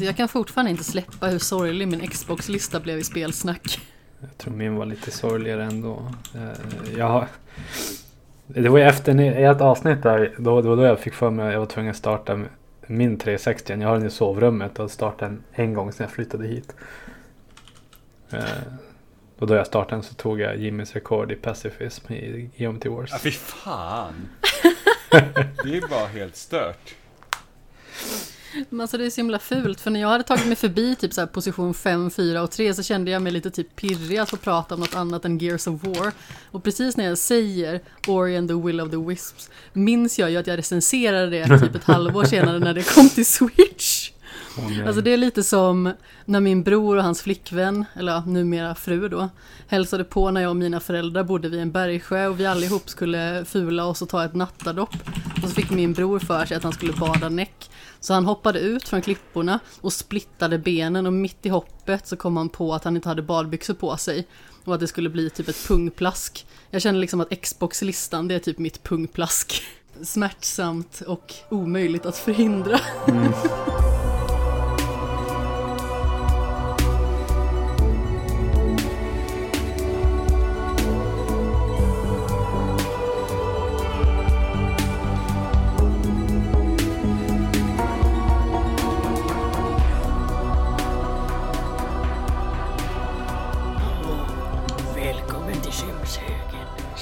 Jag kan fortfarande inte släppa hur sorglig min Xbox-lista blev i spelsnack. Jag tror min var lite sorgligare ändå. Eh, Jag har... Det var ju efter ett avsnitt där, då, det var då jag fick för mig att jag var tvungen att starta min 360. Jag har den i sovrummet och startade den en gång sedan jag flyttade hit. Eh, Och då jag startade den så tog jag Jimmys rekord i pacifism i Geometry Wars. Ja, fy fan. Det är bara helt stört. Men alltså det är så himla fult, för när jag hade tagit mig förbi typ så här position 5, 4 och 3 så kände jag mig lite typ pirrig att få prata om något annat än Gears of War. Och precis när jag säger Ori and the Will of the Wisps minns jag ju att jag recenserade det typ ett halvår senare när det kom till Switch. Nej. Alltså det är lite som när min bror och hans flickvän, eller numera fru då, hälsade på när jag och mina föräldrar bodde vid en bergsjö och vi allihop skulle fula oss och ta ett nattadopp. Och så fick min bror för sig att han skulle bada näck. Så han hoppade ut från klipporna och splittade benen och mitt i hoppet så kom han på att han inte hade badbyxor på sig. Och att det skulle bli typ ett pungplask. Jag känner liksom att Xbox-listan, det är typ mitt pungplask. Smärtsamt och omöjligt att förhindra. Välkommen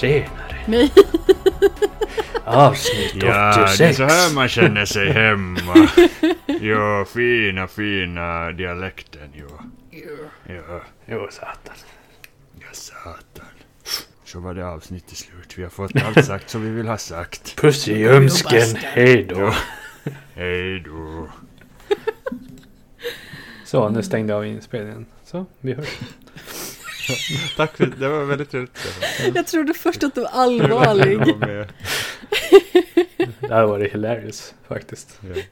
Tjenare! Nej, Avsnitt Ja, det är 86! så här man känner sig hemma. Ja, fina, fina dialekten, ja. Ja, Jo, satan. ja satan. Så var det avsnitt till slut. Vi har fått allt sagt som vi vill ha sagt. Puss i ljumsken, hej då! Hej då. Så, nu stängde jag av inspelningen. Så, vi hörs. Tack för det. var väldigt trevligt. Jag trodde först att du var allvarlig. Det här var det hilarious faktiskt. Ja.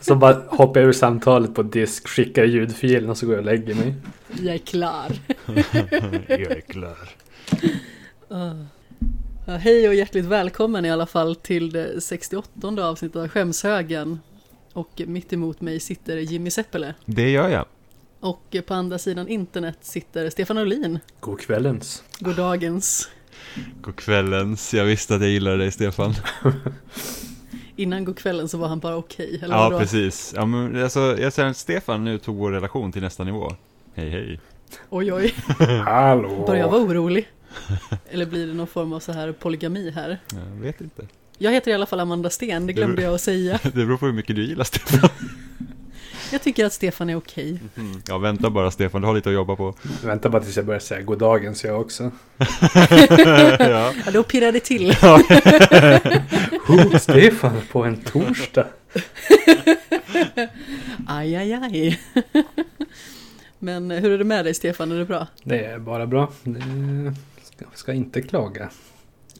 Så bara hoppar jag ur samtalet på disk, skickar ljudfilen och så går jag och lägger mig. Jag är klar. Jag är klar. Ja, hej och hjärtligt välkommen i alla fall till det 68 avsnittet av Skämshögen. Och mitt emot mig sitter Jimmy Seppele. Det gör jag. Och på andra sidan internet sitter Stefan Olin. God kvällens. God dagens. God kvällens. Jag visste att jag gillade dig Stefan. Innan god kvällen så var han bara okej. eller Ja, vadå? precis. Ja, men alltså, jag säger att Stefan nu tog vår relation till nästa nivå. Hej, hej. Oj oj, Hallå! börjar jag vara orolig. Eller blir det någon form av så här polygami här? Jag vet inte. Jag heter i alla fall Amanda Sten, det glömde Du- jag att säga. Det beror på hur mycket du gillar Stefan. Jag tycker att Stefan är okej. Ja, vänta bara Stefan, du har lite att jobba på. Vänta bara tills jag börjar säga god dagens jag också. ja. Ja, då pirrar det till. Oh, Stefan på en torsdag. Aj, aj, aj. Men hur är det med dig Stefan, är det bra? Det är bara bra. Det ska, ska inte klaga.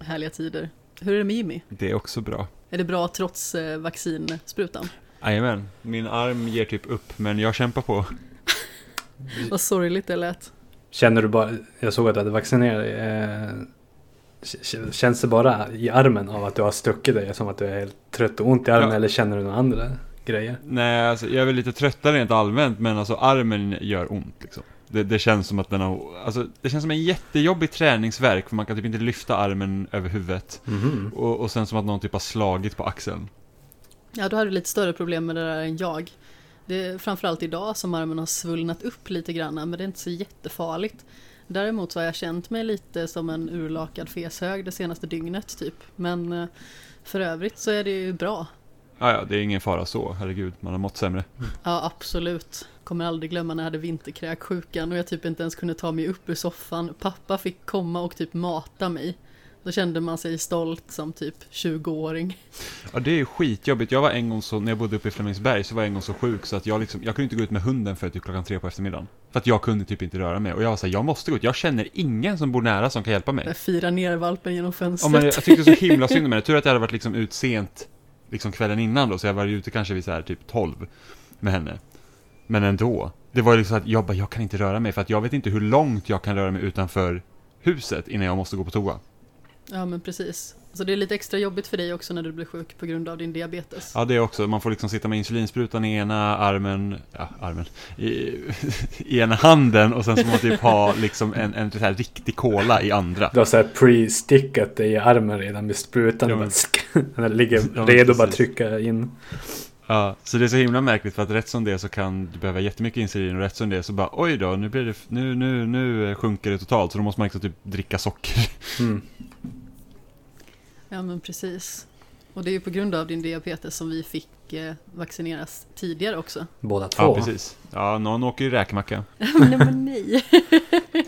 Härliga tider. Hur är det med Jimmy? Det är också bra. Är det bra trots eh, vaccinsprutan? Jajamän, min arm ger typ upp, men jag kämpar på. Vad sorgligt det lät. Känner du bara, jag såg att du hade vaccinerat dig. Eh, känns det bara i armen av att du har stuckit dig som att du är helt trött och ont i armen Ja. eller känner du några andra grejer? Nej, alltså, jag är väl lite tröttare rent allmänt, men alltså armen gör ont liksom. Det, det känns som att den har, alltså det känns som en jättejobbig träningsverk för man kan typ inte lyfta armen över huvudet. Mhm. Och, och sen som att någon typ har slagit på axeln. Ja, då har du lite större problem med det där än jag. Det är framförallt idag som armen har svullnat upp lite grann, men det är inte så jättefarligt. Däremot så har jag känt mig lite som en urlakad feshög det senaste dygnet typ. Men eh, för övrigt så är det ju bra. Ja, ja, det är ingen fara så, herregud, man har mått sämre. Ja, absolut. Kommer aldrig glömma när jag hade vinterkräksjukan och jag typ inte ens kunde ta mig upp ur soffan. Pappa fick komma och typ mata mig. Då kände man sig stolt som typ 20-åring. Ja, det är skitjobbigt. Jag var en gång så, när jag bodde uppe i Flemingsberg, så var jag en gång så sjuk så att jag liksom, jag kunde inte gå ut med hunden för typ klockan tre på eftermiddagen. För att jag kunde typ inte röra mig. Och jag var såhär, jag måste gå ut. Jag känner ingen som bor nära som kan hjälpa mig. Jag firar ner valpen genom Ja, fönstret. men jag tyckte så himla synd om henne. Tur att jag hade varit liksom ut sent, liksom kvällen innan då, så jag var ute kanske vid så här typ 12 med henne. Men ändå. Det var ju liksom att jag bara, jag kan inte röra mig för att jag vet inte hur långt jag kan röra mig utanför huset innan jag måste gå på toa. Ja men precis. Så det är lite extra jobbigt för dig också när du blir sjuk på grund av din diabetes. Ja, det är också. Man får liksom sitta med insulinsprutan i ena armen, ja, armen, i, i ena handen och sen så får man typ ha liksom en, en så här riktig cola i andra. Du har såhär pre-stickat det i armen redan med sprutan. Ja, och men- Den ligger Ja, redo att bara trycka in. Ja, så det är så himla märkligt för att rätt som det är så kan du behöva jättemycket insulin och rätt som det är så bara oj då, nu blir det, nu, nu, nu sjunker det totalt så då måste man liksom typ dricka socker. Mm. Ja men precis. Och det är ju på grund av din diabetes som vi fick eh, vaccineras tidigare också. Båda två. Ja, precis. Ja, någon åker ju räkmacka. nej men nej.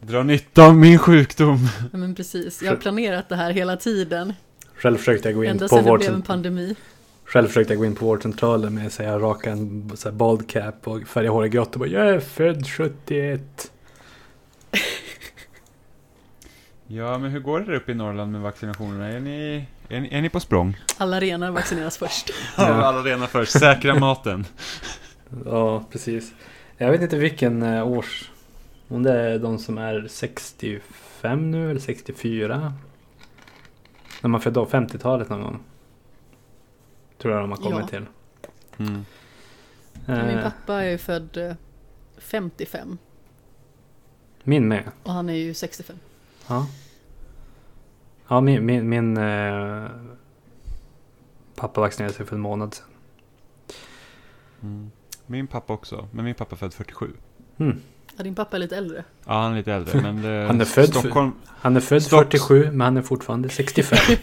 Dra nytta av min sjukdom. Ja, men precis. Jag har planerat det här hela tiden. Själv försökte jag gå in Ända på sedan det blev en pandemi. Själv försökte jag gå in på vårdcentralen med att jag raka en så här bald cap och färga håret grått och bara jag är född 71. Ja, men hur går det där uppe i Norrland med vaccinationerna? Är ni, är ni, är ni på språng? Alla renar vaccineras först. Ja, alla rena först. Säkra maten. Ja, precis. Jag vet inte vilken eh, års... Om det är de som är 65 nu eller 64. När man födde av 50-talet någon gång. Tror jag de har kommit Ja. till. Mm. Min Eh, pappa är ju född eh, 55 min med. och han är ju 65. Ja. Ja, min, min, min eh, pappa vaccinerade sig för en månad sedan. Mm. Min pappa också, men min pappa är född 47. Mm. Ja, din pappa är lite äldre. Ja, han är lite äldre, men det, Han är född Stockholm, Han är född Stopp. 47 men han är fortfarande 65.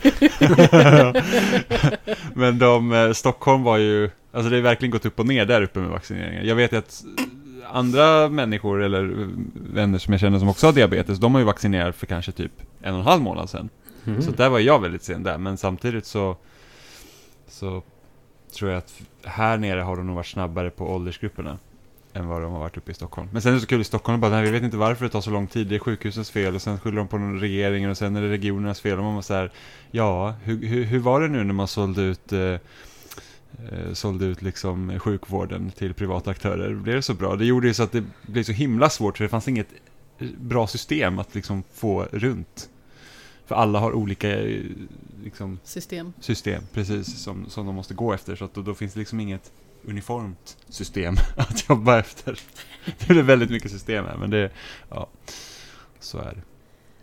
Men de, eh, Stockholm var ju, alltså det har verkligen gått upp och ner där uppe med vaccineringen. Jag vet att andra människor eller vänner som jag känner som också har diabetes, de har ju vaccinerat för kanske typ en och en halv månad sedan. Mm. Så där var jag väldigt sen där, men samtidigt så, så tror jag att här nere har de nog varit snabbare på åldersgrupperna än vad de har varit uppe i Stockholm. Men sen är det så kul i Stockholm, bara, nej, vi vet inte varför det tar så lång tid, det är sjukhusens fel och sen skyller de på någon regeringen och sen är det regionernas fel och man var så här, ja, hur, hur, hur var det nu när man sålde ut eh, sålde ut liksom sjukvården till privata aktörer. Blev det så bra? Det gjorde ju så att det blev så himla svårt för det fanns inget eh, bra system att liksom få runt. För alla har olika eh, liksom, System. system, precis, som, som de måste gå efter. Så att då, då finns det liksom inget uniformt system att jobba efter. Det är väldigt mycket system här, men det, ja, så är det.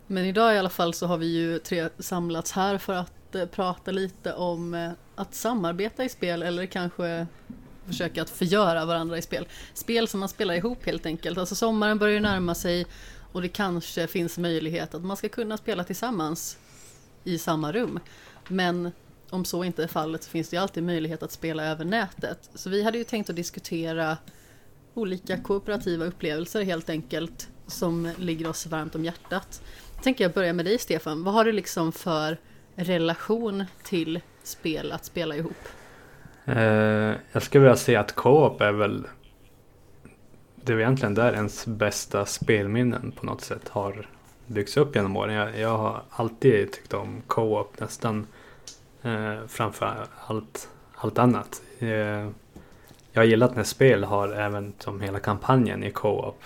Men idag i alla fall så har vi ju tre samlats här för att Eh, prata lite om eh, att samarbeta i spel eller kanske försöka att förgöra varandra i spel. Spel som man spelar ihop helt enkelt. Alltså sommaren börjar ju närma sig och det kanske finns möjlighet att man ska kunna spela tillsammans i samma rum. Men om så inte är fallet så finns det ju alltid möjlighet att spela över nätet. Så vi hade ju tänkt att diskutera olika kooperativa upplevelser helt enkelt som ligger oss varmt om hjärtat. Tänker jag börja med dig Stefan. Vad har du liksom för relation till spel att spela ihop? Eh, jag skulle vilja säga att co-op är väl det är egentligen där ens bästa spelminnen på något sätt har byggts upp genom åren. Jag, jag har alltid tyckt om co-op nästan eh, framför allt, allt annat. Eh, jag har gillat när spel har även som hela kampanjen i co-op.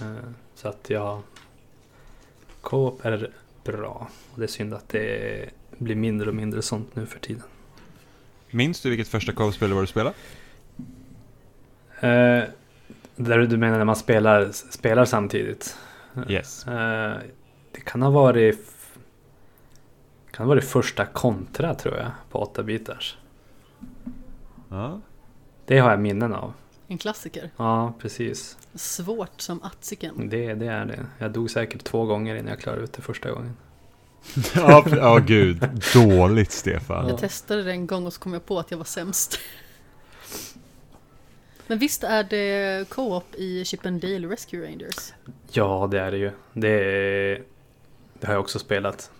Eh, så att jag Co-op är bra. Och det är synd att det blir mindre och mindre sånt nu för tiden. Minns du vilket första var du spelade? Eh, där du menar när man spelar, spelar samtidigt? Yes. Eh, det kan ha varit kan ha varit första kontra tror jag på 8 bitars. Ja. Det har jag minnen av. En klassiker. Ja, precis. Svårt som attsiken. Det, det är det. Jag dog säkert två gånger innan jag klarade ut det första gången. Ja, ja, gud. Dåligt, Stefan. Jag testade det en gång och så kom jag på att jag var sämst. Men visst är det co-op i Chip and Dale Rescue Rangers? Ja, det är det ju. Det, det har jag också spelat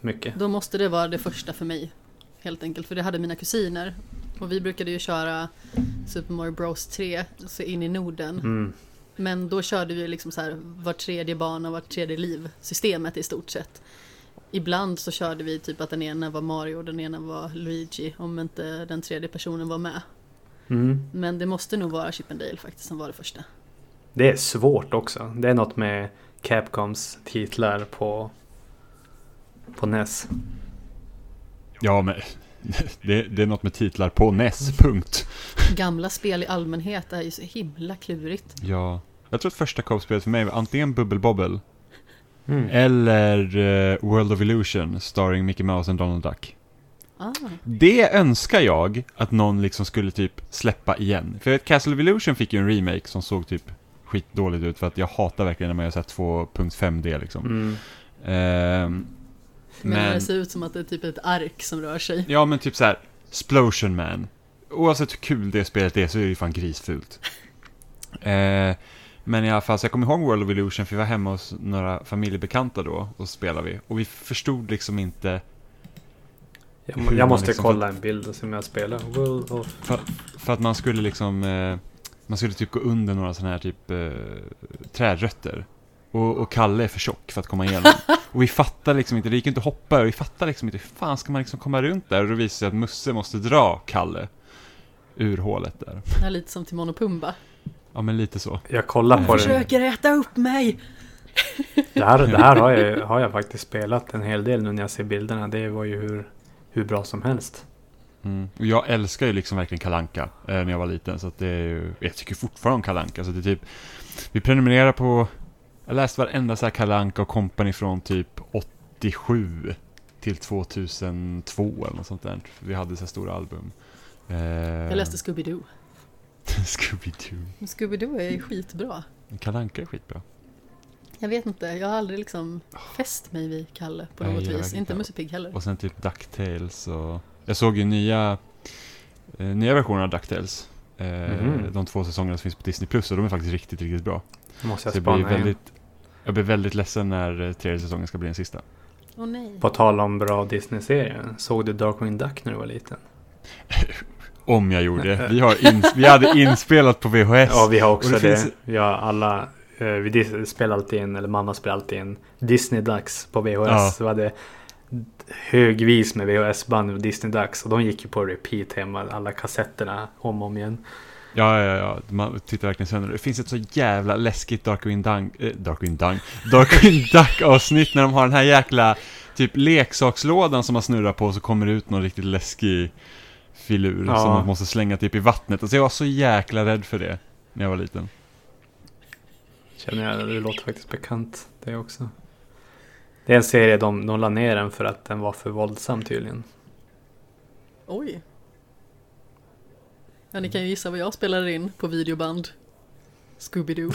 mycket. Då måste det vara det första för mig. Helt enkelt, för det hade mina kusiner. Och vi brukade ju köra Super Mario Bros 3, så in i Norden. Mm. Men då körde vi liksom så här var tredje bana, var tredje liv systemet i stort sett. Ibland så körde vi typ att den ena var Mario och den ena var Luigi om inte den tredje personen var med. Mm. Men det måste nog vara Chip and Dale faktiskt som var det första. Det är svårt också. Det är något med Capcoms titlar på På NES. Ja, men det, det är något med titlar på NES, punkt. Gamla spel i allmänhet är ju så himla klurigt. Ja. Jag tror att första co-spelet för mig var antingen Bubble Bobble Mm. eller eh, World of Illusion starring Mickey Mouse och Donald Duck. Ah. Det önskar jag att någon liksom skulle typ släppa igen. För jag vet, Castle of Illusion fick ju en remake som såg typ skitdåligt ut för att jag hatar verkligen när man gör såhär 2.5D liksom. Mm. Ehm, Men, men, det ser ut som att det är typ ett ark som rör sig. ja men typ såhär, Splosion Man. Oavsett hur kul det spelet är så är det ju fan grisfult. Eh, men i alla fall, så jag kommer ihåg World of Illusion för vi var hemma hos några familjebekanta då och spelade vi. Och vi förstod liksom inte Jag, jag måste liksom kolla en bild och se om jag spelar. World of... För, för att man skulle liksom, eh, man skulle typ gå under några sådana här typ eh, trädrötter. Och, och Kalle är för tjock för att komma igenom. och vi fattar liksom inte, det gick inte att hoppa och vi fattar liksom inte, hur fan ska man liksom komma runt där? Och då visar det sig att Musse måste dra Kalle ur hålet där. Är lite som Timon och Pumba. Ja men lite så. Jag kollar på det. Försöker äta upp mig! Det här, det här har, jag, har jag faktiskt spelat en hel del nu när jag ser bilderna. Det var ju hur, hur bra som helst. Mm. Och jag älskar ju liksom verkligen Kalanka eh, när jag var liten. Så att det är ju, jag tycker fortfarande om Kalanka. Så det är typ, vi prenumererar på, jag läste varenda så här Kalanka och company från typ 87 till 2002 eller något sånt där. Vi hade så här stora album. Eh, Jag läste Scooby-Doo. Scooby-Doo. Scooby-Doo är skitbra. Kalanka är skitbra. Jag vet inte, jag har aldrig liksom fäst mig vid Kalle på Nej, något jag vis. Inte. Musse Pigg heller. Och sen typ DuckTales och... Jag såg ju nya, eh, nya versioner av DuckTales. Eh, Mhm. De två säsongerna som finns på Disney Plus och de är faktiskt riktigt, riktigt bra. Nu måste Så jag jag blir spana väldigt, jag blir väldigt ledsen när eh, tredje säsongen ska bli den sista. Åh nej. På tal om bra Disney-serier. Såg du Darkwing Duck när du var liten? Om jag gjorde det. Vi, har in, vi hade inspelat på VHS. Ja, vi har också Och det det. finns- Vi har alla... eh, vi spelar alltid in, eller mamma spelar alltid in Disney Ducks på VHS. Ja. Så vi hade högvis med VHS-band och Disney Ducks. Och de gick ju på repeat hemma, alla kassetterna om och om igen. Ja, ja, ja. Man tittar verkligen sönder. Det finns ett så jävla läskigt Darkwing Dunk, äh, Darkwing Dunk, Darkwing Duck avsnitt när de har den här jäkla typ leksakslådan som man snurrar på och så kommer det ut någon riktigt läskig filur Ja. som man måste slänga typ i vattnet. Alltså jag var så jäkla rädd för det när jag var liten. Känner jag, det låter faktiskt bekant det också. Det är en serie de, de la ner den för att den var för våldsam tydligen. Oj. Ja, ni kan ju gissa vad jag spelade in på videoband. Scooby-Doo.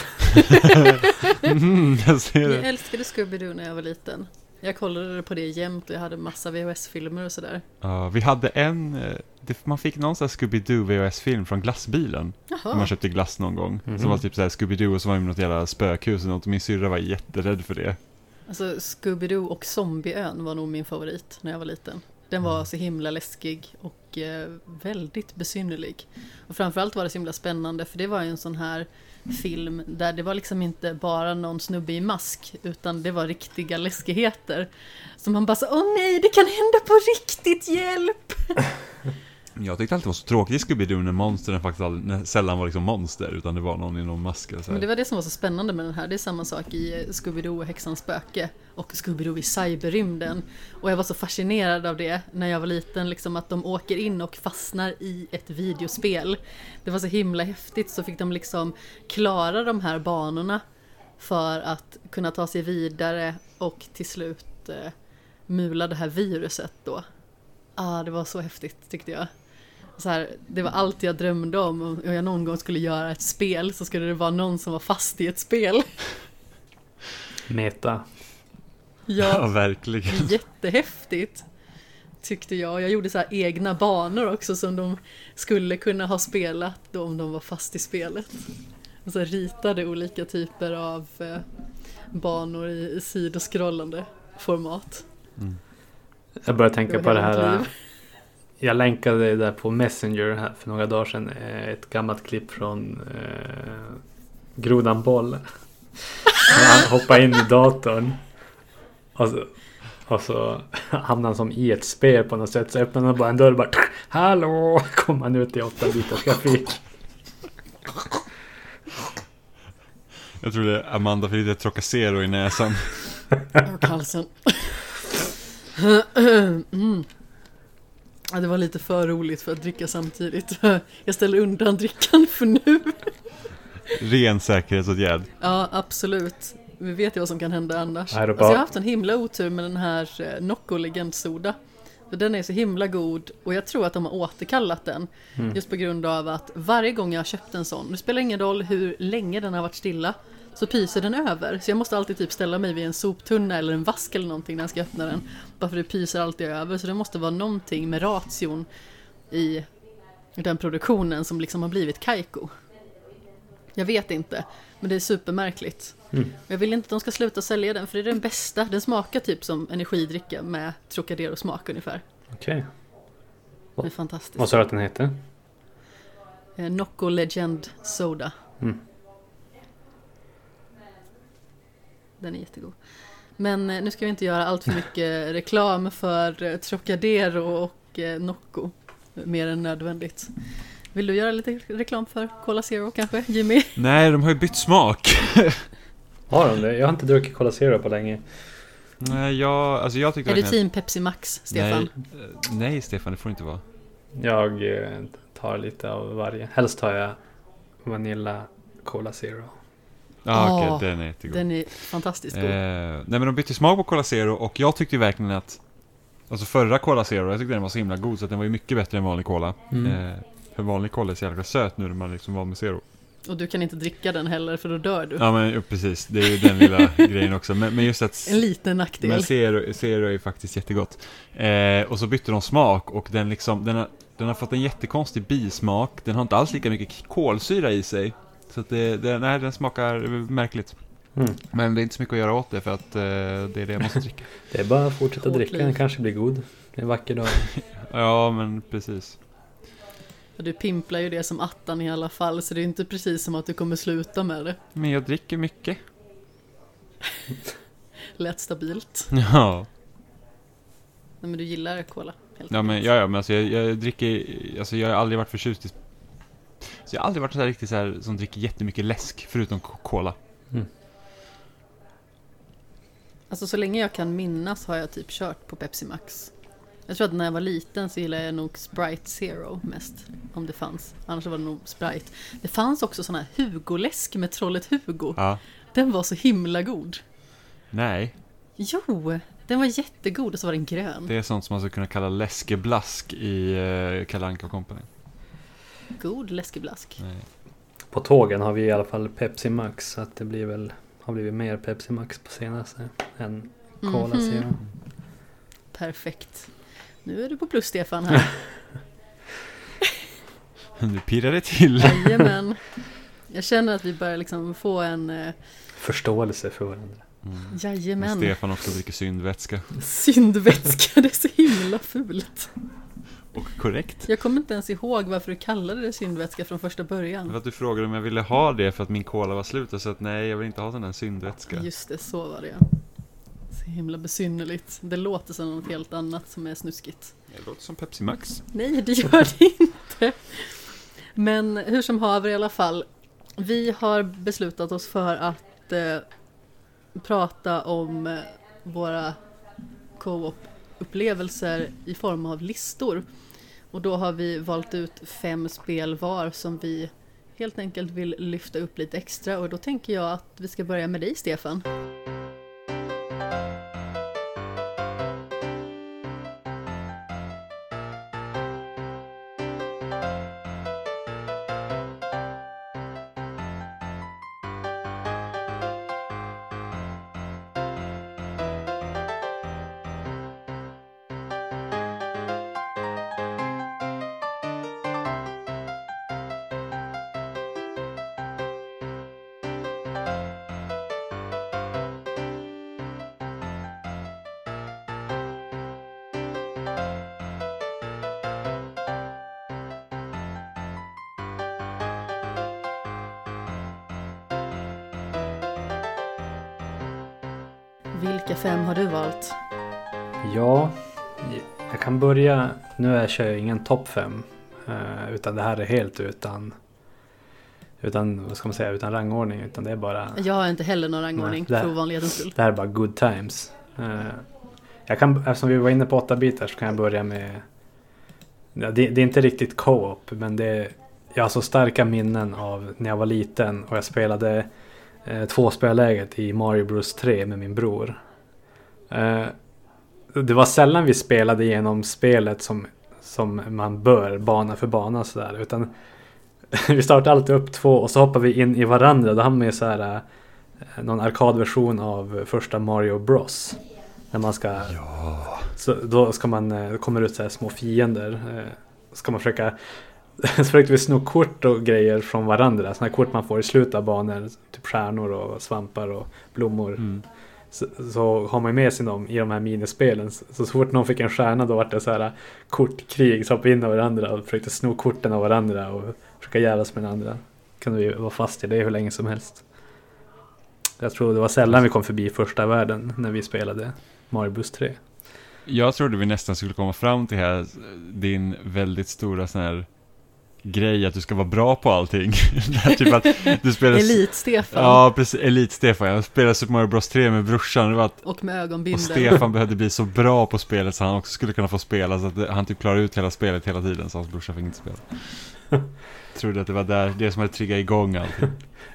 Mm, jag ser Jag det. älskade Scooby-Doo när jag var liten. Jag kollade på det jämt och jag hade massa VHS-filmer och sådär. Ja, vi hade en, eh, man fick någon sån här Scooby-Doo VHS-film från glassbilen. När man Jaha. köpte glass någon gång. Mhm. Som var typ såhär Scooby-Doo och så var det något jävla spökhus och något. Min syrra var jätterädd för det. Alltså Scooby-Doo och Zombieön var nog min favorit när jag var liten. Den var så himla läskig och eh, väldigt besynnerlig. Och framförallt var det så himla spännande för det var ju en sån här film där det var liksom inte bara någon snubbe i mask utan det var riktiga läskigheter. Så man bara så, åh nej, det kan hända på riktigt, hjälp! Jag tyckte alltid det var så tråkigt i Scooby-Doo när monstren faktiskt aldrig, sällan var liksom monster utan det var någon i någon mask eller så Men det var det som var så spännande med den här. Det är samma sak i eh, Scooby-Doo och Häxans spöke och Scooby-Doo i cyberrymden. Och jag var så fascinerad av det när jag var liten, liksom att de åker in och fastnar i ett videospel. Det var så himla häftigt, så fick de liksom klara de här banorna för att kunna ta sig vidare och till slut eh, mula det här viruset då. Ah, det var så häftigt tyckte jag. Så här, det var allt jag drömde om. Om jag någon gång skulle göra ett spel så skulle det vara någon som var fast i ett spel. Meta. Ja, Ja, verkligen. jättehäftigt. Tyckte jag. Jag gjorde så här egna banor också som de skulle kunna ha spelat då om de var fast i spelet. Och så ritade olika typer av eh, banor i, i sidoskrollande format. Jag börjar tänka på det här. mitt liv. Jag länkade där på Messenger här för några dagar sedan. eh, Ett gammalt klipp från eh, Grodan Boll. Han hoppar in i datorn. Och så, och så hamnar han som i ett spel på något sätt. Så öppnar han bara en dörr och bara Hallå! Kommer han ut i 8-bitars grafik. Jag tror det är Amanda fick lite Trocacero i näsan. Och halsen. Mm. Ja, det var lite för roligt för att dricka samtidigt. Jag ställer undan drickan för nu. Ren säkerhetsåtgärd. Ja, absolut. Vi vet ju vad som kan hända annars. Alltså, bara- jag har haft en himla otur med den här eh, Nocco legendsoda. För den är så himla god och jag tror att de har återkallat den. Mm. Just på grund av att varje gång jag har köpt en sån, det spelar ingen roll hur länge den har varit stilla, så pyser den över. Så jag måste alltid typ ställa mig vid en soptunna eller en vask eller någonting när jag ska öppna den. Bara för det pyser alltid över. Så det måste vara någonting med ration i den produktionen som liksom har blivit Kaiko. Jag vet inte, men det är supermärkligt. Mm. Jag vill inte att de ska sluta sälja den för det är den bästa. Den smakar typ som energidricka med Trocadero-smak ungefär. Okej. Det är fantastiskt. Vad sa du att den heter? Eh, Nocco Legend Soda. Mm. Den är jättegod. Men eh, nu ska vi inte göra allt för mycket reklam för eh, Trocadero och eh, Nocco. Mer än nödvändigt. Vill du göra lite reklam för Cola Zero kanske, Jimmy? Nej, de har ju bytt smak. Har de det? Jag har inte druckit Cola Zero på länge. Nej, jag, alltså jag tyckte Är du team Pepsi Max, Stefan? Nej, nej, Stefan, det får det inte vara. Jag tar lite av varje. Helst tar jag Vanilla Cola Zero. Ja, okej, Åh, den är jättegod. Den är fantastiskt god. Eh, nej men de bytte smak på Cola Zero och jag tyckte verkligen att Alltså förra Cola Zero, jag tyckte den var så himla god så att den var ju mycket bättre än vanlig Cola. Mm. Eh, för vanlig Cola är så jävla söt nu när man liksom var med Zero. Och du kan inte dricka den heller för då dör du. Ja men ja, precis, det är ju den lilla grejen också. Men, men just att En liten nackdel. men Zero, Zero är ju faktiskt jättegott. Eh, och så bytte de smak och den liksom, den har, den har fått en jättekonstig bismak. Den har inte alls lika mycket kolsyra i sig. Så att det, det, nej, den smakar märkligt. Mm. Men det är inte så mycket att göra åt det för att eh, det är det jag måste dricka. Det är bara att fortsätta Hårt dricka. liv. Den kanske blir god. Det är en vacker dag. Ja, men precis. För Du pimplar ju det som attan i alla fall, så det är inte precis som att du kommer sluta med det. Men jag dricker mycket. Lätt stabilt. Ja, Nej men du gillar cola. Helt ja men, ja, ja, men alltså jag, jag dricker, alltså jag har aldrig varit förtjust i så jag har aldrig varit så här riktigt så här som dricker jättemycket läsk förutom co- cola. Alltså så länge jag kan minnas har jag typ kört på Pepsi Max. Jag tror att när jag var liten så gillade jag nog Sprite Zero mest. Om det fanns. Annars var det nog Sprite. Det fanns också sån här Hugo-läsk med trollet Hugo. Ja. Den var så himla god. Nej, Jo, den var jättegod och så var den grön. det är sånt som man skulle kunna kalla läskeblask i uh, Kalle Anka Company. God läskeblask. Nej. På tågen har vi i alla fall Pepsi Max. Så att det blir väl, har blivit mer Pepsi Max på senaste än Cola Mhm. Zero. Perfekt. Nu är du på plus Stefan här. Nu pirrar det till. Jajamän. Jag känner att vi börjar liksom få en eh, Förståelse för varandra. Mm. Men jajamän Stefan också dricker syndvätska. syndvätska. Det är så himla fult. Och korrekt. Jag kommer inte ens ihåg varför du kallade det syndvätska från första början. att du frågade om jag ville ha det för att min cola var slut och så att nej, jag vill inte ha sån där syndvätska. Just det, så var det. Så himla besynnerligt. Det låter som något helt annat som är snuskigt. Det låter som Pepsi Max. Nej, det gör det inte. Men hur som haver i alla fall. Vi har beslutat oss för att eh, prata om eh, våra co-op-upplevelser i form av listor. Och då har vi valt ut fem spel var som vi helt enkelt vill lyfta upp lite extra. Och då tänker jag att vi ska börja med dig Stefan. Börja. Nu är- kör jag ingen topp fem. eh, Utan det här är helt utan utan, vad ska man säga, utan rangordning. Utan det är bara Jag har inte heller någon rangordning Nej, där. för ovanlighetens skull. Det här är bara good times. Eh, Jag kan, eftersom vi var inne på 8 bitar så kan jag börja med... Ja, det, det är inte riktigt co-op men det... Jag har så starka minnen av när jag var liten och jag spelade eh, tvåspelarläget i Mario Bros 3 med min bror. Eh, det var sällan vi spelade igenom spelet som, som man bör, bana för bana sådär. Utan vi startade alltid upp två och så hoppade vi in i varandra. Då hamnade vi så här eh, någon arkadversion av första Mario Bros. När man ska... Ja. Så då ska man, eh, kommer ut så här små fiender. eh, Ska man försöka... Så försökte vi sno kort och grejer från varandra. Sådana kort man får i slutet av banor. Typ stjärnor och svampar och blommor. Mm. Så, så har man ju med sig dem i de här minispelen. Så, så fort någon fick en stjärna då var det så här äh, kortkrig. Så hoppade in av varandra och försökte sno korten av varandra. Och försöka jävlas med den andra. Kunde vi vara fast i det hur länge som helst. Jag tror det var sällan vi kom förbi första världen när vi spelade Mario Bus 3. Jag trodde vi nästan skulle komma fram till här, din väldigt stora sån här grej att du ska vara bra på allting. Typ att du spelar... Elit-Stefan. Ja, precis. Elit-Stefan. Jag spelade Super Mario Bros 3 med brorsan. Det var att Och med och ögonbindel. Stefan behövde bli så bra på spelet så han också skulle kunna få spela så att han typ klarar ut hela spelet hela tiden så hans brorsa fick inte spela. Trodde att det var där, det som hade triggat igång allting.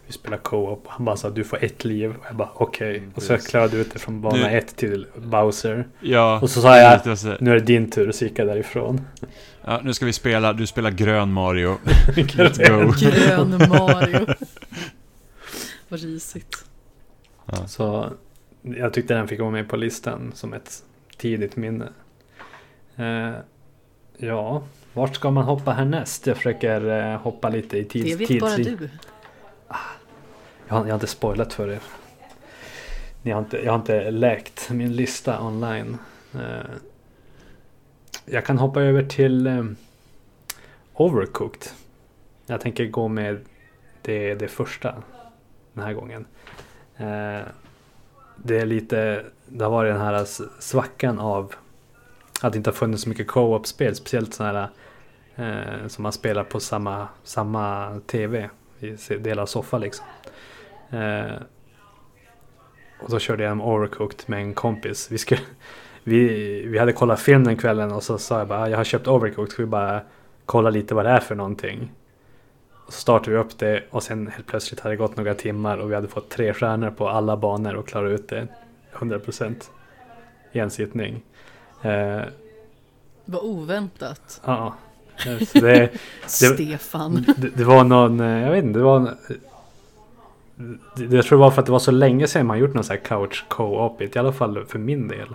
Vi spelade co-op. Han bara sa du får ett liv. Och jag bara okej. Mm, Och så klarade jag ut det från bana Nu- ett till Bowser. Ja, Och så sa jag- Nu är det din tur. Och så gick jag därifrån. Ja, nu ska vi spela, du spelar grön Mario. Let's go. Grön Mario. Vad risigt. Ja. Så jag tyckte den fick vara med på listan som ett tidigt minne. Eh, ja, vart ska man hoppa härnäst? Jag försöker eh, hoppa lite i tids, Det vet bara du. Jag, har, jag har inte spoilat för er. Ni har inte, jag har inte läkt min lista online. Eh, jag kan hoppa över till eh, Overcooked. Jag tänker gå med det, det första den här gången. Eh, det är lite, det har varit den här svackan av att det inte har funnits så mycket co-op-spel. Speciellt sådana här eh, som man spelar på samma, samma tv. I delar av soffa liksom. Eh, och då körde jag en Overcooked med en kompis. Vi, skulle, vi, vi hade kollat film den kvällen och så sa jag bara "Ah, jag har köpt Overcooked. Ska vi bara kolla lite vad det är för någonting? Och så startade vi upp det och sen helt plötsligt hade det gått några timmar och vi hade fått tre stjärnor på alla banor och klarat ut det 100% i en sittning. Eh, Vad oväntat. ja, så det, Stefan. det, det var någon, eh, jag vet inte, det var det, jag tror det var för att det var så länge sedan man gjort någon sån här couch co-op i alla fall för min del.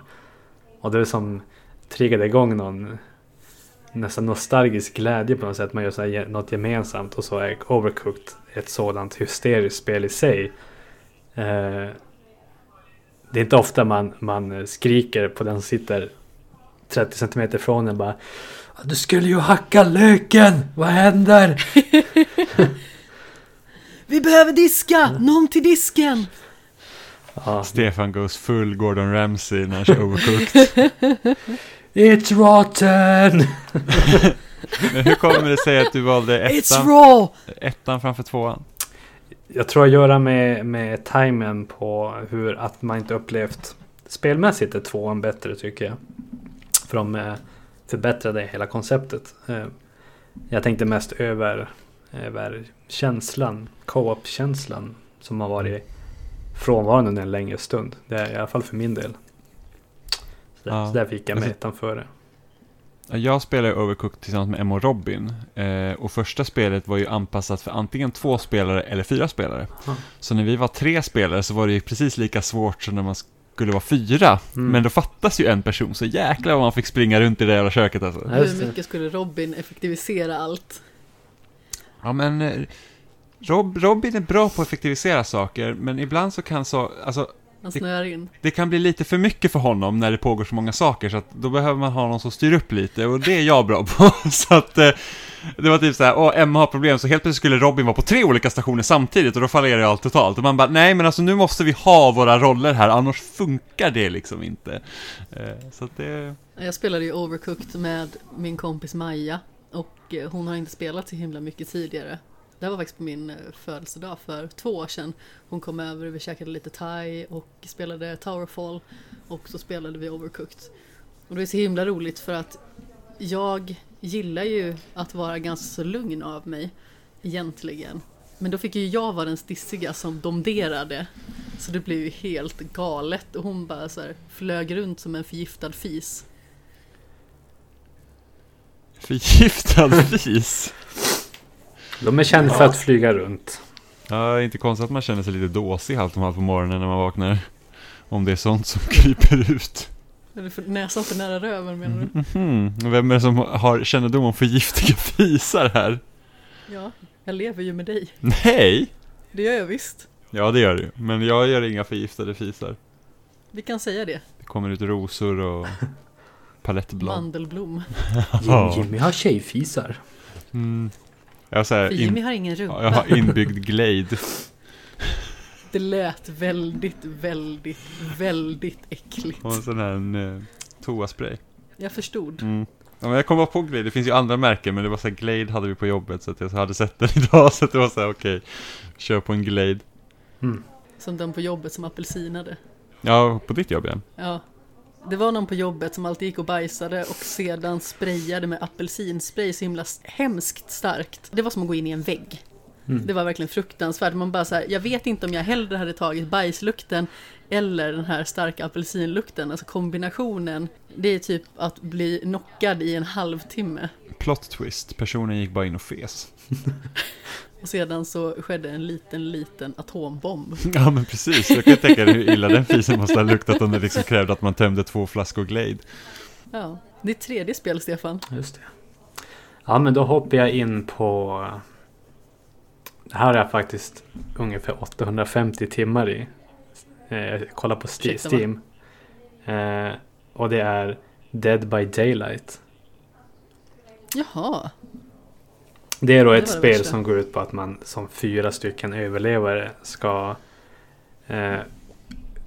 Och det är som triggade igång någon nästan nostalgisk glädje på något sätt. Man gör så här, något gemensamt och så är Overcooked ett sådant hysteriskt spel i sig. Eh, det är inte ofta man, man skriker på den som sitter 30 centimeter från en bara Du skulle ju hacka löken! Vad händer? Vi behöver diska! Någon till disken! Ja, Stefan goes full Gordon Ramsay när han kör Overcooked. It's rotten! Men hur kommer det sig att du valde It's ettan, raw! ettan framför tvåan? Jag tror att göra med, med timen på hur att man inte upplevt spelmässigt är tvåan bättre tycker jag. För de eh, förbättrade hela konceptet. Eh, Jag tänkte mest över, över känslan, co-op-känslan som har varit frånvarande under en längre stund. Det är i alla fall för min del. Så där, Ja. så där fick jag Alltså- ettan före. Ja, Jag spelade Overcooked tillsammans med Emma och Robin. Eh, och första spelet var ju anpassat för antingen två spelare eller fyra spelare. Ja. Så när vi var tre spelare så var det ju precis lika svårt som när man skulle vara fyra. Mm. Men då fattas ju en person, så jäklar vad man fick springa runt i det jävla köket alltså. Hur mycket skulle Robin effektivisera allt? Ja men eh, Rob, Robin är bra på att effektivisera saker, men ibland så kan så, alltså Det- det kan bli lite för mycket för honom när det pågår så många saker, så att då behöver man ha någon som styr upp lite, och det är jag bra på. så att eh, det var typ så här, åh, Emma har problem, så helt plötsligt skulle Robin vara på tre olika stationer samtidigt, och då fallerar allt totalt. Och man bara, nej men alltså nu måste vi ha våra roller här, annars funkar det liksom inte. Eh, så att det, Jag spelade ju Overcooked med min kompis Maja och eh, hon har inte spelat så himla mycket tidigare. Det här var faktiskt på min eh, födelsedag för två år sedan. Hon kom över, vi käkade lite thai och spelade Towerfall och så spelade vi Overcooked. Och det är så himla roligt för att jag gillar ju att vara ganska så lugn av mig egentligen. Men då fick ju jag vara den stissiga som domderade. Så det blev ju helt galet och hon bara så här flög runt som en förgiftad fis. Förgiftad fis. De är kända för att flyga runt. Ja, inte konstigt att man känner sig lite dåsig halvt om halvt på morgonen när man vaknar. Om det är sånt som kryper ut. För näsan för nära röven menar du? Mhm. Vem är det som har kännedom om förgiftiga fisar här? Ja, jag lever ju med dig. Nej! Det gör jag visst. Ja, det gör du. Men jag gör inga förgiftade fisar. Vi kan säga det. Det kommer ut rosor och palettblad. Mandelblom. Jimmy har tjejfisar. Mm. Jag har här in, har ingen rumpa. ja, jag har inbyggd glade. Det lät väldigt, väldigt, väldigt äckligt. Och en sån här en, eh, toaspray. Jag förstod. Mm. Ja, men jag kom bara på Glade, det finns ju andra märken men det var så här, Glade hade vi på jobbet så att jag hade sett den idag så att det var så här okej, kör på en Glade. Mm. Som den på jobbet som apelsinade. Ja, på ditt jobb igen. Ja. Det var någon på jobbet som alltid gick och bajsade och sedan sprayade med apelsinspray så himla hemskt starkt. Det var som att gå in i en vägg. Mm. Det var verkligen fruktansvärt. Man bara så här, jag vet inte om jag hellre hade tagit bajslukten eller den här starka apelsinlukten. Alltså kombinationen, det är typ att bli knockad i en halvtimme. Plot twist, personen gick bara in och fes. Och sedan så skedde en liten, liten atombomb. Ja men precis, jag kan tänka dig hur illa den fisen måste ha luktat om det liksom krävde att man tömde två flaskor Glade. Ja, det är tredje spel, Stefan. Just det. Ja, men då hoppar jag in på... Det här har jag faktiskt ungefär 850 timmar i. Eh, Jag kollar på Ursäkta? Steam. Eh, och det är Dead by Daylight. Jaha, Det är då Det ett spel värsta. som går ut på att man som fyra stycken överlevare ska eh,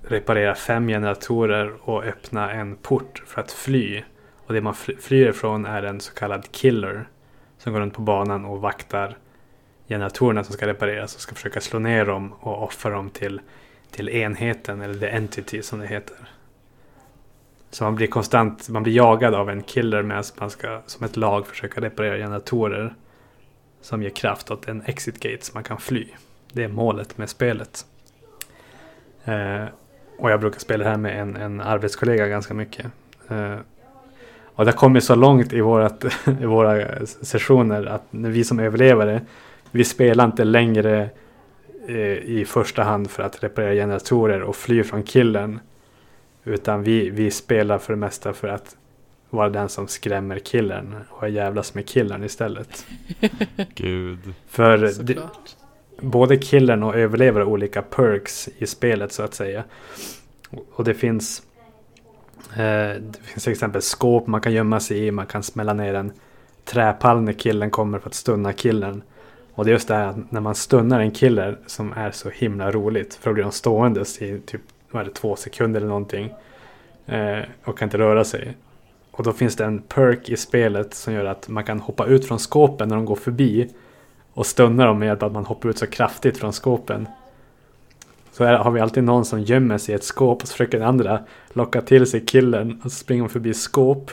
reparera fem generatorer och öppna en port för att fly. Och det man fly- flyr ifrån är en så kallad killer som går runt på banan och vaktar generatorerna som ska repareras och ska försöka slå ner dem och offra dem till, till enheten eller the entity som det heter. Så man blir konstant, man blir jagad av en killer medan man ska som ett lag försöka reparera generatorer som ger kraft åt en exit gate så man kan fly. Det är målet med spelet. Eh, och jag brukar spela det här med en, en arbetskollega ganska mycket. Eh, och det har kommit så långt i, vårat, i våra sessioner att när vi som överlevare, vi spelar inte längre eh, i första hand för att reparera generatorer och fly från killen. Utan vi, vi spelar för det mesta för att vara den som skrämmer killen och jävlas med killen istället. Gud. För det, såklart. både killen och överlevare har olika perks i spelet så att säga. Och det finns eh, Det finns till exempel skåp man kan gömma sig i. Man kan smälla ner en träpall när killen kommer för att stunna killen. Och det är just det här att när man stunnar en killer som är så himla roligt. För då blir de ståendes i typ vad är det, två sekunder eller någonting. Eh, och kan inte röra sig. Och då finns det en perk i spelet som gör att man kan hoppa ut från skåpen när de går förbi. Och stunna dem med hjälp av att man hoppar ut så kraftigt från skåpen. Så här har vi alltid någon som gömmer sig i ett skåp och så försöker den andra locka till sig killen. Och så springer de förbi skåp.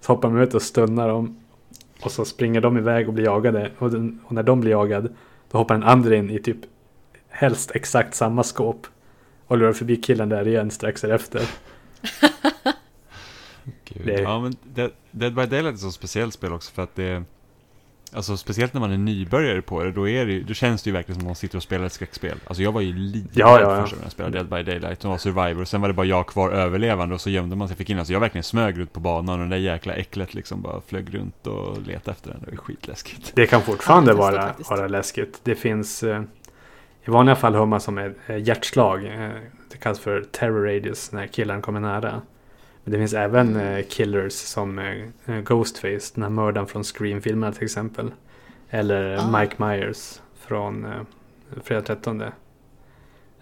Så hoppar de ut och stunnar dem. Och så springer de iväg och blir jagade. Och, den, och när de blir jagade då hoppar den andra in i typ helst exakt samma skåp. Och lurar förbi killen där igen strax därefter. Gud. Det- Ja men Dead, Dead by Daylight är ett så speciellt spel också för att det Alltså speciellt när man är nybörjare på det, då, är det, ju- då känns det ju verkligen som att man sitter och spelar ett skräckspel. Alltså jag var ju livrädd Ja, ja, ja. första gången jag spelade Dead by Daylight, och var Survivor, och sen var det bara jag kvar överlevande och så gömde man sig, fick in alltså jag verkligen smög ut på banan och det där jäkla äcklet liksom bara flög runt och letade efter den, det var skitläskigt. Det kan fortfarande vara, vara läskigt. Det finns eh, I vanliga fall hör man som ett hjärtslag. Eh, det kallas för terror radius när killen kommer nära. Men det finns även eh, killers som eh, Ghostface, den här mördaren från Scream-filmerna till exempel. Eller Ah. Mike Myers från Fredag 13.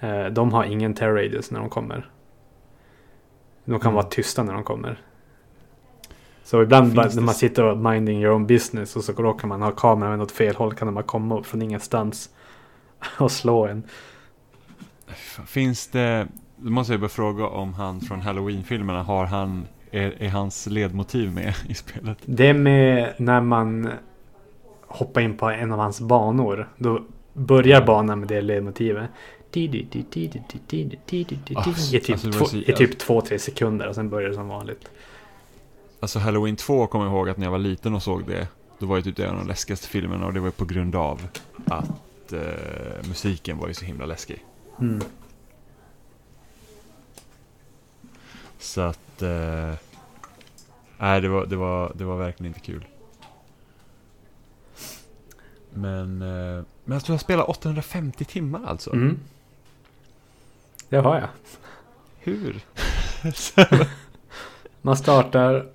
Eh, de har ingen terror radius när de kommer. De kan Mm. vara tysta när de kommer. Så ibland bara, när man sitter och minding your own business och så råkar man ha kameran åt fel håll kan de bara komma från ingenstans och slå en. Finns det, då måste jag bara fråga om han från Halloween-filmerna, har han, är, är hans ledmotiv med i spelet? Det är med när man hoppar in på en av hans banor. Då börjar banan med det ledmotivet. I Ah, typ, alltså det typ två, tre sekunder och sen börjar det som vanligt. Alltså Halloween 2 kommer jag ihåg att när jag var liten och såg det, då var det typ en av de läskigaste filmerna och det var ju på grund av att eh, musiken var ju så himla läskig. Mm. Så att, eh, nej det var, det, var, det var verkligen inte kul. Men, eh, men jag tror jag spelade 850 timmar alltså. Mm. Det har jag. Hur? Man startar,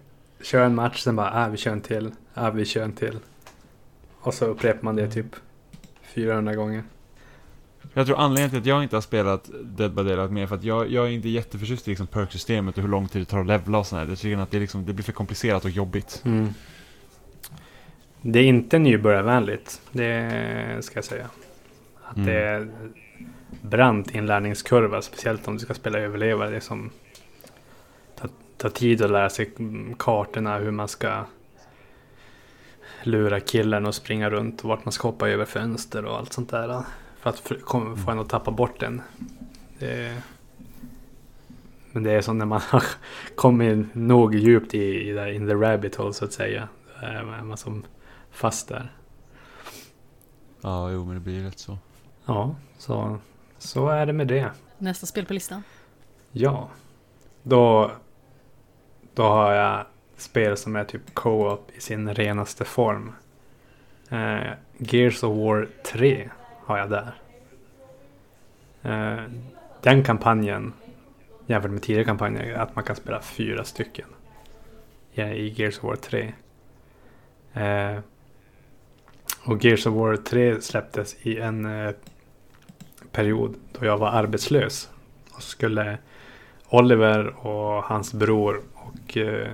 kör en match, sen bara äh, vi kör en till, äh, vi kör en till. Och så upprepar man det typ 400 gånger. Jag tror anledningen till att jag inte har spelat Dead by Daylight mer för att jag, jag är inte jätteförtjust i liksom perksystemet och hur lång tid det tar att levla och sådär. Jag tycker att det, liksom, det blir för komplicerat och jobbigt. Mm. Det är inte nybörjarvänligt. Det ska jag säga. Att Mm. det är brant inlärningskurva. Speciellt om du ska spela överlevare. Det är som tar, tar tid att lära sig kartorna. Hur man ska lura killen och springa runt. Och vart man ska hoppa över fönster och allt sånt där. För att för, kom, få en att tappa bort den. Det är, men det är som när man har kommit nog djupt i, i, där, in the rabbit hole så att säga. Då är man som fast där. Ja, jo men det blir rätt så. Ja, så, så är det med det. Nästa spel på listan. Ja. Då, då har jag spel som är typ co-op i sin renaste form. Eh, Gears of War 3 har jag där. Eh, den kampanjen jämfört med tidigare kampanjer är att man kan spela fyra stycken. Ja, I Gears of War 3. Eh, och Gears of War 3 släpptes i en eh, period då jag var arbetslös. Och så skulle Oliver och hans bror och eh,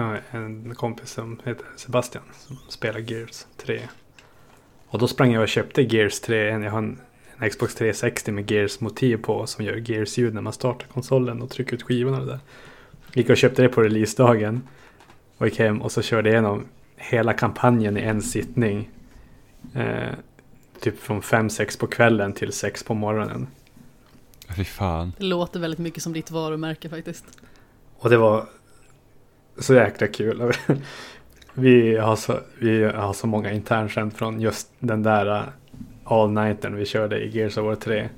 ja, en kompis som heter Sebastian som spelar Gears 3. Och då sprang jag och köpte Gears 3. Jag har en, en Xbox 360 med Gears motiv på som gör Gears-ljud när man startar konsolen och trycker ut skivorna och det där. Gick och köpte det på releasedagen. Och gick hem och så körde igenom hela kampanjen i en sittning. Eh, typ från 5-6 på kvällen till 6 på morgonen. Fy fan. Det låter väldigt mycket som ditt varumärke faktiskt. Och det var så jäkla kul. Vi har så, vi har så många internskämt från just den där uh, all nighten vi körde i Gears of War 3.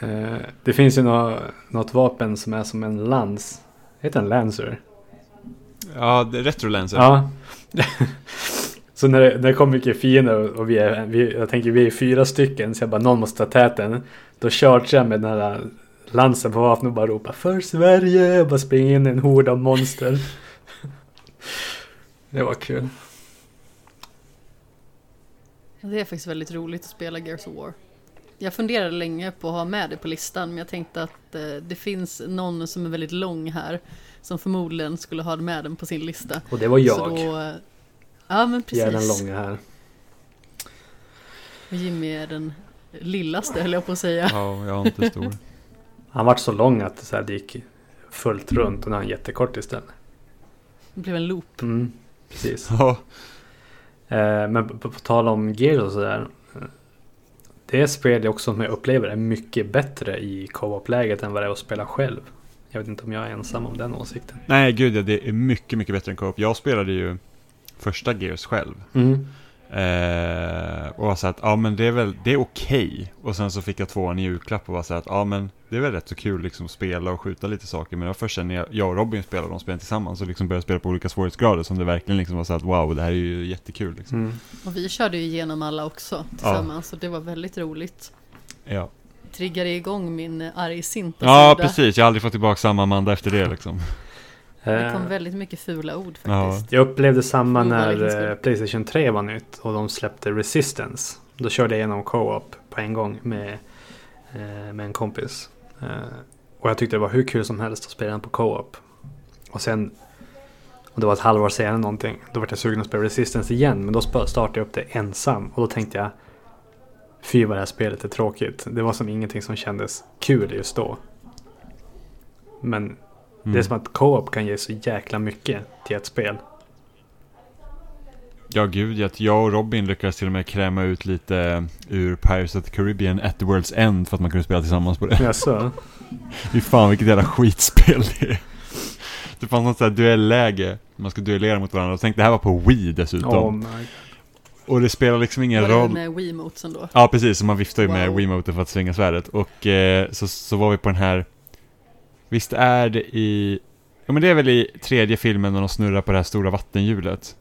Eh, det finns ju nå, något vapen som är som en lans. Heter en Lancer? Ja, retrolenser. Ja. så när det, när det kom mycket fiender och, och vi är, vi, jag tänker vi är fyra stycken så jag bara någon måste ta täten. Då chargear jag med den här lansen på vapnet och bara ropar för Sverige och bara springer in i en hord av monster. det var kul. Det är faktiskt väldigt roligt att spela Gears of War. Jag funderade länge på att ha med det på listan men jag tänkte att eh, det finns någon som är väldigt lång här som förmodligen skulle ha med den på sin lista. Och det var jag. Så då, eh, ja men jag är den precis. långa här. Och Jimmy är den lillaste höll jag på att säga. Ja, jag är inte stor. Han vart så lång att så här, det gick fullt runt och nu är han jättekort istället. Det blev en loop. Mm, precis. Ja, Eh, men på, på tal om Gears och sådär. Det spel jag också som jag upplever är mycket bättre i co-op-läget än vad det är att spela själv. Jag vet inte om jag är ensam om den åsikten. nej gud ja, det är mycket, mycket bättre än Co-op. Jag spelade ju första Gears själv. Mm. Eh, och var så att, ja men det är väl, det är okej. Och sen så fick jag tvåan i julklapp och var så att, ja men det är väl rätt så kul liksom att spela och skjuta lite saker. Men det var först sen när jag, och Robin spelade de spelen tillsammans och liksom började spela på olika svårighetsgrader som det verkligen liksom var så att, wow, det här är ju jättekul liksom. Mm. Och vi körde ju igenom alla också tillsammans och det var väldigt roligt. Ja. Triggade igång min argsinta ja, sida. precis. Jag har aldrig fått tillbaka samma Amanda efter det liksom. Det kom Eh, väldigt mycket fula ord Ja. faktiskt. jag upplevde samma när eh, Playstation 3 var nytt och de släppte Resistance. Då körde jag igenom co-op på en gång med, eh, med en kompis. Eh, och jag tyckte det var hur kul som helst att spela den på co-op. Och sen, och det var ett halvår senare någonting, då var jag sugen att spela Resistance igen. Men då startade jag upp det ensam. Och då tänkte jag, fy vad det här spelet är tråkigt. Det var som ingenting som kändes kul just då. Men det är Mm. som att co-op kan ge så jäkla mycket till ett spel. Ja, gud, att jag och Robin lyckades till och med kräma ut lite ur Pirates of the Caribbean at the World's End för att man kunde spela tillsammans på det. Jaså? Fy fan vilket jävla skitspel det är. Det fanns något sånt här duelläge. Man ska duellera mot varandra. Och tänk det här var på Wii dessutom. Oh my Och det spelar liksom ingen Var det roll. med Wiimotesen då? Ja, precis. Så man viftar ju med Wow. Wiimoten för att svinga svärdet. Och eh, så, så var vi på den här... Visst är det i... Ja, men det är väl i tredje filmen när de snurrar på det här stora vattenhjulet.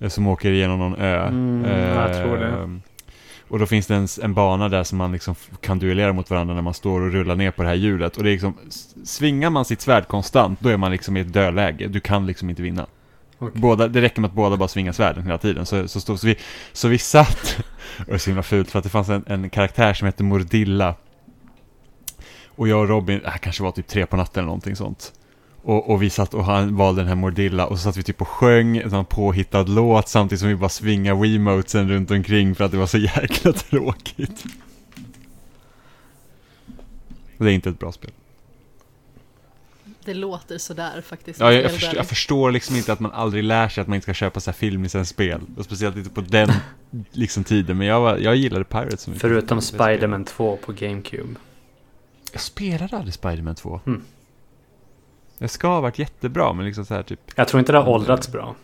Eh, Som åker igenom någon ö. Mm, jag tror det. Och då finns det en, en bana där som man liksom kan duellera mot varandra när man står och rullar ner på det här hjulet. Och det är liksom, svingar man sitt svärd konstant, då är man liksom i ett dödläge. Du kan liksom inte vinna. Okej. Båda, det räcker med att båda bara svingar svärden hela tiden. Så, så, så, så, vi, så vi satt, och det är så himla fult för att det fanns en, en karaktär som hette Mordilla. Och jag och Robin, det här kanske var typ tre på natten eller någonting sånt. Och, och vi satt och han valde den här Mordilla och så satt vi typ och sjöng en påhittad låt samtidigt som vi bara svingade Wiimotesen runt omkring för att det var så jäkla tråkigt. Det är inte ett bra spel. Det låter sådär faktiskt. Ja, jag, jag, förstår, jag förstår liksom inte att man aldrig lär sig att man inte ska köpa så här filmlicensspel. Och speciellt inte på den liksom tiden. Men jag, var, jag gillade Pirates. Förutom. Spider-Man 2 på GameCube. Jag spelade aldrig Spider-Man 2. Mm. Det ska ha varit jättebra, men liksom så här typ... Jag tror inte det har åldrats bra.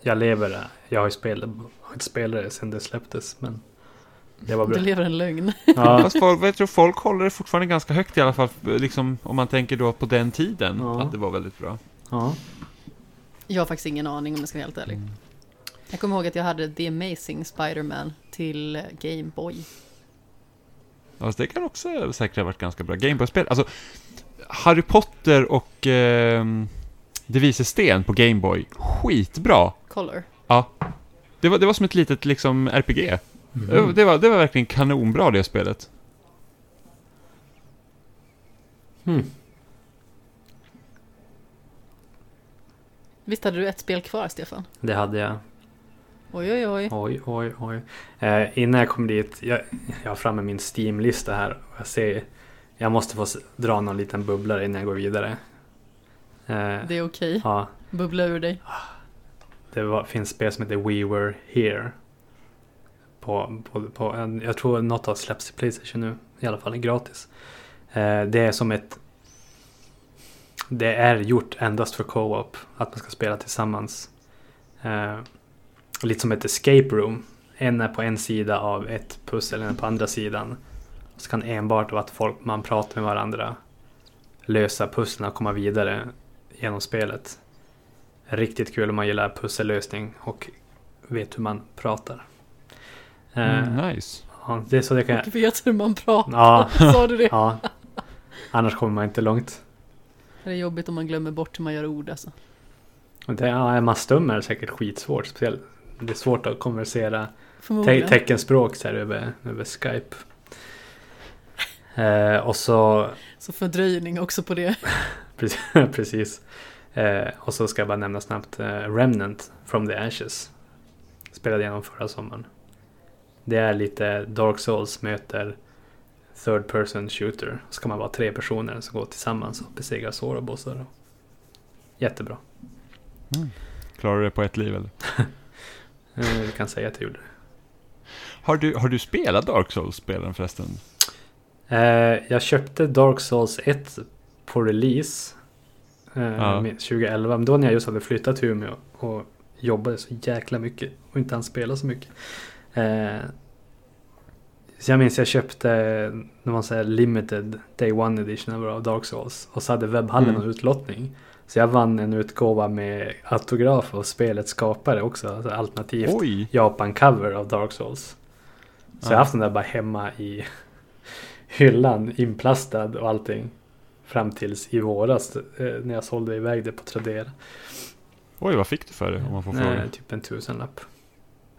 Jag lever det. Jag har ju spelat, har inte spelat det sedan det släpptes. Men det var bra. Du lever en lögn. Ja, Fast folk, jag tror folk håller det fortfarande ganska högt i alla fall, liksom om man tänker då på den tiden, Ja. att det var väldigt bra. ja. Jag har faktiskt ingen aning om jag ska vara helt ärlig. Mm. Jag kommer ihåg att jag hade The Amazing Spider-Man till Game Boy. Ja, Fast det kan också säkert ha varit ganska bra. Gameboy-spel, alltså Harry Potter och ehm, Det vises sten på Gameboy, skitbra! Color. Det var, det var som ett litet liksom RPG. Mhm. Det, var- det, var, det var verkligen kanonbra det spelet. Hmm. Visst hade du ett spel kvar, Stefan? Det hade jag. Oj, oj, oj. Oj, oj, oj. Eh, innan jag kom dit, jag, jag har framme min Steam-lista här. Och jag ser, jag måste få dra någon liten bubblare innan jag går vidare. Eh, Det är okej. ja, Bubbla ur dig. det var, finns spel som heter We Were Here. På, på, på en, jag tror något har släppts i Playstation nu. I alla fall gratis. Eh, det är som ett... Det är gjort endast för co-op. Att man ska spela tillsammans. Eh, lite som ett escape room. En är på en sida av ett pussel, en är på andra sidan. Så kan enbart av att folk, man pratar med varandra lösa pusslen och komma vidare genom spelet. Riktigt kul om man gillar pussellösning och vet hur man pratar. Eh, Mm, nice. ja, det är så det kan jag... Och vet hur man pratar. Ja, Sa du det? ja. Annars kommer man inte långt. Det är jobbigt om man glömmer bort hur man gör ord alltså. Och det, ja, är man stum är det säkert skitsvårt. Speciellt, det är svårt att konversera te- teckenspråk så här över, över Skype. Eh, och så, Så fördröjning också på det. precis. Eh, och så ska jag bara nämna snabbt eh, Remnant from the Ashes. Spelade igenom förra sommaren. Det är lite Dark Souls möter Third Person Shooter. Ska man vara tre personer som går tillsammans och besegrar svåra bossar. Jättebra. Klarar du det på ett liv eller? Eh, Vi kan säga att jag gjorde det. Har du, har du spelat Dark Souls-spelen förresten? Eh, jag köpte Dark Souls 1 på release. Eh, Ja. med 2011. Men då när jag just hade flyttat till Umeå och jobbade så jäkla mycket. Och inte hann spela så mycket. Eh, så jag minns jag köpte en sån här limited day one edition av Dark Souls. Och så hade webbhallen Mm. en utlottning. Så jag vann en utgåva med autograf och spelets skapare också. Alltså alternativt! Japan-cover av Dark Souls. Så jag har Ja. haft den där bara hemma i hyllan, inplastad och allting. Fram tills i våras eh, när jag sålde iväg det på Tradera. Oj, vad fick du för det om man får Eh, fråga? typ en tusenlapp.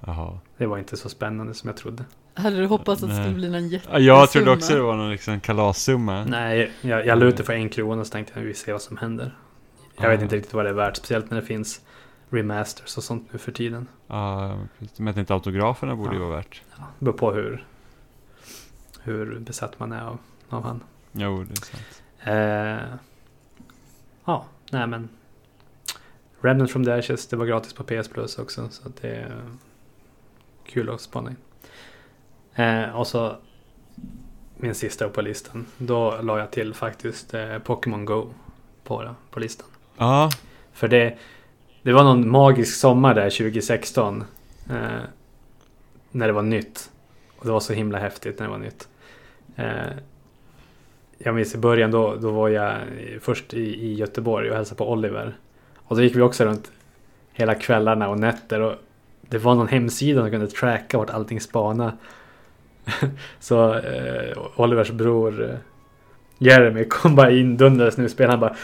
Jaha. Det var inte så spännande som jag trodde. Hade du hoppats att det Nej. skulle bli någon jätte Ja, jag trodde också det var någon liksom kalassumma. Nej, jag, jag la ut det för en krona så tänkte jag vi ser vad som händer. Jag vet inte riktigt vad det är värt, speciellt när det finns remasters och sånt nu för tiden. Ja, men tänkte autograferna borde ju Ja. vara värt. Det beror på hur, hur besatt man är av, av han. Jo, det är sant. Eh, ja, nej men. Remnant from the Ashes, det var gratis på PS Plus också. Så det är kul att spana in. Eh, och så min sista på listan. Då la jag till faktiskt eh, Pokémon Go på, på listan. Ja, För det, det var någon magisk sommar där 2016. Eh, när det var nytt. Och det var så himla häftigt när det var nytt. Eh, jag minns i början då, då var jag först i, i Göteborg och hälsade på Oliver. Och då gick vi också runt hela kvällarna och nätter. Och det var någon hemsida som kunde tracka vart allting spanade. så eh, Olivers bror eh, Jeremy kom bara in dundrades nu spelade han bara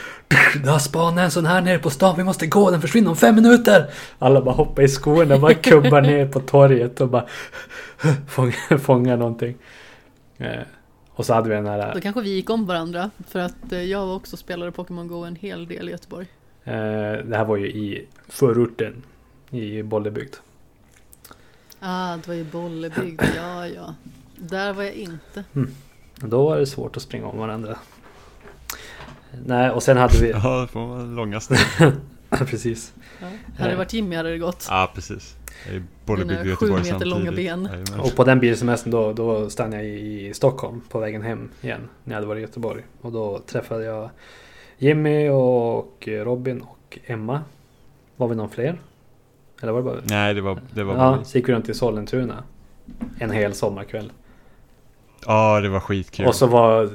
Det har spanat en sån här nere på stan, vi måste gå, den försvinner om fem minuter! Alla bara hoppar i skorna bara kubbar ner på torget och bara fångar, fångar någonting. Eh, och så hade vi den här, Då kanske vi gick om varandra för att eh, jag också spelade Pokémon Go en hel del i Göteborg. eh, det här var ju i förorten i Bollebygd. Ah, det var ju Bollebygd, ja ja. Där var jag inte. Och Då var det svårt att springa om varandra. Nej, och sen hade vi... ja det får vara långa steg. precis. Ja. Hade det varit Jimmy hade det gått. Ja, precis. Både i sju meter samtidigt. långa ben. Och på den bilsemestern då, då stannade jag i, Stockholm på vägen hem igen. När jag hade varit i Göteborg. Och då träffade jag Jimmy och Robin och Emma. Var vi någon fler? Eller var det bara Nej, det var, det var Ja, bara... så gick vi runt i Sollentuna. En hel sommarkväll. Ja, det var skitkul. Och så var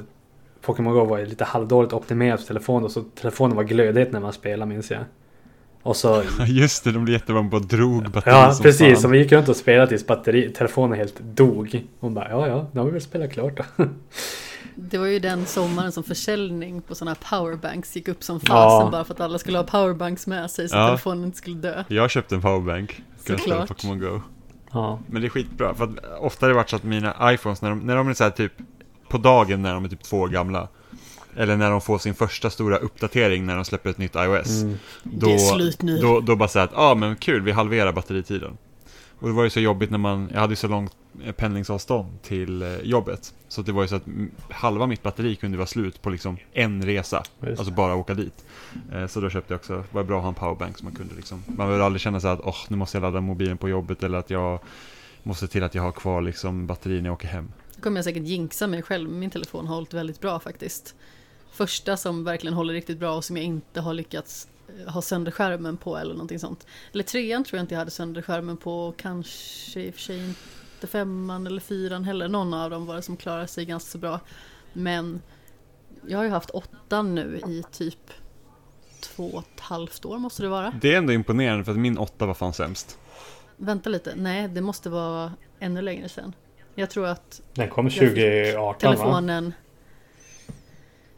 Pokémon Go var lite halvdåligt optimerat för telefonen. Så telefonen var glödhet när man spelade minns jag. Och så... Just det, de blev jättebra på drog batteri Ja som precis, fan. så vi gick runt och spelade tills batteri, telefonen helt dog. Hon bara ja ja, nu har vi väl spelat klart då. Det var ju den sommaren som försäljning på sådana här powerbanks gick upp som fasen Ja. bara för att alla skulle ha powerbanks med sig så Ja. telefonen inte skulle dö. Jag köpte en powerbank. Såklart. Pokémon Go. Ja. Men det är skitbra, för att ofta har det varit så att mina iPhones, när de, när de är så här typ på dagen när de är typ två år gamla, eller när de får sin första stora uppdatering när de släpper ett nytt iOS, Mm. då, det är slut nu. då, då bara säga att ja ah, men kul, vi halverar batteritiden. Och det var ju så jobbigt när man, jag hade ju så långt pendlingsavstånd till eh, jobbet. Så det var ju så att halva mitt batteri kunde vara slut på liksom en resa. Just Alltså bara åka dit. Eh, Så då köpte jag också, det var bra att ha en powerbank så man kunde liksom, man behöver aldrig känna sig att åh, nu måste jag ladda mobilen på jobbet eller att jag måste till att jag har kvar liksom batteri när jag åker hem. Då kommer jag säkert jinxa mig själv, min telefon har hållit väldigt bra faktiskt. Första som verkligen håller riktigt bra och som jag inte har lyckats eh, ha sönder skärmen på eller någonting sånt. Eller trean tror jag inte jag hade sönder skärmen på, kanske i och för sig inte femman eller fyran heller. Någon av dem var det som klarade sig ganska så bra. Men jag har ju haft åttan nu i typ två och ett halvt år måste det vara. Det är ändå imponerande för att min åtta var fan sämst. Vänta lite, nej det måste vara ännu längre sedan. Jag tror att Den kom Jag fick 2018 va? telefonen...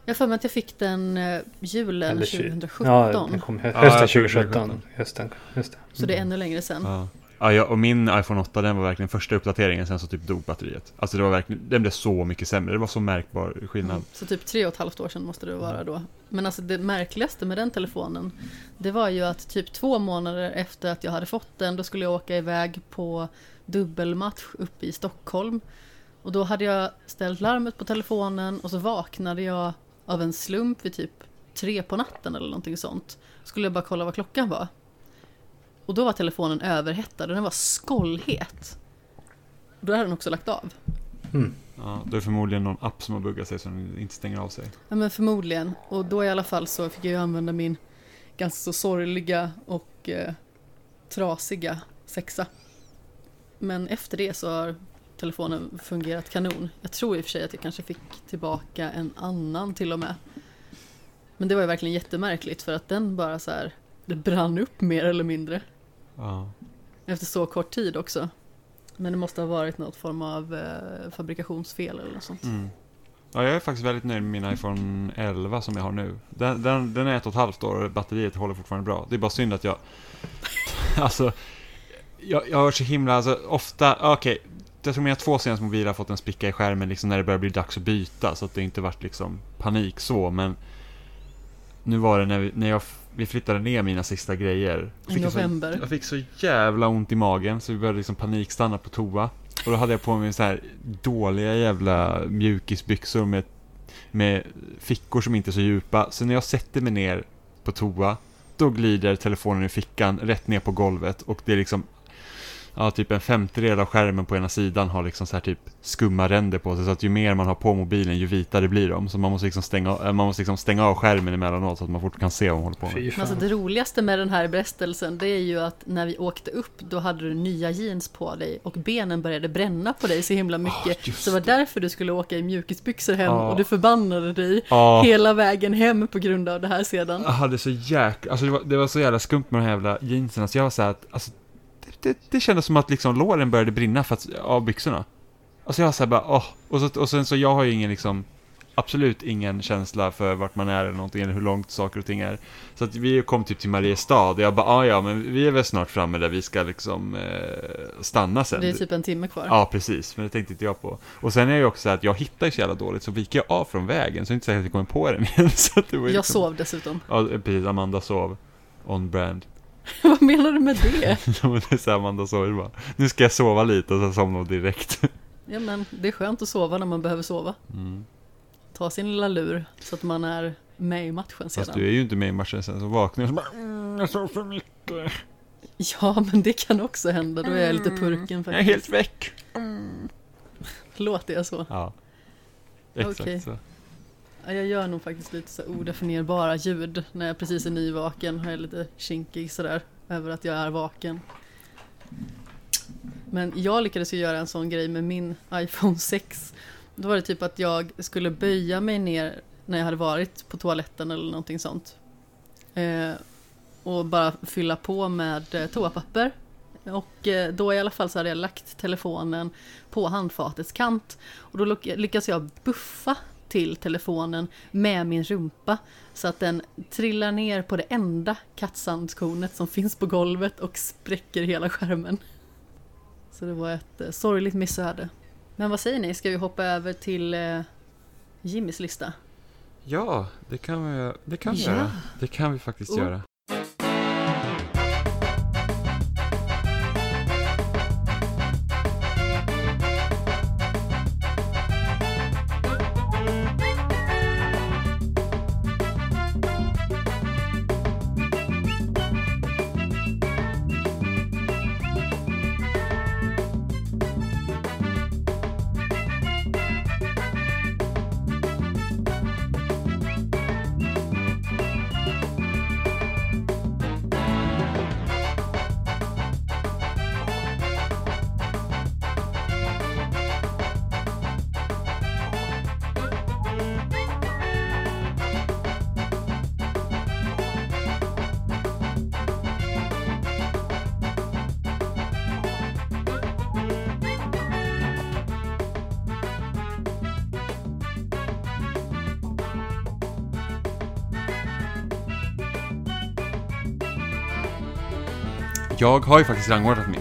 Jag har för mig att jag fick den eh, julen Eller tju- 2017. Ja, den kom Ja, hösten jag tror 2017. 2017. Hösten, det. Så det är ännu längre sedan. Ja. Ja, jag, och min iPhone 8 den var verkligen första uppdateringen, sen så typ dog batteriet. Alltså det var verkligen, den blev så mycket sämre, det var så märkbar skillnad. Mm. Så typ tre och ett halvt år sedan måste det vara då. Men alltså det märkligaste med den telefonen Det var ju att typ två månader efter att jag hade fått den Då skulle jag åka iväg på dubbelmatch uppe i Stockholm Och då hade jag ställt larmet på telefonen och så vaknade jag av en slump vid typ tre på natten eller någonting sånt Skulle jag bara kolla vad klockan var och då var telefonen överhettad och den var skållhet Då hade den också lagt av Mm. Ja, det är förmodligen någon app som har buggat sig så den inte stänger av sig. Ja men förmodligen. Och då i alla fall så fick jag ju använda min ganska så sorgliga och eh, trasiga sexa. Men efter det så har telefonen fungerat kanon. Jag tror i och för sig att jag kanske fick tillbaka en annan till och med. Men det var ju verkligen jättemärkligt för att den bara så här, det brann upp mer eller mindre. Ja. Efter så kort tid också. Men det måste ha varit något form av eh, fabrikationsfel eller något sånt. Mm. Ja, jag är faktiskt väldigt nöjd med min iPhone 11 som jag har nu. Den, den, den är ett och ett halvt år och batteriet håller fortfarande bra. Det är bara synd att jag... alltså, jag, jag har så himla, alltså ofta, okej. jag tror mina två senaste mobiler har fått en spricka i skärmen liksom när det börjar bli dags att byta. Så att det inte varit liksom panik så, men... Nu var det när, vi, när jag vi flyttade ner mina sista grejer. I en så- november. Jag fick så jävla ont i magen så vi började liksom panikstanna på toa. Och då hade jag på mig så här dåliga jävla mjukisbyxor med, med fickor som inte är så djupa. Så när jag sätter mig ner på toa, då glider telefonen i fickan rätt ner på golvet och det är liksom Ja, typ en femtedel av skärmen på ena sidan har liksom så här typ skumma ränder på sig så att ju mer man har på mobilen ju vitare blir de. Så man måste liksom stänga, man måste liksom stänga av skärmen emellanåt så att man fort kan se vad man håller på med. Alltså det roligaste med den här berättelsen det är ju att när vi åkte upp då hade du nya jeans på dig och benen började bränna på dig så himla mycket. just så det var därför du skulle åka i mjukisbyxor hem Ja. och du förbannade dig Ja. hela vägen hem på grund av det här sedan. Jag hade så jäkla, alltså det var, det var så jävla skumt med de här jävla jeansen, så jag var så här att, alltså, det, det, kändes som att liksom låren började brinna för att, av byxorna. Alltså jag var så här bara, åh, och, så, och sen så jag har ju ingen liksom, absolut ingen känsla för vart man är eller någonting, eller hur långt saker och ting är. Så att vi kom typ till Mariestad, och jag bara, ah, ja men vi är väl snart framme där vi ska liksom eh, stanna sen. Det är typ en timme kvar. Ja, precis. Men det tänkte inte jag på. Och sen är det ju också så att jag hittar ju så jävla dåligt, så viker jag av från vägen, så det är inte säkert att jag kommer på den igen. Så att det var Jag liksom... sov dessutom. Ja, precis. Amanda sov. On brand. Vad menar du med det? Ja, men det är så här Amanda sover bara. Nu ska jag sova lite och sen somnar direkt. Ja men det är skönt att sova när man behöver sova. Mm. Ta sin lilla lur så att man är med i matchen Fast sedan. du är ju inte med i matchen sen, så vaknar jag och så bara mm, jag sov för mycket. Ja men det kan också hända, då är jag lite purken Jag är helt faktiskt. väck. Låter jag så? Ja. Exakt Okej. så. Jag gör nog faktiskt lite så odefinierbara ljud när jag precis är nyvaken. Jag är lite kinkig sådär över att jag är vaken. Men jag lyckades ju göra en sån grej med min iPhone 6. Då var det typ att jag skulle böja mig ner när jag hade varit på toaletten eller någonting sånt. Eh, och bara fylla på med eh, toapapper. Och eh, då i alla fall så hade jag lagt telefonen på handfatets kant. Och då lyckas jag buffa till telefonen med min rumpa. Så att den trillar ner på det enda kattsandskornet som finns på golvet och spräcker hela skärmen. Så det var ett eh, sorgligt missöde. Men vad säger ni, ska vi hoppa över till eh, Jimmys lista? Ja, det kan vi, det kan vi Ja. göra. Det kan vi faktiskt Oh. göra. Jag har ju faktiskt rangordnat min.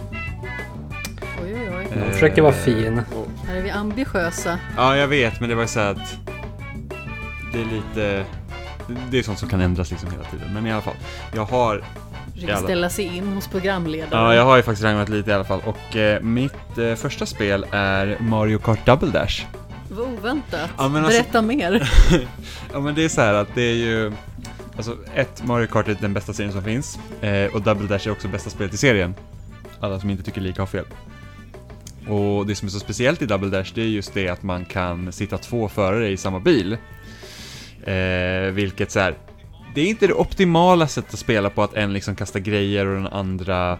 Oj, oj, oj. Man försöker vara fin. och- Här är vi ambitiösa. Ja, jag vet, men det var ju så här att det är lite... Det är sånt som kan ändras liksom hela tiden, men i alla fall. Jag har, Försöker Jävlar. ställa sig in hos programledaren. ja, jag har ju faktiskt rangordnat lite i alla fall. Och eh, mitt eh, första spel är Mario Kart Double Dash. Vad oväntat. Ja, men alltså- Berätta mer. Ja men det är så här att det är ju Alltså ett, Mario Kart är den bästa serien som finns eh, och Double Dash är också bästa spelet i serien. Alla som inte tycker lika har fel. Och det som är så speciellt i Double Dash det är just det att man kan sitta två förare i samma bil. Eh, vilket så här, det är inte det optimala sättet att spela på att en liksom kastar grejer och den andra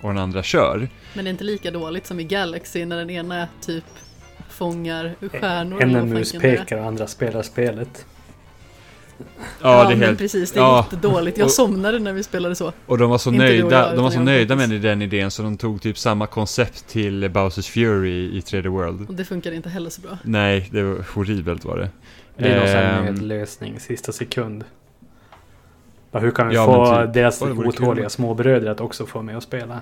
och den andra kör. Men det är inte lika dåligt som i Galaxy när den ena typ fångar stjärnor. En det är. muspekare och andra spelar spelet. Ja, det är helt... precis. Det är ja. jättedåligt. Jag Och- somnade när vi spelade så. Och de var så Inte nöjda, jag, de var så nöjda med den idén så de tog typ samma koncept till Bowsers Fury i 3D World. Och det funkade inte heller så bra. Nej, det var horribelt var det. Det är någon sån här Ehm, nödlösning, sista sekund. Bara, hur kan vi Ja, få typ- deras otåliga småbröder att också få med och spela?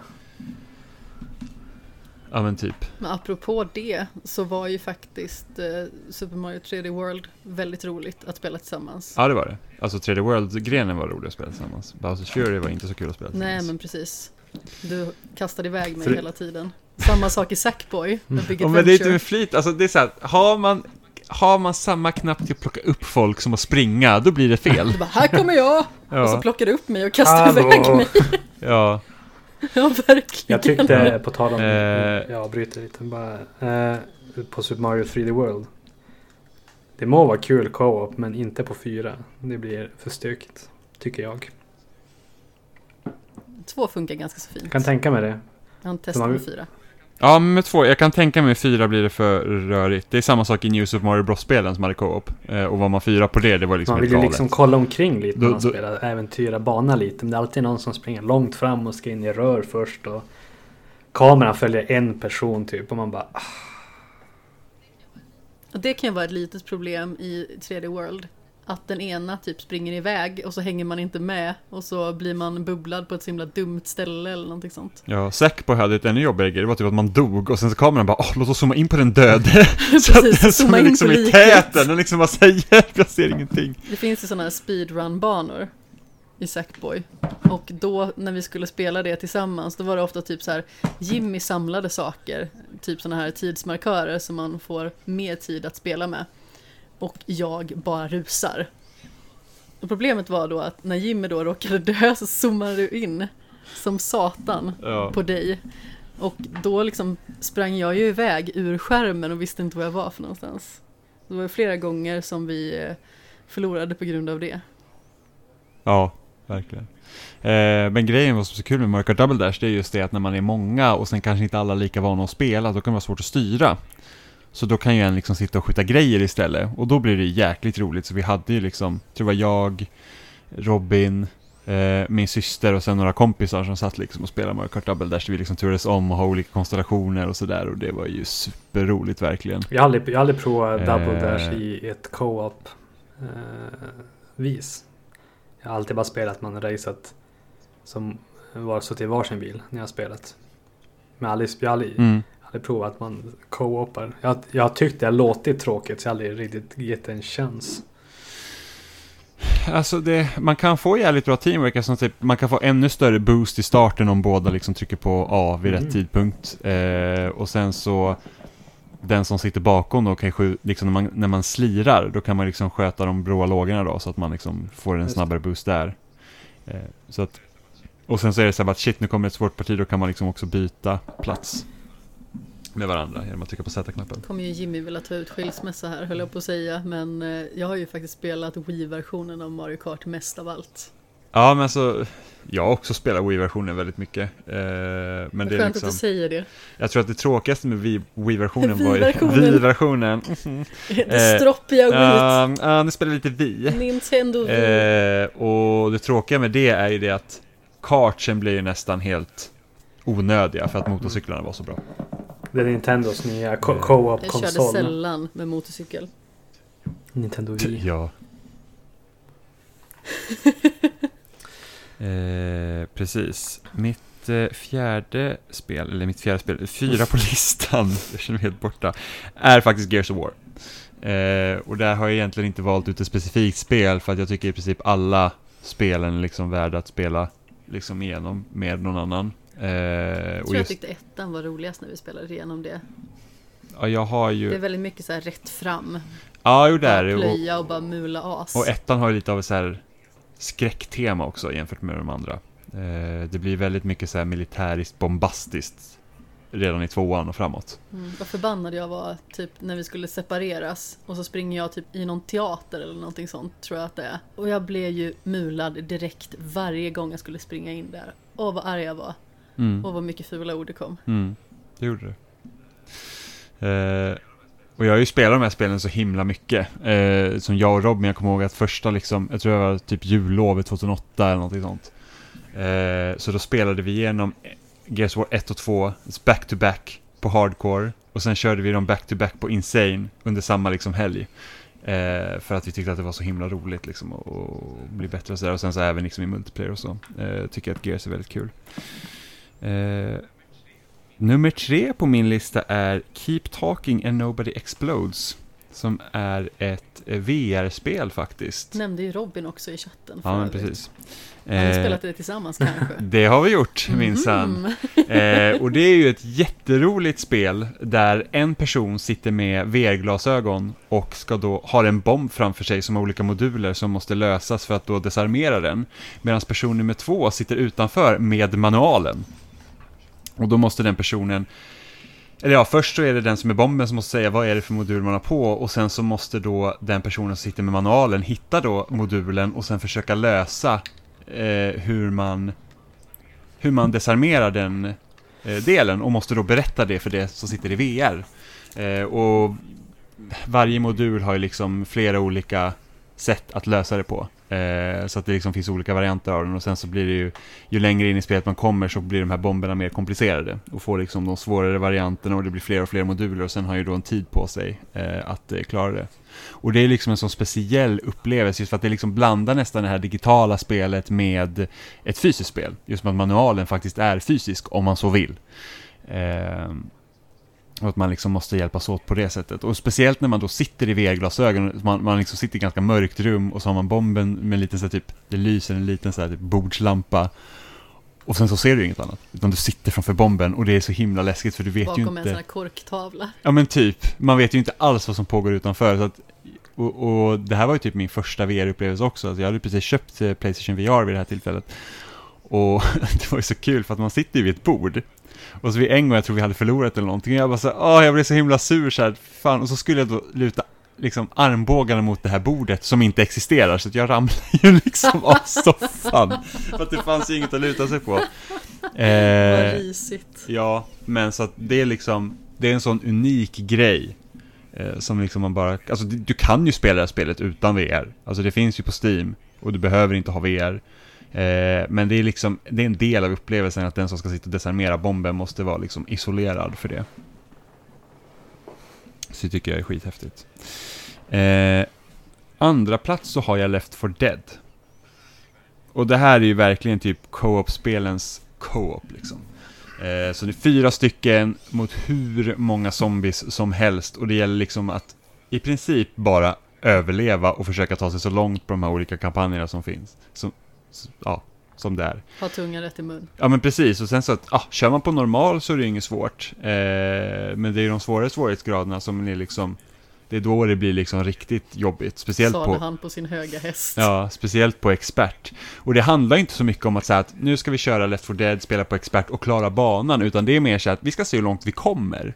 Ja men typ. Men apropå det så var ju faktiskt eh, Super Mario 3D World väldigt roligt att spela tillsammans. Ja det var det. Alltså 3D World-grenen var rolig att spela tillsammans. Bowsers Fury var inte så kul att spela Nej tillsammans. men precis. Du kastade iväg mig För- hela tiden. Samma sak i Sackboy Big Ja, men det är inte med flit, alltså det är så här, har man, har man samma knapp till att plocka upp folk som att springa, då blir det fel. Du bara, här kommer jag! Och så Ja, plockade du upp mig och kastade Hallå. iväg mig. ja. Ja, verkligen. Jag tyckte, på tal om, Eh. jag avbryter lite bara. Eh, på Super Mario 3D World. Det må vara kul co-op men inte på fyra. Det blir för stökigt. Tycker jag. Två funkar ganska så fint. Jag kan tänka mig det. Jag har inte testat man- med fyra. Ja, med två, jag kan tänka mig fyra blir det för rörigt. Det är samma sak i New Super Mario Bros-spelen som hade co-op. Eh, och var man fyra på det, det var liksom Man vill ju galet. liksom kolla omkring lite när man då- spelar. Äventyra bana lite. Men det är alltid någon som springer långt fram och ska in i rör först. Och kameran följer en person typ. Och man bara... ah, Och det kan ju vara ett litet problem i 3D World. Att den ena typ springer iväg och så hänger man inte med och så blir man bubblad på ett så himla dumt ställe eller någonting sånt. Ja, Sackboy hade ett ännu jobbigare grej. Det var typ att man dog och sen så kameran bara Åh, låt oss zooma in på den döde. så att Precis, den zooma in liksom på i täten, den liksom bara säger jag ser ingenting. Det finns ju sådana här speedrun-banor i Sackboy. Och då när vi skulle spela det tillsammans då var det ofta typ så här Jimmy samlade saker, typ sådana här tidsmarkörer som man får mer tid att spela med. Och jag bara rusar. Och problemet var då att när Jimmy då råkade dö så zoomade du in som satan Ja. på dig. Och då liksom sprang jag ju iväg ur skärmen och visste inte var jag var för någonstans. Det var flera gånger som vi eh, förlorade på grund av det. Ja, verkligen. Eh, men grejen vad som är så kul med Kart Double Dash, det är just det att när man är många och sen kanske inte alla är lika vana att spela, då kan det vara svårt att styra. Så då kan ju en liksom sitta och skjuta grejer istället, och då blir det jäkligt roligt. Så vi hade ju liksom, jag tror det var jag, Robin, eh, min syster och sen några kompisar som satt liksom och spelade Mario Kart Double Dash. Vi liksom turades om och ha olika konstellationer och sådär, och det var ju superroligt verkligen. Jag har aldrig, jag har aldrig provat Double Eh. Dash i ett co-op eh, vis. Jag har alltid bara spelat man raceat som var så till varsin bil när jag har spelat. Men jag har aldrig, jag har aldrig, Mm. Aldrig provat att man co-opar. Jag, jag har tyckt det har låtit tråkigt så jag har aldrig riktigt gett en chans. Alltså det, man kan få jävligt bra teamwork, alltså typ, man kan få ännu större boost i starten om båda liksom trycker på A vid Mm. rätt tidpunkt. Eh, och sen så, den som sitter bakom då kan liksom när man, när man slirar, då kan man liksom sköta de bråa lågorna då, så att man liksom får en snabbare boost där. Eh, så att, och sen så är det så här att shit, nu kommer ett svårt parti, då kan man liksom också byta plats med varandra genom att trycka på Z-knappen. kommer ju Jimmy vilja ta ut skilsmässa här höll jag på att säga. Men eh, jag har ju faktiskt spelat Wii-versionen av Mario Kart mest av allt. Ja, men alltså, jag har också spelat Wii-versionen väldigt mycket. Eh, men Vad det är skönt liksom... att du säger det. Jag tror att det tråkigaste med Wii- Wii-versionen var ju... Wii-versionen. Det stroppiga Wii. Ja, ja, det spelar lite Wii. Nintendo Wii. Eh, och det tråkiga med det är ju det att kartsen blir ju nästan helt onödiga för att motorcyklarna var så bra. Det är Nintendos nya co- jag körde co-op-konsol. sällan med motorcykel. Nintendo Wii. Ja. eh, precis. Mitt eh, fjärde spel, eller mitt fjärde spel, fyra på listan, jag känner mig helt borta, är faktiskt Gears of War. Eh, och där har jag egentligen inte valt ut ett specifikt spel för att jag tycker i princip alla spelen är liksom värda att spela liksom igenom med någon annan. Eh, Jag och tror jag tyckte ettan var roligast när vi spelade igenom det. ja, jag har Det är ju... väldigt mycket så här rätt fram. Ja, jo det är det. Och, plöja och bara mula as. Och ettan har ju lite av ett så här skräcktema också jämfört med de andra. Eh, det blir väldigt mycket så här militäriskt bombastiskt redan i tvåan och framåt. Mm, vad förbannad jag var typ när vi skulle separeras och så springer jag typ i någon teater eller någonting sånt tror jag att det är. Och jag blev ju mulad direkt varje gång jag skulle springa in där. Åh vad arg jag var. Mm. Och vad mycket fula ord det kom. Mm, det gjorde det. Eh, och jag har ju spelat de här spelen så himla mycket. Eh, som jag och Robin, jag kommer ihåg att första liksom, jag tror det var typ jullovet 2008 eller någonting sånt. Eh, så då spelade vi igenom Gears War 1 och 2, back to back på hardcore. Och sen körde vi dem back to back på Insane under samma liksom helg. Eh, för att vi tyckte att det var så himla roligt liksom och, och bli bättre och sådär. Och sen så även liksom i multiplayer och så. Eh, tycker jag att Gears är väldigt kul. Eh, Nummer tre på min lista är Keep Talking and Nobody Explodes. Som är ett eh, VR-spel faktiskt. Nämnde ju Robin också i chatten. Ja, men precis. Har ni Eh, spelat det tillsammans kanske? Det har vi gjort, minsann. Mm. Eh, och det är ju ett jätteroligt spel där en person sitter med VR-glasögon och ska då ha en bomb framför sig som har olika moduler som måste lösas för att då desarmera den. Medan person nummer två sitter utanför med manualen. Och då måste den personen eller ja, först så är det den som är bomben som måste säga vad är det för modul man har på och sen så måste då den personen som sitter med manualen hitta då modulen och sen försöka lösa eh, hur man hur man desarmerar den eh, delen och måste då berätta det för det som sitter i VR. Eh, och varje modul har ju liksom flera olika sätt att lösa det på. Eh, så att det liksom finns olika varianter av den och sen så blir det ju, ju längre in i spelet man kommer så blir de här bomberna mer komplicerade och får liksom de svårare varianterna och det blir fler och fler moduler och sen har ju då en tid på sig eh, att eh, klara det. Och det är liksom en sån speciell upplevelse just för att det liksom blandar nästan det här digitala spelet med ett fysiskt spel. Just med att manualen faktiskt är fysisk om man så vill. Eh, och att man liksom måste hjälpas åt på det sättet. Och speciellt när man då sitter i VR-glasögon, man, man liksom sitter i ett ganska mörkt rum och så har man bomben med en liten så här, typ, det lyser en liten så här, typ, bordslampa. Och sen så ser du inget annat. Utan du sitter framför bomben och det är så himla läskigt för du vet ju Bakom en sån inte. här korktavla. Ja men typ, man vet ju inte alls vad som pågår utanför. Så att, och, och det här var ju typ min första VR-upplevelse också. Alltså jag hade precis köpt eh, Playstation VR vid det här tillfället. Och det var ju så kul för att man sitter ju vid ett bord. Och så vid en gång, jag tror vi hade förlorat eller någonting, och jag bara så åh jag blev så himla sur så här, fan. Och så skulle jag då luta liksom armbågarna mot det här bordet som inte existerar, så att jag ramlade ju liksom av soffan. För att det fanns ju inget att luta sig på. Vad Eh, risigt. Ja, men så att det är liksom, det är en sån unik grej. Eh, som liksom man bara, alltså du, du kan ju spela det här spelet utan VR. Alltså det finns ju på Steam och du behöver inte ha VR. Eh, men det är liksom, det är en del av upplevelsen att den som ska sitta och desarmera bomben måste vara liksom isolerad för det. Så det tycker jag är skithäftigt. Eh, andra plats så har jag Left for Dead. Och det här är ju verkligen typ co-op-spelens co-op liksom. Eh, så det är fyra stycken mot hur många zombies som helst och det gäller liksom att i princip bara överleva och försöka ta sig så långt på de här olika kampanjerna som finns. Som, ja, som det är. Ha tungan rätt i mun. Ja men precis, och sen så att, ah, kör man på normal så är det ju inget svårt. Eh, men det är de svårare svårighetsgraderna som är liksom, det är då det blir liksom riktigt jobbigt. Speciellt Sade på... han på sin höga häst. Ja, speciellt på expert. Och det handlar inte så mycket om att säga att nu ska vi köra Left 4 Dead, spela på expert och klara banan, utan det är mer så att vi ska se hur långt vi kommer.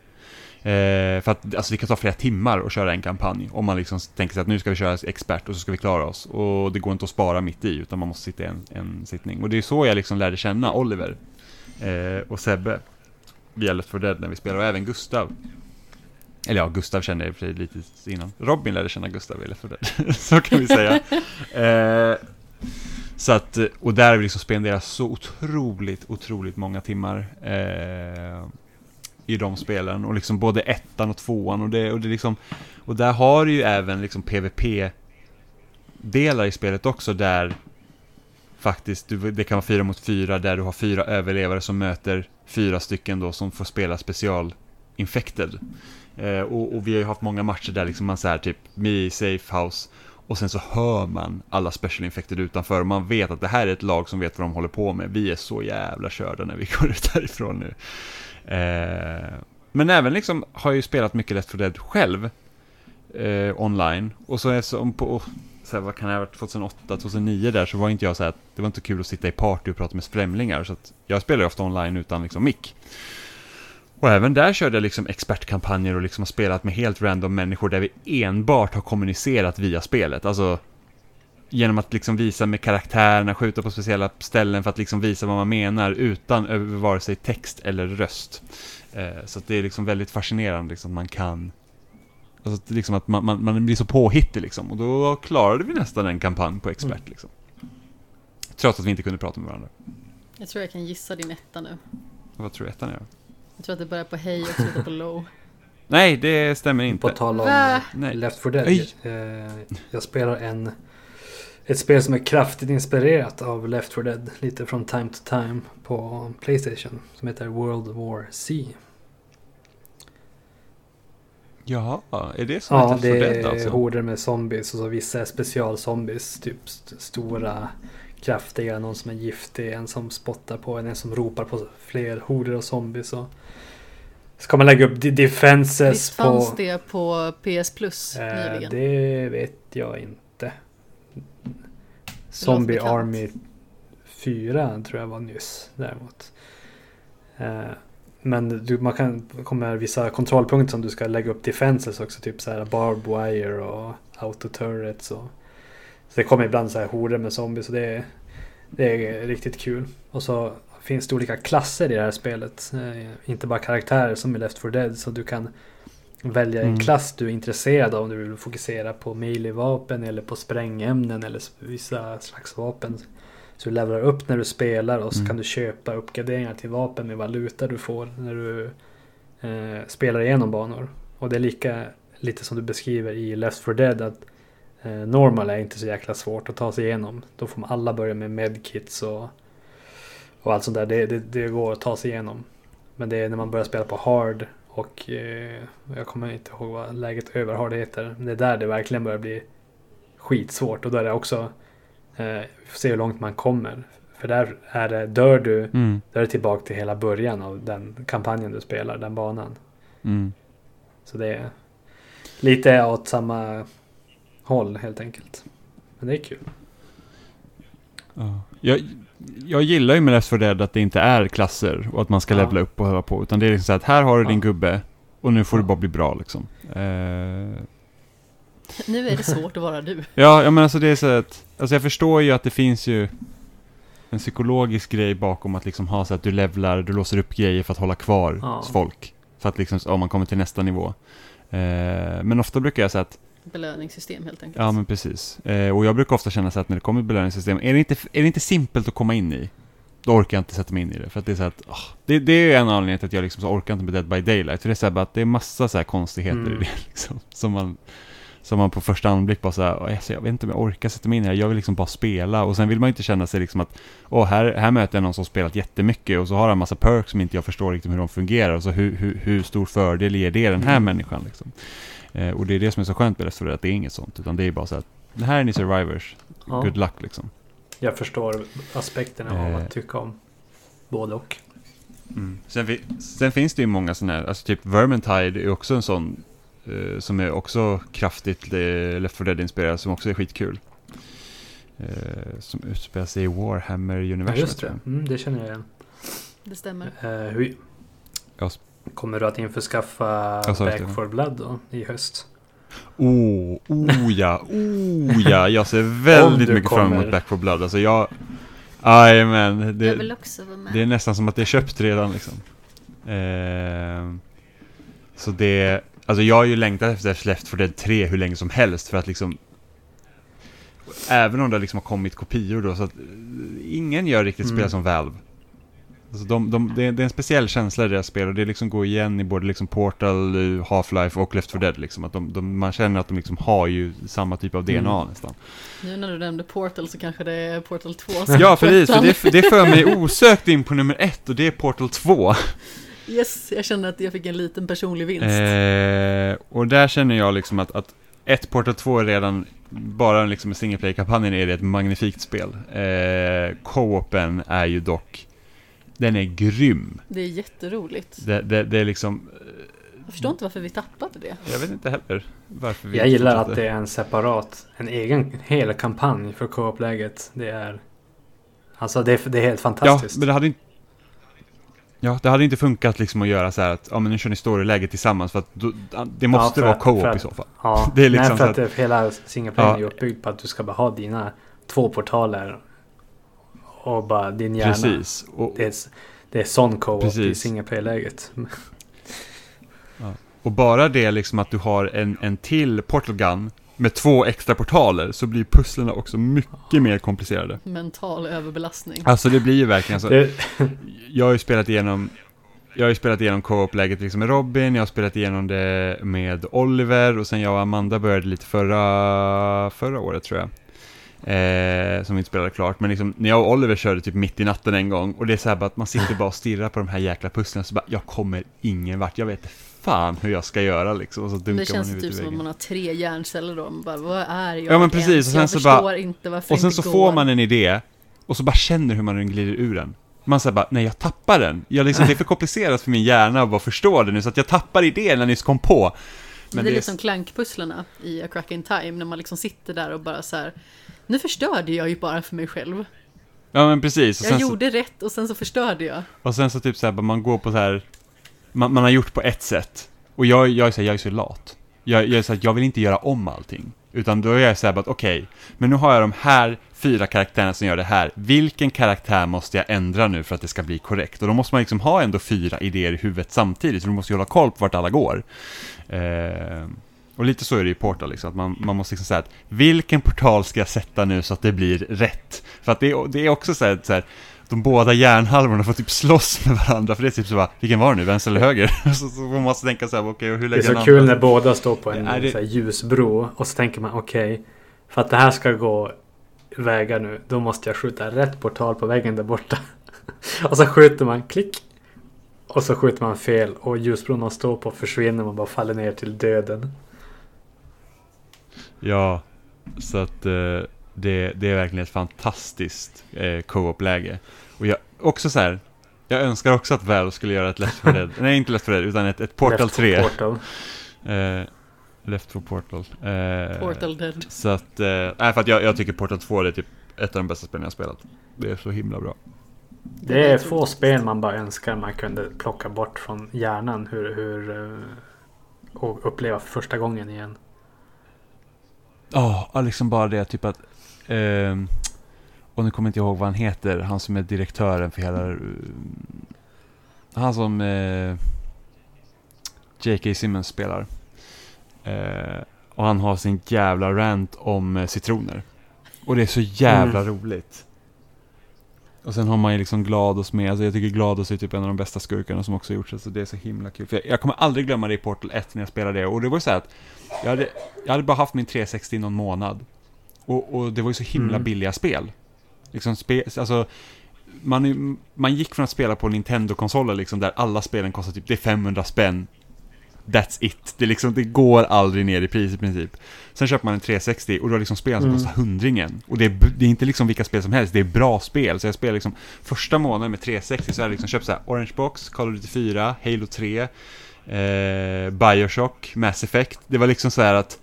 Eh, för att alltså, det kan ta flera timmar att köra en kampanj, om man liksom tänker sig att nu ska vi köra expert och så ska vi klara oss. Och det går inte att spara mitt i, utan man måste sitta i en, en sittning. Och det är så jag liksom lärde känna Oliver eh, och Sebbe via Left 4 Dead när vi spelade, och även Gustav. Eller ja, Gustav kände jag i och för sig lite innan. Robin lärde känna Gustav i Left 4 Dead, så kan vi säga. Eh, så att, och där har vi liksom spenderat så otroligt, otroligt många timmar eh, i de spelen. Och liksom både ettan och tvåan och det, och det liksom, och där har du ju även liksom PVP-delar i spelet också där faktiskt, du, det kan vara fyra mot fyra där du har fyra överlevare som möter fyra stycken då som får spela special infected. Eh, och, och vi har ju haft många matcher där liksom man säger typ, me safe house och sen så hör man alla special infected utanför och man vet att det här är ett lag som vet vad de håller på med. Vi är så jävla körda när vi går ut därifrån nu. Eh, men även liksom har jag ju spelat mycket Left 4 Dead själv. Eh, online. Och så är som på, oh, så här, vad kan det ha varit, 2008, 2009 där så var inte jag så här att det var inte kul att sitta i party och prata med främlingar. Så att jag spelar ju ofta online utan liksom mick. Och även där körde jag liksom expertkampanjer och liksom har spelat med helt random människor där vi enbart har kommunicerat via spelet. Alltså genom att liksom visa med karaktärerna, skjuta på speciella ställen för att liksom visa vad man menar utan över vare sig text eller röst. Eh, så att det är liksom väldigt fascinerande liksom att man kan Alltså att liksom att man, man, man blir så påhittig liksom och då klarade vi nästan en kampanj på expert Mm. liksom. Trots att vi inte kunde prata med varandra. Jag tror jag kan gissa din etta nu. Vad tror du ettan är? Jag tror att det börjar på hej och slutar på low. Nej, det stämmer På inte. tal om Va? Nej. Left 4 Dead. Eh, jag spelar en, ett spel som är kraftigt inspirerat av Left 4 Dead. Lite från time to time på Playstation. Som heter World War C. Jaha, är det som Ja, det 4 Dead är alltså? horder med zombies och så vissa är specialzombies. Typ st- stora, kraftiga, någon som är giftig, en som spottar på en, en som ropar på fler horder och zombies. Och ska man lägga upp defenses Visst på... fanns det på PS Plus Eh, nyligen? det vet jag inte. Zombie. Army 4 tror jag var nyss däremot. Eh, men du, man kan kommer vissa kontrollpunkter som du ska lägga upp defenses också. Typ så här barbed wire och auto turrets. Och, så det kommer ibland så här horder med zombies. Och det, är, det är riktigt kul. Och så finns det olika klasser i det här spelet. Eh, inte bara karaktärer som i Left 4 Dead. Så du kan välja en Mm. klass du är intresserad av. Om du vill fokusera på melee-vapen eller på sprängämnen eller vissa slags vapen. Så du levlar upp när du spelar och så Mm. kan du köpa uppgraderingar till vapen med valuta du får när du eh, spelar igenom banor. Och det är lika lite som du beskriver i Left 4 Dead att eh, normal är inte så jäkla svårt att ta sig igenom. Då får man alla börja med medkits och, och allt sånt där. Det, det, det går att ta sig igenom. Men det är när man börjar spela på hard och eh, jag kommer inte ihåg vad läget över hard heter. Men det är där det verkligen börjar bli skitsvårt och då är det också eh, vi får se hur långt man kommer. För där är det, dör du, Mm, då är det tillbaka till hela början av den kampanjen du spelar, den banan. mm. Så det är lite åt samma håll helt enkelt. Men det är kul. Ja. Jag, jag gillar ju med Left 4 Dead att det inte är klasser och att man ska Ja. levla upp och hålla på. Utan det är liksom så att här har du din Ja. gubbe och nu får du bara bli bra liksom. Eh, Nu är det svårt att vara du. ja, jag menar alltså det är så att, alltså jag förstår ju att det finns ju en psykologisk grej bakom att liksom ha så att du levlar, du låser upp grejer för att hålla kvar Ja. folk. För att liksom, om man kommer till nästa nivå. Eh, men ofta brukar jag säga att Belöningssystem helt enkelt. Ja, men precis. Eh, och jag brukar ofta känna så att när det kommer ett belöningssystem, är det, inte, är det inte simpelt att komma in i? Då orkar jag inte sätta mig in i det. För att det är så att, ah, det, det är en anledning till att jag liksom så orkar inte med Dead by Daylight. För det är så här bara att det är massa så här konstigheter Mm. i det liksom. Som man, som man på första anblick bara så här, "Åh, alltså, jag vet inte om jag orkar sätta mig in i det här. Jag vill liksom bara spela. Och sen vill man inte känna sig liksom att, åh, här, här möter jag någon som spelat jättemycket och så har han en massa perks som inte jag förstår riktigt hur de fungerar. Och så hur, hur, hur stor fördel ger det den här Mm. människan liksom. Eh, och det är det som är så skönt med Left 4 Dead, att det är inget sånt. Utan det är bara så att, det här är ni survivors. Ja, Good luck liksom. jag förstår aspekterna av Eh. att tycka om både och. Sen, fi- sen finns det ju många sådana här, alltså typ Vermintide är också en sån eh, som är också kraftigt uh, Left 4 Dead-inspirerad, som också är skitkul. Eh, som utspelar sig i Warhammer Ja, Universum. just det, jag. mm, det känner jag igen. Det stämmer. Eh, hur, Ja, s- kommer du att införskaffa Ja, så Back. 4 Blood då i höst? Oh, oh ja, oh ja. Jag ser väldigt mycket fram emot kommer. Back 4 Blood. Alltså jag... Jajamän. Jag Det, vill också vara med. det är nästan som att det är köpt redan liksom. Eh, så det... Alltså jag har ju längtat efter Left 4 Dead 3 hur länge som helst för att liksom... Även om det liksom har kommit kopior då så att ingen gör riktigt Mm. spel som Valve. Alltså de, de, det, är, det är en speciell känsla i deras spel och det liksom går igen i både liksom Portal, Half-Life och Left 4 Dead liksom. Att de, de, man känner att de liksom har ju samma typ av DNA Mm. nästan. Nu när du nämnde Portal så kanske det är Portal 2 Ja, precis. För det, det för mig osökt in på nummer ett och det är Portal 2. Yes, jag kände att jag fick en liten personlig vinst. Eh, och där känner jag liksom att, att ett Portal 2 är redan, bara liksom single play-kampanjen är det ett magnifikt spel. Eh, Co-open är ju dock, den är grym. Det är jätteroligt. Det, det, det är liksom, Jag förstår inte varför vi tappade det. jag vet inte heller varför vi Jag gillar att det är en separat, en egen hel kampanj för co-op-läget. Det är... Alltså det är, det är helt Ja, fantastiskt. men det hade inte... Ja, det hade inte funkat liksom att göra så här att, ja men nu kör ni storyläget tillsammans för att då, det måste för vara co-op för i att- så fall. Ja, Det är liksom nej, så för att- att, hela singleplayen Ja. är uppbyggd på att du ska bara ha dina två portaler och bara din hjärna. Precis. Och, Det är, det är sån co-op i Precis. singleplay-läget. och bara det liksom att du har en, en till portal gun med två extra portaler så blir pusslerna också mycket mer komplicerade. Mental överbelastning. Alltså det blir ju verkligen så. Det, Jag har ju spelat igenom jag har ju spelat igenom co-op-läget liksom med Robin, jag har spelat igenom det med Oliver och sen jag och Amanda började lite förra, förra året tror jag. Eh, som vi inte spelade klart. Men liksom, när jag och Oliver körde typ mitt i natten en gång och det är så här att man sitter bara och stirrar på de här jäkla pusslen så bara jag kommer ingen vart. Jag vet fan hur jag ska göra liksom. Och så dunkar Det känns man typ som att man har tre hjärnceller då. Man bara, vad är jag Ja, men precis. ens? Och sen jag så bara- inte varför Och sen så inte får går. man en idé och så bara känner hur man glider ur den. Man säger bara, nej jag tappar den. Jag liksom, det är för komplicerat för min hjärna att bara förstå det nu, så att jag tappar idén när jag nyss kom på. Men det är lite som klankpusslarna i A Crack in Time, när man liksom sitter där och bara så här. Nu förstörde jag ju bara för mig själv. Ja men precis. Jag sen, så, gjorde rätt och sen så förstörde jag. och sen så typ så här, man går på så här, man, man har gjort på ett sätt. Och jag, jag är så här, jag är så lat. Jag, jag är så här, jag vill inte göra om allting. Utan då är jag så här, okej, men nu har jag de här fyra karaktärerna som gör det här. Vilken karaktär måste jag ändra nu för att det ska bli korrekt? Och då måste man liksom ha ändå fyra idéer i huvudet samtidigt, så du måste ju hålla koll på vart alla går. Eh, och lite så är det i Portal, liksom, att man, man måste liksom säga att vilken portal ska jag sätta nu så att det blir rätt? För att det, är- det är också så här, så här de båda hjärnhalvorna får typ slåss med varandra, för det är typ så bara, vilken var det nu, vänster eller höger? så, så man måste tänka så här, okej, och hur Det är lägger så kul när båda står på en Är det- ljusbro och så tänker man okej, för att det här ska gå vägar nu, då måste jag skjuta rätt portal på väggen där borta. och så skjuter man klick. Och så skjuter man fel och ljusbron man står på försvinner, man bara faller ner till döden. Ja, så att eh, det, det är verkligen ett fantastiskt eh, co-op-läge. Och jag, också så här, jag önskar också att Valve skulle göra ett Left 4 Dead, nej inte Left 4 Dead, utan ett, ett Portal Left 3. Portal. Eh, Left 4 Portal. Eh, Portal Dead. Så att, eh, nej för att jag, jag tycker Portal 2 är typ ett av de bästa spelen jag spelat. Det är så himla bra. Det är få spel man bara önskar man kunde plocka bort från hjärnan hur, hur eh, och uppleva för första gången igen. Ja, liksom bara det typ att... ehm, och nu kommer jag inte ihåg vad han heter, han som är direktören för hela... eh, han som eh, J.K. Simmons spelar. Eh, och han har sin jävla rant om eh, citroner. Och det är så jävla roligt. Och sen har man ju liksom Glados med, alltså jag tycker Glados är typ en av de bästa skurkarna som också gjorts, så det är så himla kul. För jag, jag kommer aldrig glömma det i Portal 1 när jag spelade det, och det var ju så att jag hade, jag hade bara haft min 360 i någon månad. Och, och det var ju så himla Mm. billiga spel. Liksom spe, alltså, man, man gick från att spela på Nintendo-konsoler liksom, där alla spelen kostar typ, det är 500 spänn. That's it. Det, liksom, det går aldrig ner i pris i princip. Sen köper man en 360 och då har liksom spel som Mm. kostar hundringen. Och det är, det är inte liksom vilka spel som helst, det är bra spel. Så jag spelar liksom, första månaden med 360 så har jag liksom köpt så här Orange Box, Call of Duty 4, Halo 3, eh, Bioshock, Mass Effect. Det var liksom så här att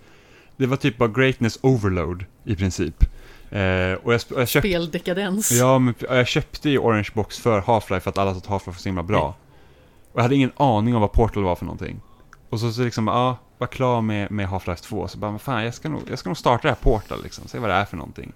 det var typ bara greatness overload i princip. Eh, och jag, och jag köpte Speldekadens. Ja, men jag köpte ju Orange Box för Half-Life för att alla sa att Half-Life var så himla bra. Och jag hade ingen aning om vad Portal var för någonting. Och så, så liksom, ja, var klar med, med Half-Life 2. Så bara, fan, jag ska, nog, jag ska nog starta det här Portal liksom, se vad det är för någonting.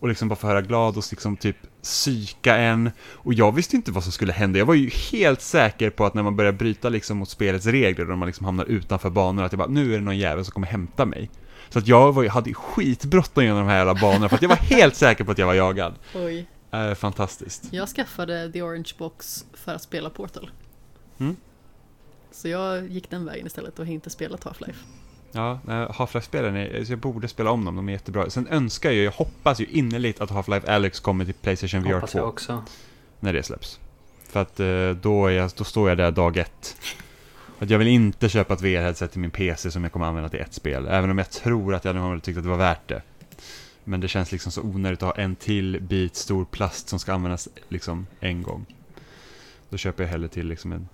Och liksom bara få höra GLaDOS liksom typ psyka en. Och jag visste inte vad som skulle hända. Jag var ju helt säker på att när man börjar bryta liksom mot spelets regler och man liksom hamnar utanför banor, att jag bara, nu är det någon jävel som kommer hämta mig. Så att jag var, hade skitbråttom genom de här jävla banorna för att jag var helt säker på att jag var jagad. Oj. Eh, fantastiskt. Jag skaffade The Orange Box för att spela Portal. Mm. Så jag gick den vägen istället och har inte spelat Half-Life. Ja, Half-Life-spelen, är- så jag borde spela om dem, de är jättebra. Sen önskar jag, jag hoppas ju innerligt att Half-Life Alyx kommer till Playstation VR Hoppas 2 jag också. när det släpps. För att eh, då, är jag, då står jag där dag ett. Att jag vill inte köpa ett VR-headset till min PC som jag kommer använda till ett spel, även om jag tror att jag hade tyckt att det var värt det. Men det känns liksom så onödigt att ha en till bit stor plast som ska användas liksom en gång. Då köper jag hellre till liksom en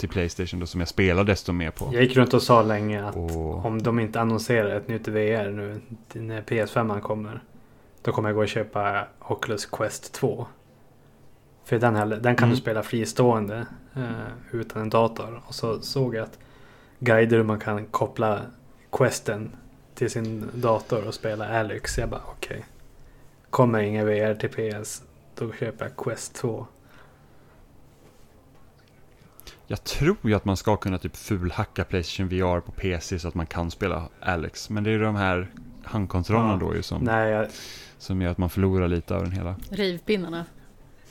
till Playstation då som jag spelar desto mer på. Jag gick runt och sa länge att Och, om de inte annonserar ett nytt VR nu när PS5 kommer. Då kommer jag gå och köpa Oculus Quest 2. För den, här, den kan Mm. du spela fristående eh, utan en dator. Och så såg jag att guider man kan koppla Questen till sin dator och spela Alyx. Jag bara okej. Kommer ingen VR till PS då köper jag Quest 2. Jag tror ju att man ska kunna typ fulhacka Playstation VR på PC så att man kan spela Alex. Men det är ju de här handkontrollerna Ja. då ju som, Nej, jag, som gör att man förlorar lite av den hela. Rivpinnarna.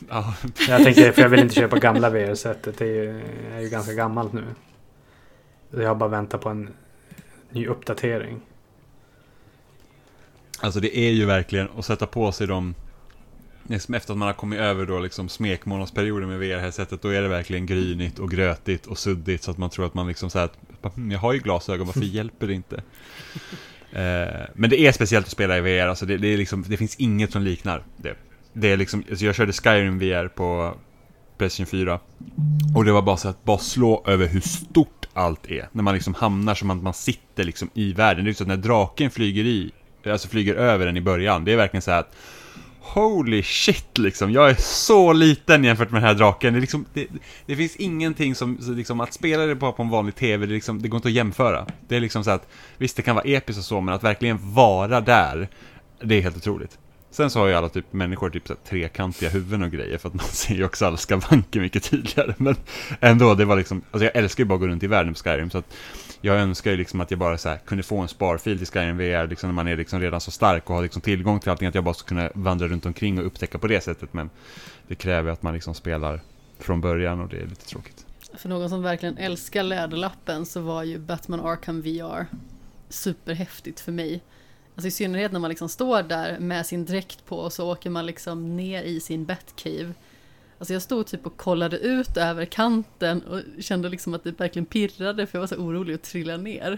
Ja, Jag tänker, för jag vill inte köpa gamla VR-sättet. Det är ju, är ju ganska gammalt nu. Jag har bara väntat på en ny uppdatering. Alltså det är ju verkligen att sätta på sig de liksom efter att man har kommit över då liksom smekmånadsperioden med VR-headsetet, då är det verkligen grynigt och grötigt och suddigt så att man tror att man liksom säger att hm, jag har ju glasögon, varför hjälper det inte? Eh, men det är speciellt att spela i VR, alltså det, det, är liksom, det finns inget som liknar det. Det är liksom, alltså jag körde Skyrim VR på Playstation 4 och det var bara så att bara slå över hur stort allt är. När man liksom hamnar som att man sitter liksom i världen. Det är så att när draken flyger i, alltså flyger över en i början, det är verkligen så här att Holy shit liksom, jag är så liten jämfört med den här draken. Det, liksom, det, det finns ingenting som, liksom, att spela det bara på en vanlig TV, det, liksom, det går inte att jämföra. Det är liksom så att, visst det kan vara episkt och så, men att verkligen vara där, det är helt otroligt. Sen så har ju alla typ människor typ så här, trekantiga huvuden och grejer för att man ser ju också alla skavanker mycket tydligare. Men ändå, det var liksom, alltså jag älskar ju bara att gå runt i världen på Skyrim så att jag önskar ju liksom att jag bara så här, kunde få en sparfil till Skyrim VR liksom när man är liksom redan så stark och har liksom tillgång till allting att jag bara skulle kunna vandra runt omkring och upptäcka på det sättet. Men det kräver att man liksom spelar från början och det är lite tråkigt. För någon som verkligen älskar läderlappen så var ju Batman Arkham VR superhäftigt för mig. Alltså i synnerhet när man liksom står där med sin dräkt på och så åker man liksom ner i sin Batcave. Alltså jag stod typ och kollade ut över kanten och kände liksom att det verkligen pirrade för jag var så orolig att trilla ner.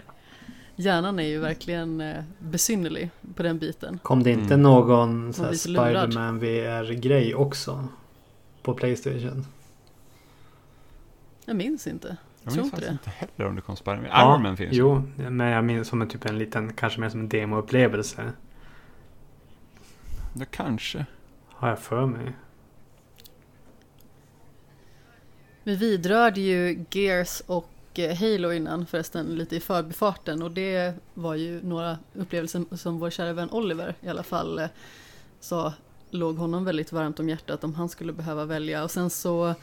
Hjärnan är ju verkligen eh, besynnerlig på den biten. Kom det inte Mm. någon. Spiderman VR-grej också? På Playstation? Jag minns inte. Jag Tror minns inte faktiskt inte heller om det kom Spiderman. Iron Man finns. Jo, men jag minns som en typ en liten, kanske mer som en demoupplevelse. Ja, kanske. Har jag för mig. Vi vidrörde ju Gears och eh, Halo innan förresten lite i förbifarten och det var ju några upplevelser som vår kära vän Oliver i alla fall eh, sa låg honom väldigt varmt om hjärtat om han skulle behöva välja och sen så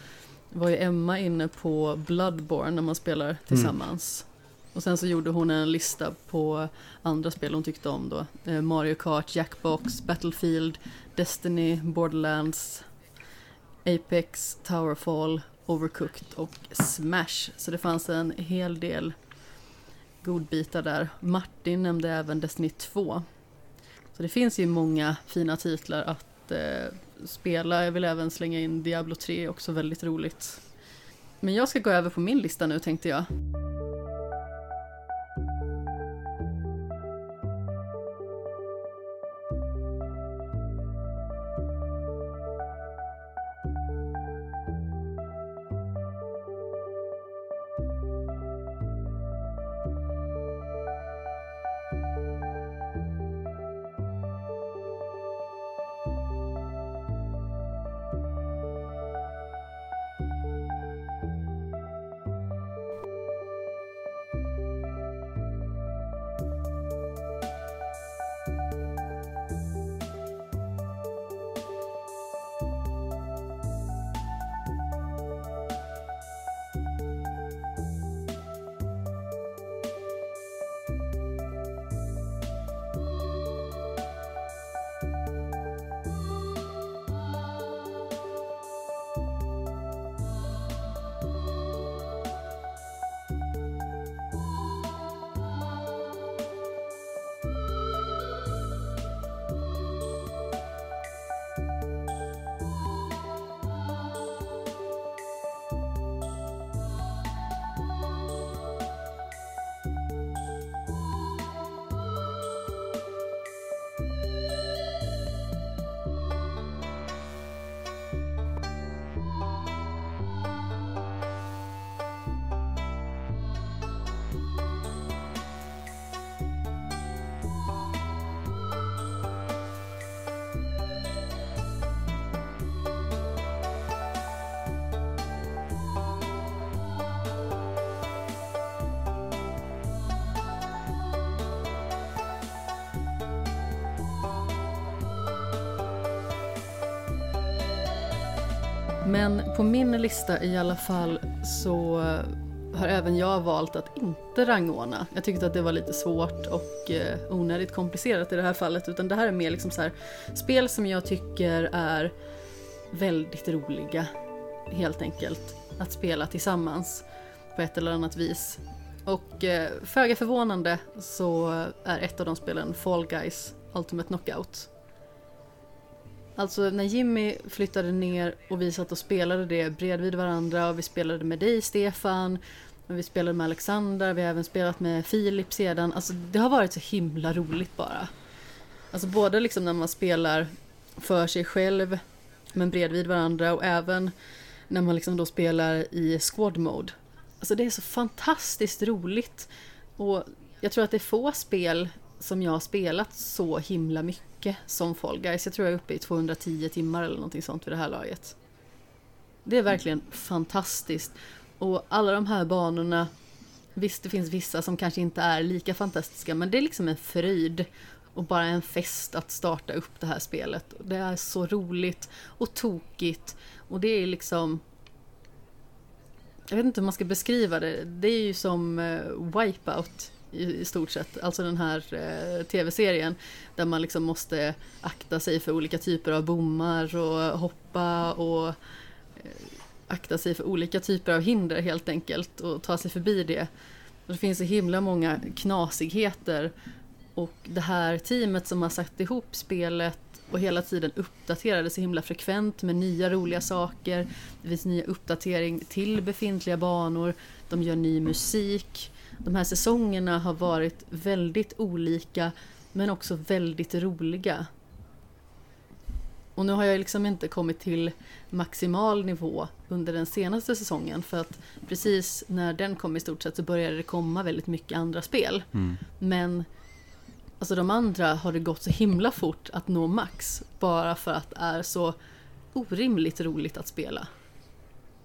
var ju Emma inne på Bloodborne när man spelar tillsammans. Och sen så gjorde hon en lista på andra spel hon tyckte om då. Eh, Mario Kart, Jackbox, Battlefield, Destiny, Borderlands, Apex, Towerfall, Overcooked och Smash. Så det fanns en hel del godbitar där. Martin nämnde även Destiny 2. Så det finns ju många fina titlar att eh, spela. Jag vill även slänga in Diablo 3, också väldigt roligt. Men jag ska gå över på min lista nu tänkte jag. På min lista i alla fall så har även jag valt att inte rangordna. Jag tyckte att det var lite svårt och eh, onödigt komplicerat i det här fallet. Utan det här är mer liksom så här, spel som jag tycker är väldigt roliga. Helt enkelt. Att spela tillsammans på ett eller annat vis. Och eh, föga förvånande så är ett av de spelen Fall Guys Ultimate Knockout. Alltså när Jimmy flyttade ner och vi satt och spelade det bredvid varandra och vi spelade med dig Stefan och vi spelade med Alexander, vi har även spelat med Filip sedan. Alltså det har varit så himla roligt bara. Alltså både liksom när man spelar för sig själv men bredvid varandra och även när man liksom då spelar i squad mode. Alltså det är så fantastiskt roligt. Och jag tror att det är få spel som jag har spelat så himla mycket som Fall Guys. Jag tror jag är uppe i 210 timmar eller någonting sånt vid det här laget. Det är verkligen fantastiskt. Och alla de här banorna, visst det finns vissa som kanske inte är lika fantastiska, men det är liksom en fröjd och bara en fest att starta upp det här spelet. Det är så roligt och tokigt och det är liksom jag vet inte hur man ska beskriva det. Det är ju som eh, Wipeout i, i stort sett. Alltså den här eh, tv-serien. Där man liksom måste akta sig för olika typer av bommar och hoppa och eh, akta sig för olika typer av hinder helt enkelt och ta sig förbi det. Och det finns så himla många knasigheter och det här teamet som har satt ihop spelet och hela tiden uppdaterar det så himla frekvent med nya roliga saker. Det finns nya uppdatering till befintliga banor. De gör ny musik. De här säsongerna har varit väldigt olika men också väldigt roliga. Och nu har jag liksom inte kommit till maximal nivå under den senaste säsongen för att precis när den kom i stort sett så började det komma väldigt mycket andra spel. Mm. Men alltså de andra har det gått så himla fort att nå max bara för att det är så orimligt roligt att spela.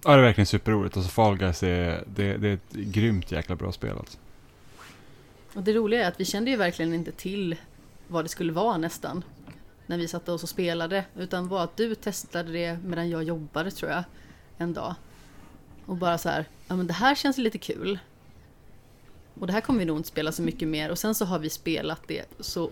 Ja, det är verkligen superroligt. Alltså Fall Guys är, det, det är ett grymt jäkla bra spel alltså. Och det roliga är att vi kände ju verkligen inte till vad det skulle vara nästan. När vi satte oss och spelade. Utan var att du testade det medan jag jobbade tror jag. En dag. Och bara så här, ja men det här känns lite kul. Och det här kommer vi nog inte spela så mycket mer. Och sen så har vi spelat det så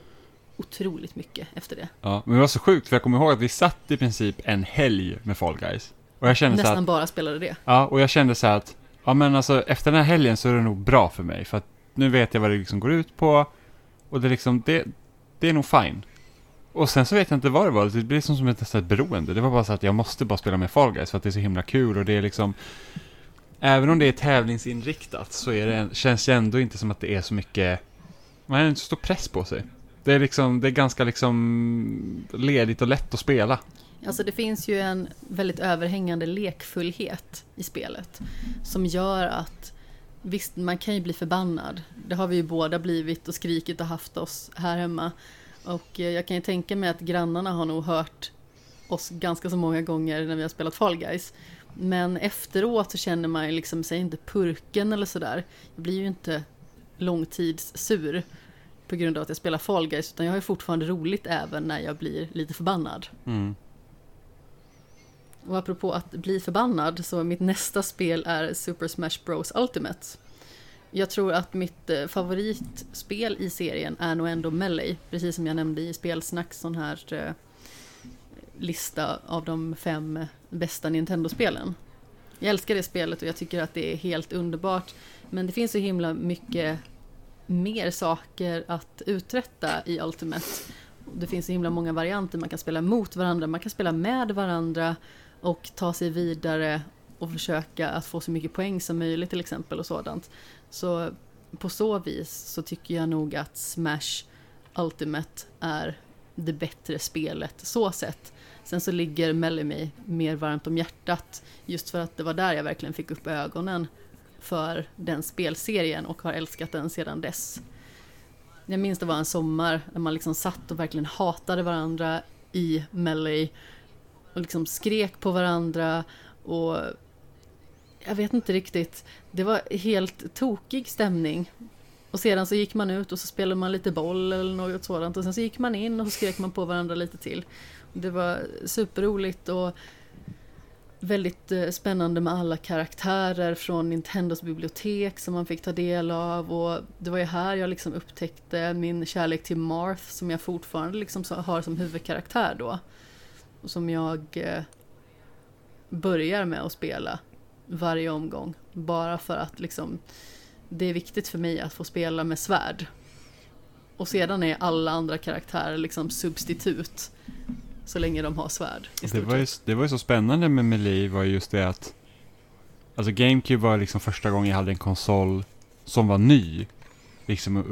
otroligt mycket efter det. Ja, men det var så sjukt för jag kommer ihåg att vi satt i princip en helg med Fall Guys. Och jag kände så Nästan att, bara spelade det. ja, och jag kände så här att, ja men alltså efter den här helgen så är det nog bra för mig. För att nu vet jag vad det liksom går ut på. Och det är liksom, det, det är nog fine. Och sen så vet jag inte vad det var, det blir som, som ett, nästan beroende. Det var bara så att jag måste bara spela med Fall Guys för att det är så himla kul och det är liksom Även om det är tävlingsinriktat så är det, känns det ändå inte som att det är så mycket Man har inte så stor press på sig. Det är liksom, det är ganska liksom ledigt och lätt att spela. Alltså det finns ju en väldigt överhängande lekfullhet i spelet. Som gör att visst, man kan ju bli förbannad. Det har vi ju båda blivit och skrikit och haft oss här hemma. Och eh, jag kan ju tänka mig att grannarna har nog hört oss ganska så många gånger när vi har spelat Fall Guys. Men efteråt så känner man ju liksom sig inte purken eller sådär. Jag blir ju inte långtidssur på grund av att jag spelar Fall Guys utan jag har ju fortfarande roligt även när jag blir lite förbannad. Mm. Och apropå att bli förbannad så mitt nästa spel är Super Smash Bros Ultimate. Jag tror att mitt eh, favoritspel i serien är nog ändå Melee, precis som jag nämnde i spelsnacks, sån här eh, lista av de fem bästa Nintendo-spelen. Jag älskar det spelet och jag tycker att det är helt underbart. Men det finns så himla mycket mer saker att uträtta i Ultimate. Det finns så himla många varianter, man kan spela mot varandra, man kan spela med varandra och ta sig vidare och försöka att få så mycket poäng som möjligt till exempel och sådant. Så på så vis så tycker jag nog att Smash Ultimate är det bättre spelet så sett. Sen så ligger Melly mig mer varmt om hjärtat just för att det var där jag verkligen fick upp ögonen för den spelserien och har älskat den sedan dess. Jag minns det var en sommar när man liksom satt och verkligen hatade varandra i Melly och liksom skrek på varandra och jag vet inte riktigt. Det var helt tokig stämning. Och sedan så gick man ut och så spelade man lite boll eller något sådant och sen så gick man in och så skrek man på varandra lite till. Det var superroligt och väldigt eh, spännande med alla karaktärer från Nintendos bibliotek som man fick ta del av och det var ju här jag liksom upptäckte min kärlek till Marth som jag fortfarande liksom har som huvudkaraktär då. Som jag eh, börjar med att spela varje omgång bara för att liksom det är viktigt för mig att få spela med svärd. Och sedan är alla andra karaktärer liksom substitut. Så länge de har svärd. Det var, ju, det var ju så spännande med Melee var just det att Alltså GameCube var liksom första gången jag hade en konsol som var ny. Liksom, eh,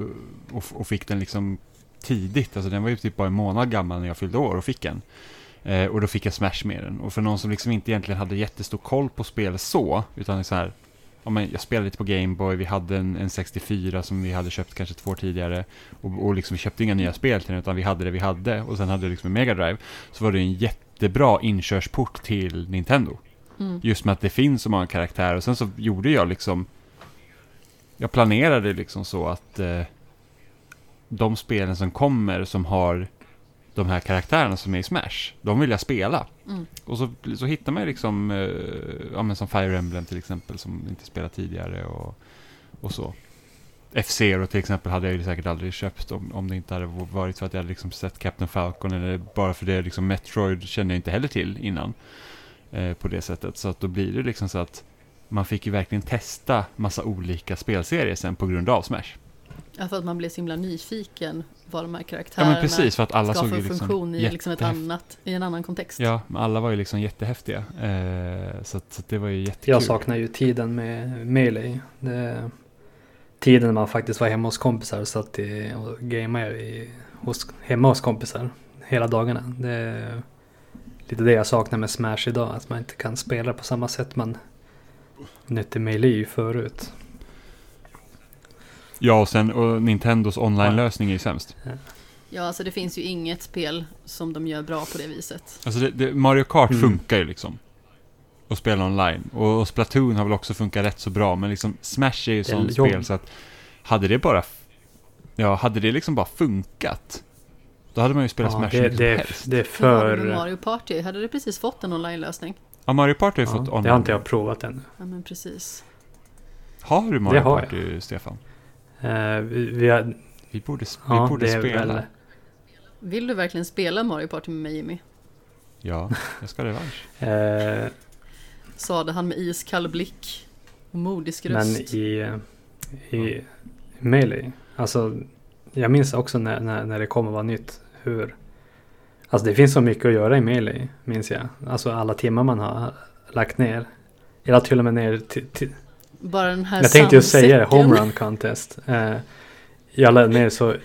och- och, och fick den liksom tidigt. Alltså den var ju typ bara en månad gammal när jag fyllde år och fick en. Eh, och då fick jag Smash med den. Och för någon som liksom inte egentligen hade jättestor koll på spel så, utan så här, ja, men jag spelade lite på Gameboy, vi hade en, en 64 som vi hade köpt kanske två år tidigare. Och, och liksom, vi köpte inga nya spel till den, utan vi hade det vi hade. Och sen hade vi liksom en Mega Drive. Så var det en jättebra inkörsport till Nintendo. Mm. Just med att det finns så många karaktärer. Och sen så gjorde jag liksom... Jag planerade liksom så att eh, de spelen som kommer som har de här karaktärerna som är i Smash, de vill jag spela. Mm. Och så, så hittar man ju liksom, eh, ja men som Fire Emblem till exempel, som inte spelat tidigare och, och så. F-Zero till exempel hade jag ju säkert aldrig köpt om, om det inte hade varit för att jag hade liksom sett Captain Falcon eller bara för det liksom Metroid kände jag inte heller till innan. Eh, på det sättet. Så att då blir det liksom så att man fick ju verkligen testa massa olika spelserier sen på grund av Smash. Ja, för att man blev så himla nyfiken vad de här Ja karaktärerna men precis, för att alla ska för liksom funktion i, liksom ett annat, i en annan kontext. Ja, men alla var ju liksom jättehäftiga. Eh, så, att, så att det var ju jättekul. Jag saknar ju tiden med Melee. Det, tiden när man faktiskt var hemma hos kompisar och satt i, och gamade i, hos, hemma hos kompisar hela dagarna. Det är lite det jag saknar med Smash idag. Att man inte kan spela på samma sätt man nötte Melee förut. Ja, och sen och Nintendos online-lösning är ju sämst. Ja, alltså det finns ju inget spel som de gör bra på det viset. Alltså det, det, Mario Kart Mm. funkar ju liksom. Och spela online. Och, och Splatoon har väl också funkat rätt så bra. Men liksom Smash är ju Det sånt jobb. spel så att hade det bara... Ja, hade det liksom bara funkat. Då hade man ju spelat Ja, Smash det, hur det, helst. det är det för... Mario Party? Hade det precis fått en online-lösning? Ja, Mario Party har ju Ja, fått det online. har inte jag provat ännu. Ja, men precis. Har du Mario Det har jag. Party, Stefan? Eh, vi, vi har, Vi borde, vi ja, borde spela. väl... Vill du verkligen spela Mario Party med mig Jimmy? Ja, jag ska revansch. Eh, Sade han med iskall blick och modisk Men röst. i, i Melee, alltså jag minns också när, när, när det kom och var nytt hur Alltså det finns så mycket att göra i Melee, minns jag. Alltså alla timmar man har lagt ner. Jag la till och med ner till, till Bara den här Jag tänkte ju säga det, sandsäcken. Home Run Contest. Eh, jag la ner så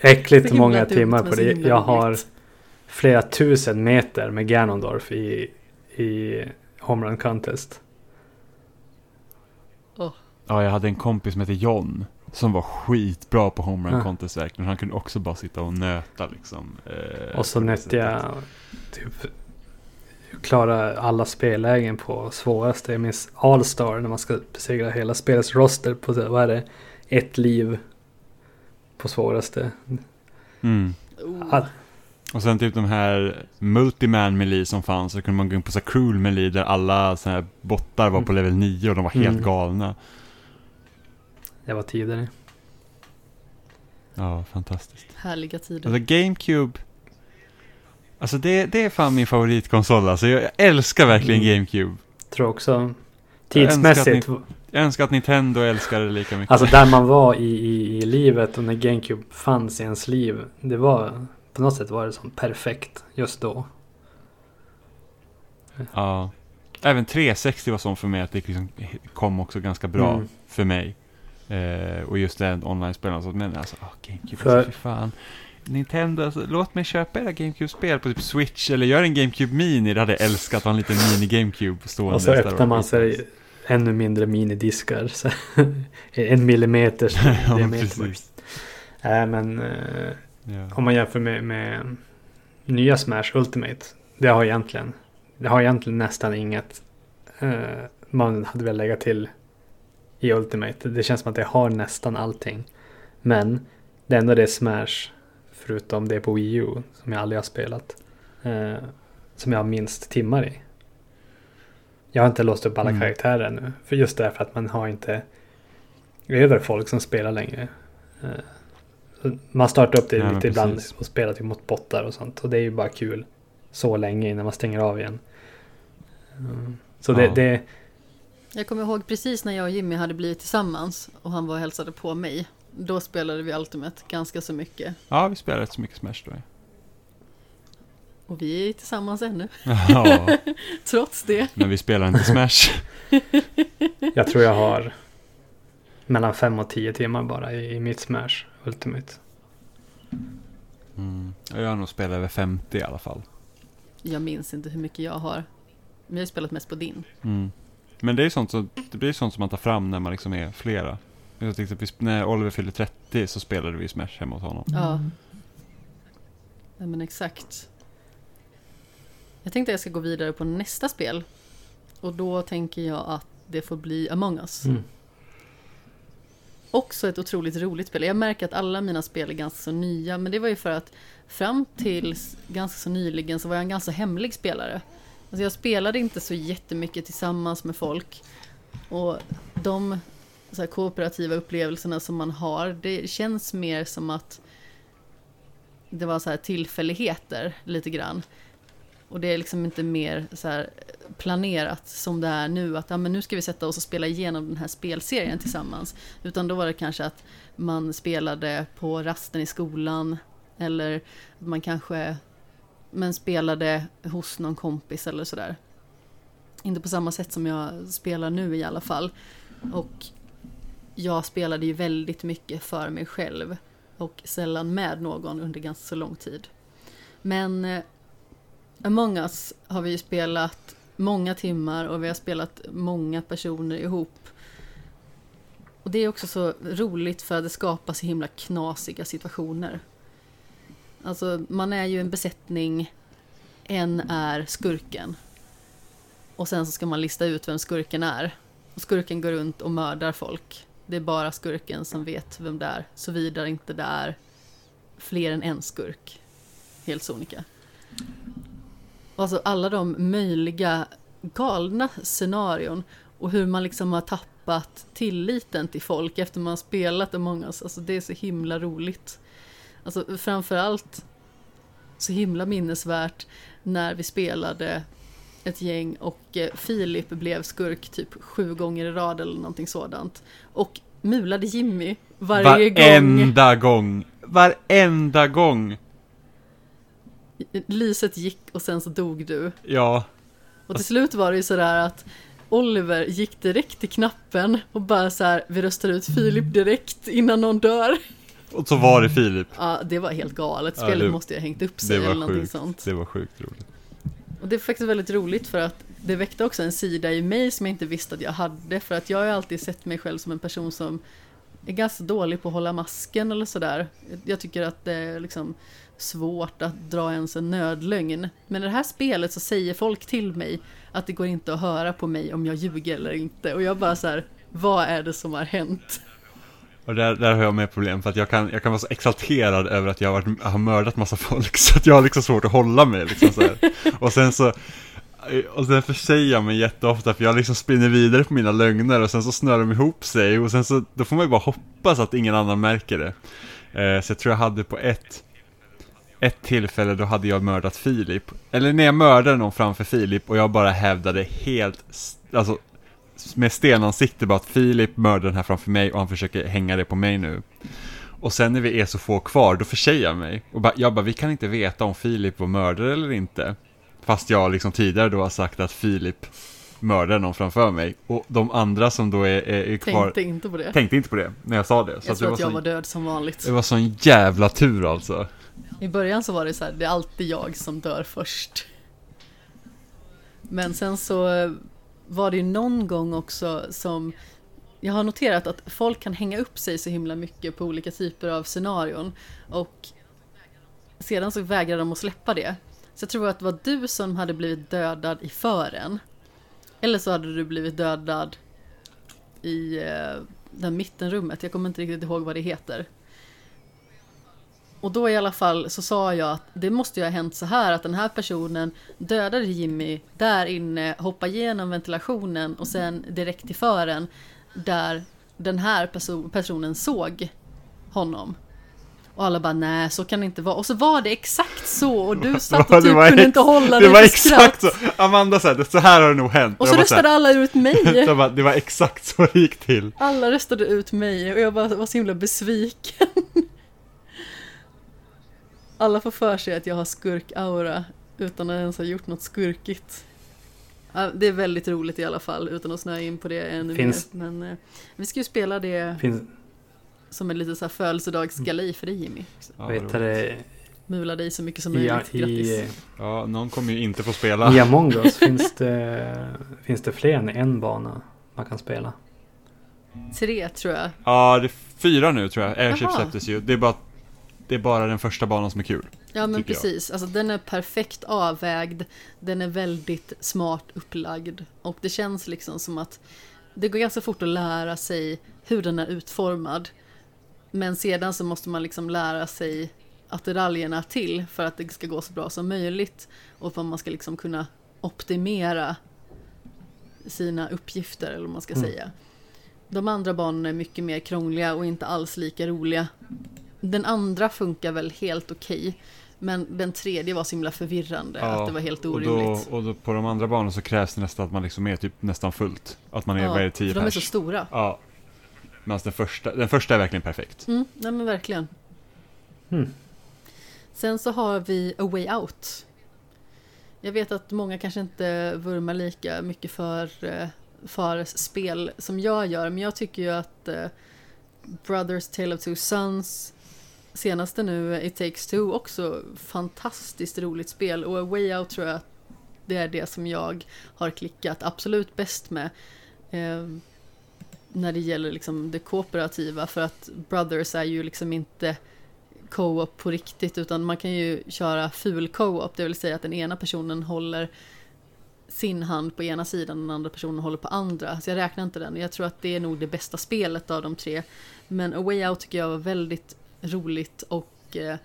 äckligt Så många timmar på det. Jag har flera tusen meter med Ganondorf i, i Home Run Contest. Ja, jag hade en kompis som hette John. Som var skitbra på Home Run Ja. Contest verkligen. Han kunde också bara sitta och nöta liksom. eh, Och så nötte jag typ klara alla spellägen på svåraste. Jag minns All-Star när man ska besegra hela spelets roster på vad är det? Ett liv på svåraste. Mm. Oh. All, Och sen typ de här Multiman Melee som fanns. Så kunde man gå in på så Cruel Melee där alla så här bottar var på level 9 och de var helt Mm. galna. det var tidigare. Ja, fantastiskt. Härliga tider. Alltså GameCube. Alltså det, det är fan min favoritkonsol alltså. Jag älskar verkligen Mm. GameCube. Tror också Jag tidsmässigt. Jag önskar att Nintendo älskar det lika mycket. Alltså där man var i, i, i livet och när GameCube fanns i ens liv. Det var på något sätt var det som perfekt just då. Ja. Även 360 var sån för mig att det liksom kom också ganska bra Mm. för mig. Eh, och just den online-spelen. Så, men alltså, oh, GameCube, För- alltså, fy fan. Nintendo, alltså, låt mig köpa era GameCube-spel på typ Switch eller gör en GameCube Mini. Det hade jag älskat att ha en liten mini-GameCube stående. Och så öppnar man sig ännu mindre minidiskar. Så en millimeter ja, diameter. Nej men eh, Ja. om man jämför med, med nya Smash Ultimate. Det har egentligen, det har egentligen nästan inget eh, man hade väl lägga till i Ultimate. Det känns som att det har nästan allting. Men det enda det är Smash, förutom det på Wii U, som jag aldrig har spelat. Eh, som jag har minst timmar i. Jag har inte låst upp alla Mm. karaktärer ännu. För just därför att man har inte över folk som spelar längre. Eh, man startar upp det Ja, lite ibland och spelar typ mot bottar och sånt. Och det är ju bara kul så länge innan man stänger av igen. Mm. Så det, Ja. det, Jag kommer ihåg precis när jag och Jimmy hade blivit tillsammans och han var och hälsade på mig. Då spelade vi Ultimate ganska så mycket. Ja, vi spelar rätt så mycket Smash då. ja. Och vi är tillsammans ännu, Ja, trots det. men vi spelar inte Smash. Jag tror jag har mellan 5 och 10 timmar bara i, i mitt Smash Ultimate. Mm. Jag har nog spelat över 50 i alla fall. Jag minns inte hur mycket jag har. Men jag har spelat mest på din. Mm. Men det är sånt, så, det blir sånt som man tar fram när man liksom är flera. Jag tänkte när Oliver fyllde 30 så spelade vi Smash hemma hos honom. Ja. ja, men exakt. Jag tänkte att jag ska gå vidare på nästa spel. Och då tänker jag att det får bli Among Us. Mm. Också ett otroligt roligt spel. Jag märker att alla mina spel är ganska så nya, men det var ju för att fram till ganska så nyligen så var jag en ganska hemlig spelare. Alltså jag spelade inte så jättemycket tillsammans med folk. Och de så här, kooperativa upplevelserna som man har, det känns mer som att det var så här tillfälligheter lite grann. Och det är liksom inte mer så här planerat som det är nu, att ja, men nu ska vi sätta oss och spela igenom den här spelserien tillsammans. Utan då var det kanske att man spelade på rasten i skolan, eller att man kanske men spelade hos någon kompis eller sådär. Inte på samma sätt som jag spelar nu i alla fall. Och jag spelade ju väldigt mycket för mig själv och sällan med någon under ganska så lång tid. Men eh, Among Us har vi ju spelat många timmar och vi har spelat många personer ihop. Och det är också så roligt för att det skapar så himla knasiga situationer. Alltså man är ju en besättning, en är skurken. Och sen så ska man lista ut vem skurken är. Och skurken går runt och mördar folk. Det är bara skurken som vet vem det är, såvida inte det är fler än en skurk. Helt sonika. Alltså alla de möjliga galna scenarion och hur man liksom har tappat tilliten till folk efter man har spelat Among us. Alltså, alltså det är så himla roligt. Alltså framförallt så himla minnesvärt när vi spelade ett gäng och eh, Filip blev skurk typ sju gånger i rad eller någonting sådant. Och mulade Jimmy varje gång. Varenda gång! Varenda gång! Lyset gick och sen så dog du. Ja. Och till slut var det ju sådär att Oliver gick direkt till knappen och bara så här, vi röstar ut Filip direkt innan någon dör. Och så var det Filip. Ja, det var helt galet. Ja, Spelet det- måste ju ha hängt upp sig eller någonting sjukt. sånt. Det var sjukt roligt. Och det är faktiskt väldigt roligt för att det väckte också en sida i mig som jag inte visste att jag hade. För att jag har ju alltid sett mig själv som en person som är ganska dålig på att hålla masken eller sådär. Jag tycker att det är liksom svårt att dra ens en nödlögn. Men i det här spelet så säger folk till mig att det går inte att höra på mig om jag ljuger eller inte. Och jag bara så här, vad är det som har hänt? Och där, där har jag med problem för att jag kan, jag kan vara så exalterad över att jag har, varit, har mördat massa folk så att jag har liksom svårt att hålla mig liksom så här. Och sen så och sen försäger jag mig jätteofta för jag liksom spinner vidare på mina lögner och sen så snör de ihop sig och sen så då får man ju bara hoppas att ingen annan märker det. Eh, så jag tror jag hade på ett ett tillfälle då hade jag mördat Filip. Eller när jag mördade någon framför Filip och jag bara hävdade helt, alltså med stenansikte bara att Filip mördade den här framför mig och han försöker hänga det på mig nu. Och sen när vi är så få kvar, då försäger jag mig. Och bara, jag bara, vi kan inte veta om Filip var mördare eller inte. Fast jag liksom tidigare då har sagt att Filip mördade någon framför mig. Och de andra som då är, är, är kvar Tänkte inte på det. tänkte inte på det när jag sa det. Så Jag att tror det, att jag var var så, död som vanligt. det var sån jävla tur alltså. I början så var det så här, det är alltid jag som dör först. Men sen så var det ju någon gång också som jag har noterat att folk kan hänga upp sig så himla mycket på olika typer av scenarion och sedan så vägrar de att släppa det. Så jag tror att det var du som hade blivit dödad i fören. Eller så hade du blivit dödad i eh, det här mittenrummet. Jag kommer inte riktigt ihåg vad det heter. Och då i alla fall så sa jag att det måste ju ha hänt så här att den här personen dödade Jimmy där inne, hoppade igenom ventilationen och sen direkt till fören där den här perso- personen såg honom. Och alla bara nej så kan det inte vara. Och så var det exakt så och du satt det och typ var kunde inte hålla Det dig var för exakt så. Amanda sa det, så här har det nog hänt. Och så bara så här- röstade alla ut mig. bara, det var exakt så det gick till. Alla röstade ut mig och jag bara var så himla besviken. Alla får för sig att jag har skurk-aura utan att ens ha gjort något skurkigt. Ja, Det är väldigt roligt i alla fall utan att snöa in på det ännu Finns- mer. Men eh, vi ska ju spela det Finns, som en liten så här födelsedagsgalej för dig Jimmy. Ja, vet du, Mula dig så mycket som möjligt. i, Grattis. ja, någon kommer ju inte få spela. i Among us finns det, finns det fler än en bana man kan spela. Tre tror jag. Ja, det är fyra nu tror jag. Airship släpptes ju. Det är bara, det är bara den första banan som är kul. Ja men jag. precis, alltså den är perfekt avvägd, den är väldigt smart upplagd och det känns liksom som att det går ganska fort att lära sig hur den är utformad. Men sedan så måste man liksom lära sig attiraljerna till för att det ska gå så bra som möjligt och för att man ska liksom kunna optimera sina uppgifter eller vad man ska Mm. säga. De andra banorna är mycket mer krångliga och inte alls lika roliga. Den andra funkar väl helt okej. Men den tredje var så himla förvirrande att det var helt och orimligt. då, och då på de andra banorna så krävs det nästan att man liksom är typ nästan fullt. Att man är, vad är det, 10 för de är så stora. Ja. Medan den första, den första är verkligen perfekt. Mm, nej men verkligen. Mm. Sen så har vi A Way Out. Jag vet att många kanske inte vurmar lika mycket för eh, Fares spel som jag gör, men jag tycker ju att eh, Brothers Tale of Two Sons senaste nu, eh, It Takes Two, också fantastiskt roligt spel och A Way Out tror jag att det är det som jag har klickat absolut bäst med. Eh, när det gäller liksom det kooperativa för att Brothers är ju liksom inte co-op på riktigt utan man kan ju köra ful co-op, det vill säga att den ena personen håller sin hand på ena sidan och den andra personen håller på andra. Så jag räknar inte den. Jag tror att det är nog det bästa spelet av de tre. Men A Way Out tycker jag var väldigt roligt och eh,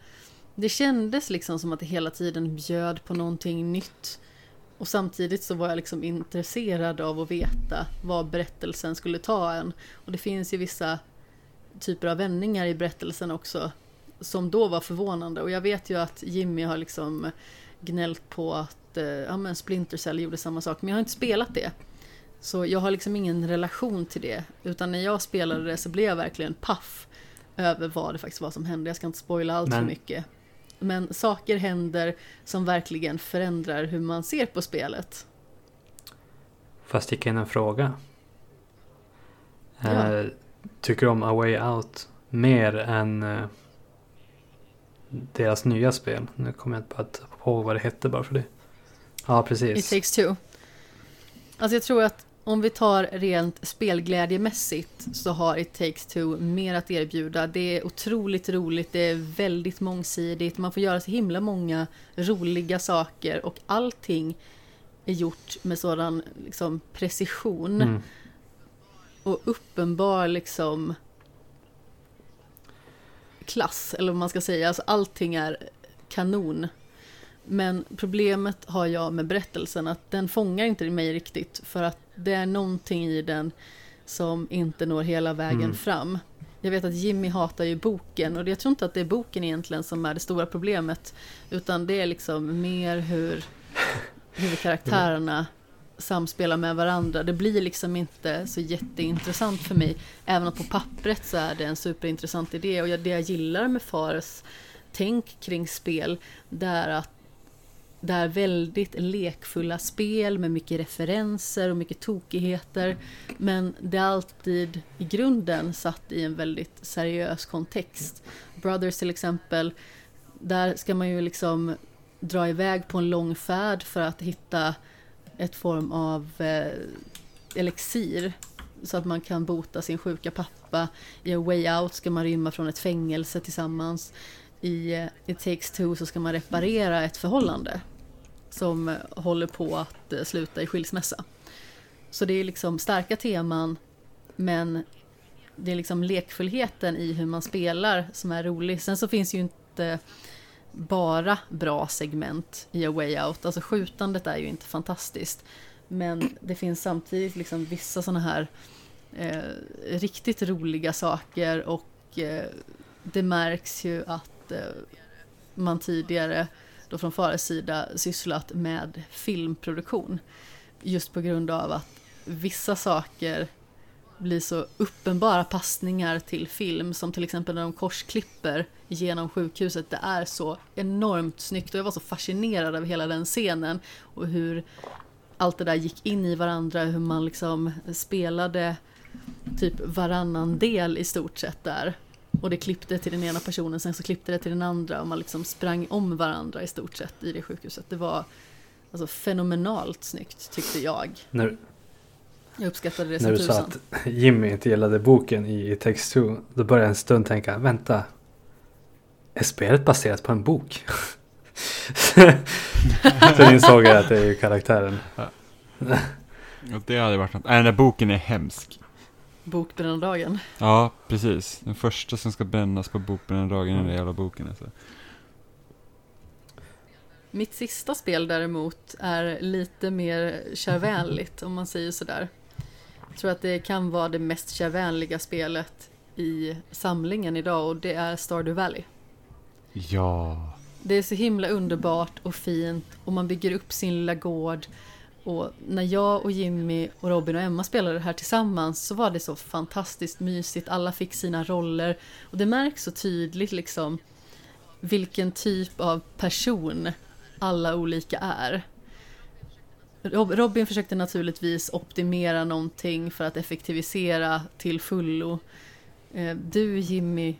det kändes liksom som att det hela tiden bjöd på någonting nytt. Och samtidigt så var jag liksom intresserad av att veta vad berättelsen skulle ta en. Och det finns ju vissa typer av vändningar i berättelsen också som då var förvånande. Och jag vet ju att Jimmy har liksom gnällt på att eh, ja, men Splinter Cell gjorde samma sak, men jag har inte spelat det. Så jag har liksom ingen relation till det, utan när jag spelade det så blev jag verkligen paff över vad det faktiskt var som hände. Jag ska inte spoila allt för Men- mycket. Men saker händer som verkligen förändrar hur man ser på spelet. Får jag sticka in en fråga? Ja. Eh, tycker du om A Way Out mer än eh, deras nya spel? Nu kommer jag inte på, att, på vad det hette bara för det. Ja, It precis. takes two. Alltså jag tror att om vi tar rent spelglädjemässigt så har It takes two mer att erbjuda. Det är otroligt roligt, det är väldigt mångsidigt, man får göra så himla många roliga saker och allting är gjort med sådan liksom, precision Mm. och uppenbar liksom klass, eller vad man ska säga. Alltså allting är kanon. Men problemet har jag med berättelsen att den fångar inte mig riktigt för att det är någonting i den som inte når hela vägen Mm. fram. Jag vet att Jimmy hatar ju boken och jag tror inte att det är boken egentligen som är det stora problemet utan det är liksom mer hur huvudkaraktärerna samspelar med varandra. Det blir liksom inte så jätteintressant för mig. Även om på pappret så är det en superintressant idé. Och det jag gillar med Fares tänk kring spel, det är att det är väldigt lekfulla spel med mycket referenser och mycket tokigheter. Men det är alltid i grunden satt i en väldigt seriös kontext. Brothers till exempel, där ska man ju liksom dra iväg på en lång färd för att hitta ett form av eh, elixir så att man kan bota sin sjuka pappa. I A Way Out ska man rymma från ett fängelse tillsammans. I eh, It Takes Two så ska man reparera ett förhållande som håller på att eh, sluta i skilsmässa. Så det är liksom starka teman men det är liksom lekfullheten i hur man spelar som är rolig. Sen så finns ju inte bara bra segment i A Way Out. Alltså skjutandet är ju inte fantastiskt. Men det finns samtidigt liksom vissa sådana här eh, riktigt roliga saker och eh, det märks ju att eh, man tidigare då från Fares sida sysslat med filmproduktion. Just på grund av att vissa saker blir så uppenbara passningar till film som till exempel när de korsklipper genom sjukhuset. Det är så enormt snyggt och jag var så fascinerad av hela den scenen och hur allt det där gick in i varandra, hur man liksom spelade typ varannan del i stort sett där. Och det klippte till den ena personen, sen så klippte det till den andra och man liksom sprang om varandra i stort sett i det sjukhuset. Det var alltså fenomenalt snyggt tyckte jag. När, Jag uppskattade det när som du sa tusan. att Jimmy inte gillade boken i i Text 2. Då började jag en stund tänka, vänta. Är spelet baserat på en bok? Sen insåg jag att det är ju karaktären. Och det hade varit något. Nej, den där boken är hemsk. Bokbrännardagen. Ja, precis. Den första som ska brännas på bokbrännardagen är den där jävla boken alltså. Mitt sista spel däremot är lite mer kärvänligt om man säger sådär. Jag tror att det kan vara det mest kärvänliga spelet i samlingen idag och det är Stardew Valley. Ja. Det är så himla underbart och fint och man bygger upp sin lilla gård. Och när jag och Jimmy och Robin och Emma spelade det här tillsammans så var det så fantastiskt mysigt. Alla fick sina roller och det märks så tydligt liksom vilken typ av person alla olika är. Rob- Robin försökte naturligtvis optimera någonting för att effektivisera till fullo. Eh, Du Jimmy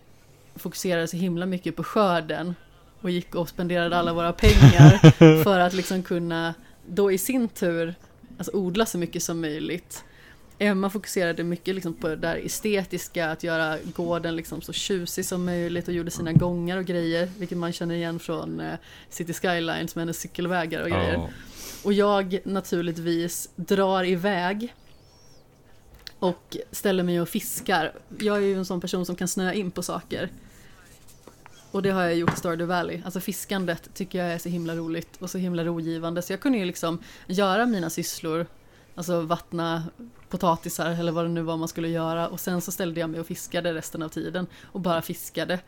fokuserade så himla mycket på skörden och gick och spenderade alla våra pengar för att liksom kunna då i sin tur alltså odla så mycket som möjligt. Emma fokuserade mycket liksom på det där estetiska, att göra gården liksom så tjusig som möjligt och gjorde sina gångar och grejer, vilket man känner igen från eh, City Skylines med hennes cykelvägar och grejer. ja. Och jag naturligtvis drar iväg och ställer mig och fiskar. Jag är ju en sån person som kan snöa in på saker. Och det har jag gjort i Stardew Valley. Alltså fiskandet tycker jag är så himla roligt och så himla rogivande. Så jag kunde ju liksom göra mina sysslor, alltså vattna potatisar eller vad det nu var man skulle göra. Och sen så ställde jag mig och fiskade resten av tiden och bara fiskade.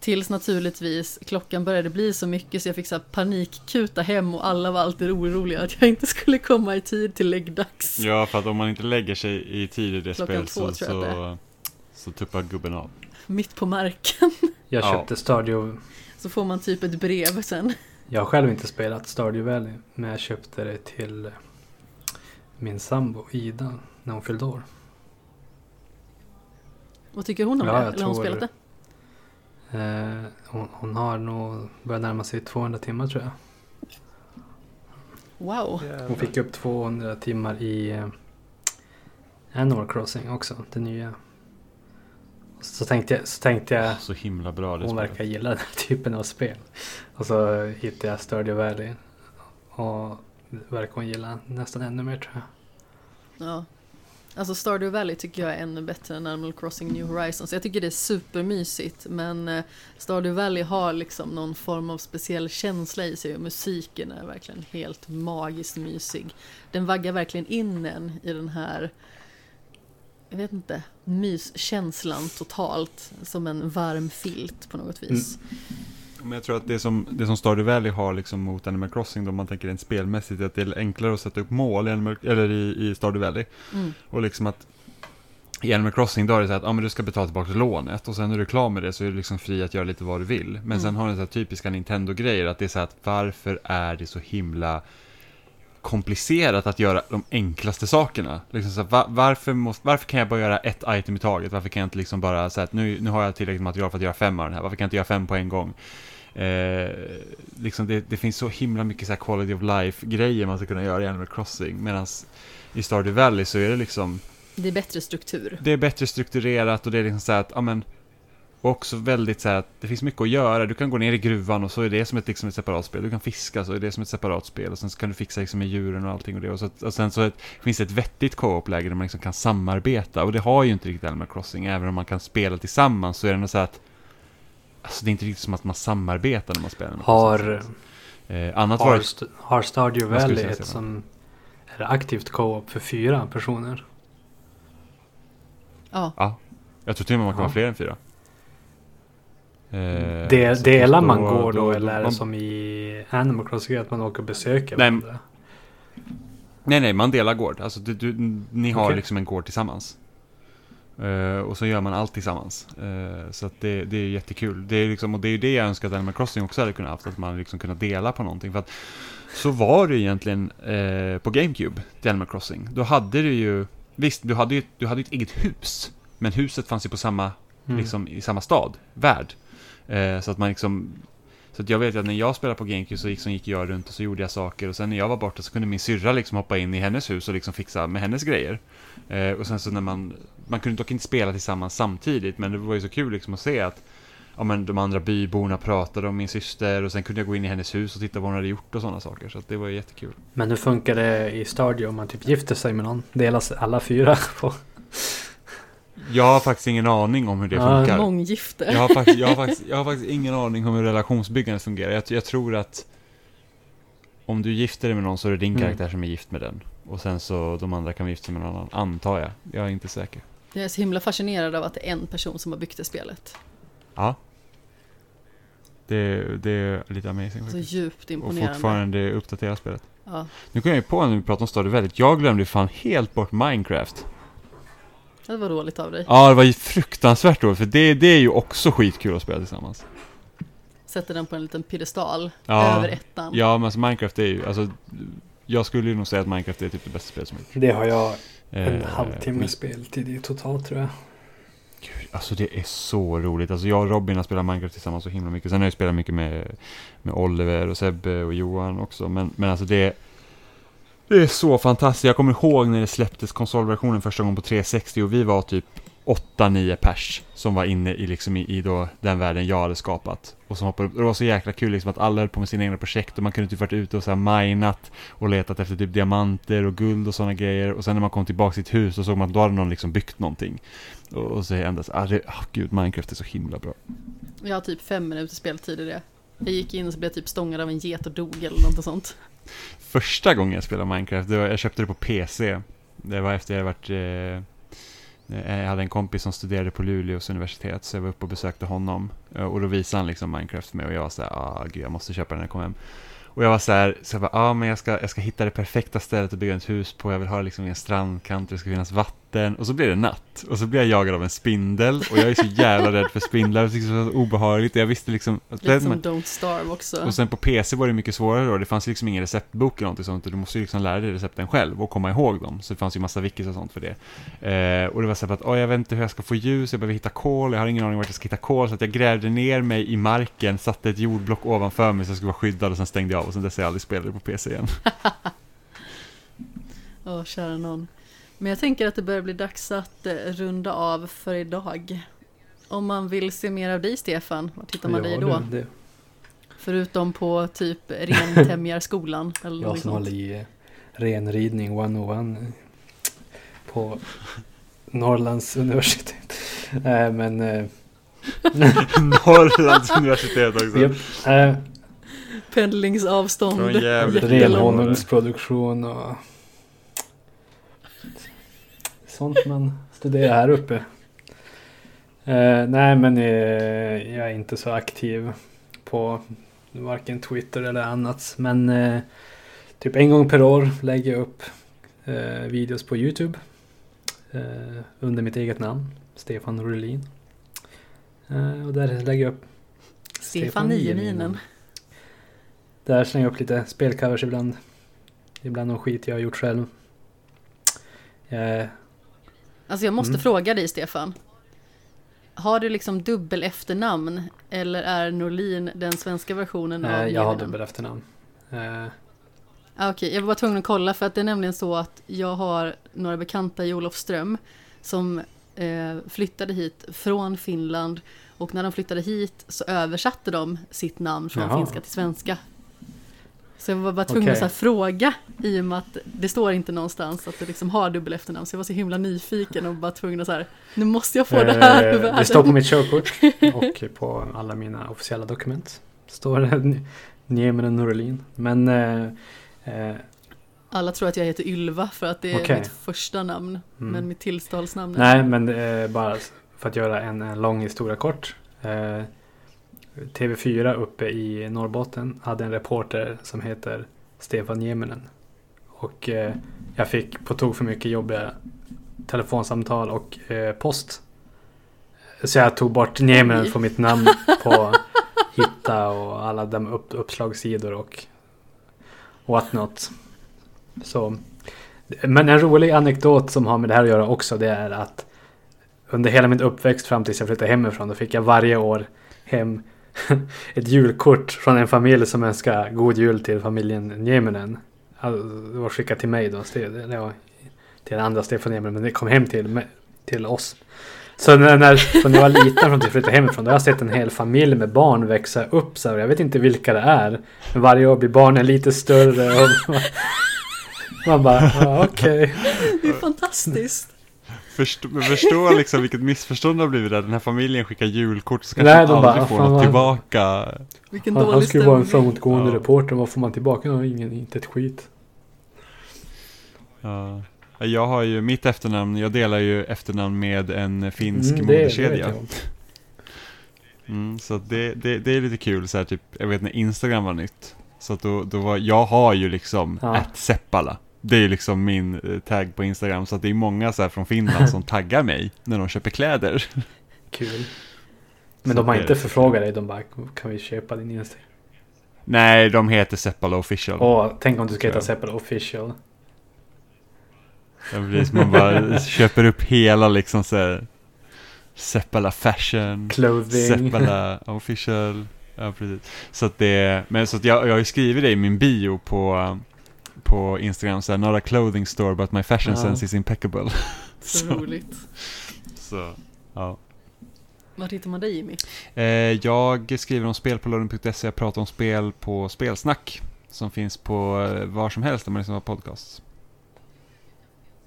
Tills naturligtvis klockan började bli så mycket så jag fick så panikkuta hem och alla var alltid oroliga att jag inte skulle komma i tid till läggdags. ja, för att om man inte lägger sig i tid i det Klockan spel två så, så, så tuppar gubben av. Mitt på marken. Jag Ja. köpte Stardew. Så får man typ ett brev sen. Jag har själv inte spelat Stardew Valley. Men jag köpte det till min sambo Ida när hon fyllde år. Vad tycker hon om Ja, det? jag Eller har hon spelat det? Eh, hon, hon har nog börjat närma sig 200 timmar tror jag. Wow. Hon fick upp 200 timmar i eh, Animal Crossing också, det nya. Så tänkte jag, så tänkte jag Så himla bra det hon spelet. verkar gilla den här typen av spel. Och så hittade jag Stardew Valley. Och det verkar hon gilla nästan ännu mer tror jag. Ja. Alltså Stardew Valley tycker jag är ännu bättre än Animal Crossing New Horizons. Jag tycker det är supermysigt men eh, Stardew Valley har liksom någon form av speciell känsla i sig och musiken är verkligen helt magiskt mysig. Den vaggar verkligen in en i den här jag vet inte, myskänslan totalt som en varm filt på något vis. Men jag tror att det som, det som Stardew Valley har liksom mot Animal Crossing då, man tänker rent spelmässigt, är att det är enklare att sätta upp mål i, Animal, eller i, i Stardew Valley. Mm. Och liksom att i Animal Crossing då är det så att ah, men du ska betala tillbaka lånet och sen när du är klar med det så är du liksom fri att göra lite vad du vill. Men Mm. sen har den så här typiska Nintendo-grejer att det är så att varför är det så himla komplicerat att göra de enklaste sakerna. Liksom så här, va- varför, måste, varför kan jag bara göra ett item i taget? Varför kan jag inte liksom bara säga att nu, nu har jag tillräckligt material för att göra fem av den här. Varför kan jag inte göra fem på en gång? Eh, liksom det, det finns så himla mycket så quality of life-grejer man ska kunna göra i Animal Crossing. Medan i Stardew Valley så är det liksom Det är bättre struktur. det är bättre strukturerat och det är liksom så här att, ja men, och också väldigt så här att det finns mycket att göra. Du kan gå ner i gruvan och så är det som ett, liksom ett separat spel. Du kan fiska så är det som ett separat spel och sen så kan du fixa liksom med djuren och allting och det. Och, så, och sen så ett, finns det ett vettigt co-op-läge där man liksom kan samarbeta och det har ju inte riktigt Animal Crossing. Även om man kan spela tillsammans så är det ändå så här att Alltså det är inte riktigt som att man samarbetar när man spelar Animal Har, Crossing. Eh, annat var har, st- har Stardew Valley ett som är aktivt co-op för fyra personer? Ja, ja, jag tror till och med man kan Ja. vara fler än fyra. Eh, så delar då- man går då, eller är det som i Animal Crossing att man åker och besöker Nej, varandra? Nej, nej, man delar gård. Alltså, du, du, ni har Okej. liksom en gård tillsammans. Eh, och så gör man allt tillsammans. Eh, så det, det är jättekul. Det är liksom, och det är ju det jag önskar att Animal Crossing också hade kunnat haft. Att man liksom kunnat dela på någonting. För att så var det ju egentligen eh, på GameCube, till Animal Crossing. Då hade du ju, visst, du hade ju du hade ett eget hus. Men huset fanns ju på samma, Mm. liksom, i samma stad, värld. Eh, så att man liksom så att jag vet att när jag spelade på GameCube så gick, gick jag runt och så gjorde jag saker och sen när jag var borta så kunde min syrra liksom hoppa in i hennes hus och liksom fixa med hennes grejer. Eh, och sen så när man, man kunde dock inte spela tillsammans samtidigt men det var ju så kul liksom att se att ja, men de andra byborna pratade om min syster och sen kunde jag gå in i hennes hus och titta vad hon hade gjort och sådana saker. Så att det var ju jättekul. Men hur funkar det i Stardew om man typ gifter sig med någon? Delas alla fyra på? Jag har faktiskt ingen aning om hur det Ja, funkar. Månggifte. Jag har, faktiskt, jag, har faktiskt, jag har faktiskt ingen aning om hur relationsbyggandet fungerar. Jag, jag tror att om du gifter dig med någon så är det din Mm. karaktär som är gift med den. Och sen så de andra kan gifta sig med någon annan, antar jag. Jag är inte säker. Jag är så himla fascinerad av att det är en person som har byggt det spelet. Ja. Det, det är lite amazing Så faktiskt. djupt Och imponerande. fortfarande uppdatera spelet. Ja. Nu kommer jag ju på när vi pratar om Stardew Valley, jag glömde fan helt bort Minecraft. Det var dåligt av dig. Ja, det var ju fruktansvärt dåligt, för det, det är ju också skitkul att spela tillsammans. Sätter den på en liten piedestal Ja. över ettan. Ja, men alltså Minecraft är ju, alltså, jag skulle ju nog säga att Minecraft är typ det bästa spelet som gjorts. Det har jag en Eh, halvtimme men- speltid i totalt tror jag. Gud, alltså det är så roligt. Alltså jag och Robin har spelat Minecraft tillsammans så himla mycket. Sen har jag spelat mycket med, med Oliver och Sebbe och Johan också. Men, men alltså det, det är så fantastiskt. Jag kommer ihåg när det släpptes konsolversionen första gången på 360 och vi var typ 8-9 pers som var inne i, liksom i, i då den världen jag hade skapat. Och som hoppade upp. Och det var så jäkla kul liksom att alla höll på med sina egna projekt och man kunde typ varit ute och så här minat och letat efter typ diamanter och guld och sådana grejer. Och sen när man kom tillbaka till sitt hus så såg man att då hade någon liksom byggt någonting. Och, och så ändras, ah, det, oh, gud, Minecraft är så himla bra. Jag har typ fem minuter speltid i det. Jag gick in och så blev jag typ stångad av en get och dog eller något sånt. Första gången jag spelade Minecraft, det var, jag köpte det på PC. Det var efter jag varit, eh, eh, jag hade en kompis som studerade på Luleås universitet, så jag var uppe och besökte honom. Eh, och då visade han liksom Minecraft för mig och jag var så här, ah gud, jag måste köpa den när jag kommer hem. Och jag var så här, så jag bara, ah, men jag ska, jag ska hitta det perfekta stället att bygga ett hus på. Jag vill ha det liksom i en strandkant, det ska finnas vatten. Och så blir det natt. Och så blir jag jagad av en spindel. Och jag är så jävla rädd för spindlar. Det är så obehagligt. Jag visste liksom... Lite som Don't Starve också. och sen på PC var det mycket svårare då. Det fanns liksom ingen receptbok eller någonting sånt. Du måste ju liksom lära dig recepten själv och komma ihåg dem. Så det fanns ju massa wikis och sånt för det. Eh, och det var så att, "Åh, jag vet inte hur jag ska få ljus, jag behöver hitta kol, jag har ingen aning vart jag ska hitta kol. Så att jag grävde ner mig i marken, satte ett jordblock ovanför mig så jag skulle vara skyddad och sen stängde jag av. Och sen dess har jag aldrig spelat det på PC igen. Åh, kära någon. Men jag tänker att det börjar bli dags att eh, runda av för idag. Om man vill se mer av dig Stefan, var hittar man dig Ja, då? Det, det. Förutom på typ Rentämjarskolan eller Jag något som håller i eh, renridning 101 eh, på Norrlands universitet. Eh, men... Norrlands universitet också. Japp. Eh, Pendlingsavstånd. Renhonungsproduktion och sånt man studerar här uppe. Eh, nej men eh, jag är inte så aktiv på varken Twitter eller annat. Men eh, typ en gång per år lägger jag upp eh, videos på Youtube. Eh, under mitt eget namn. Stefan Rulin. Eh, och där lägger jag upp Stefan Nieminen. Där slänger jag upp lite spelcovers ibland. Ibland någon skit jag har gjort själv. Eh, Alltså jag måste Mm. fråga dig Stefan. Har du liksom dubbel efternamn eller är Norlin den svenska versionen av eh, jag har dubbel efternamn. Eh, Ah, Okej, jag var tvungen att kolla för att det är nämligen så att jag har några bekanta i Olofström som eh, flyttade hit från Finland och när de flyttade hit så översatte de sitt namn från Jaha. finska till svenska. Så jag var bara tvungen Okej. att fråga i och med att det står inte någonstans att det liksom har dubbel efternamn så jag var så himla nyfiken och bara tvungen att så här, nu måste jag få det här ur eh, världen. det står på mitt körkort och på alla mina officiella dokument. Står det Nieminen Norlin. Men eh, eh, Alla tror att jag heter Ylva för att det är Okej. mitt första namn, Mm. men mitt tilltalsnamn är Nej, men är bara för att göra en, en lång historia kort. TV4 uppe i Norrbotten hade en reporter som heter Stefan Nieminen. Och eh, jag fick på tok för mycket jobbiga telefonsamtal och eh, post. Så jag tog bort Nieminen från mitt namn på Hitta och alla de upp, uppslagssidor och what not. Så. Men en rolig anekdot som har med det här att göra också det är att under hela min uppväxt fram tills jag flyttade hemifrån då fick jag varje år hem ett julkort från en familj som önskar god jul till familjen Nieminen. Alltså, Det var skickat till mig då. till den andra Stefan Nieminen men det kom hem till, till oss. Så när, när, när jag var liten från att jag flyttade hemifrån då har jag sett en hel familj med barn växa upp så här. Jag vet inte vilka det är. Men varje år blir barnen lite större. Och man, man bara, ja, okej. Det är fantastiskt. Förstå, förstå liksom vilket missförstånd det har blivit där. Den här familjen skickar julkort så Nej, kanske de de bara, aldrig får något vad- tillbaka. Vilken Han, han skulle vara en framåtgående Ja. reporter. Vad får man tillbaka? Ja, ingen, inte ett skit. Ja. Jag har ju mitt efternamn, jag delar ju efternamn med en finsk Mm, det- moderkedja. Mm, så det, det, det är lite kul så här, typ, jag vet när Instagram var nytt. Så att då, då var, jag har ju liksom Ja. Seppala. Det är liksom min eh, tagg på Instagram. Så att det är många så här från Finland som taggar mig när de köper kläder. Kul. Men Så de har inte förfrågat dig. De bara, kan vi köpa din Instagram? Nej, de heter Seppala official. Åh, tänk om du ska heta. Seppala official. Ja, precis, man bara köper upp hela liksom så här, Seppala fashion. Clothing. Seppala official. Ja, precis. Så att det, men så att jag, jag har ju skrivit det i min bio på, på Instagram, så här, not a clothing store but my fashion Ja. sense is impeccable. Så Så. roligt. Så, ja. Var hittar man dig Jimmy? Eh, jag skriver om spel på lördagen.se, jag pratar om spel på Spelsnack. Som finns på eh, var som helst där man lyssnar på podcasts.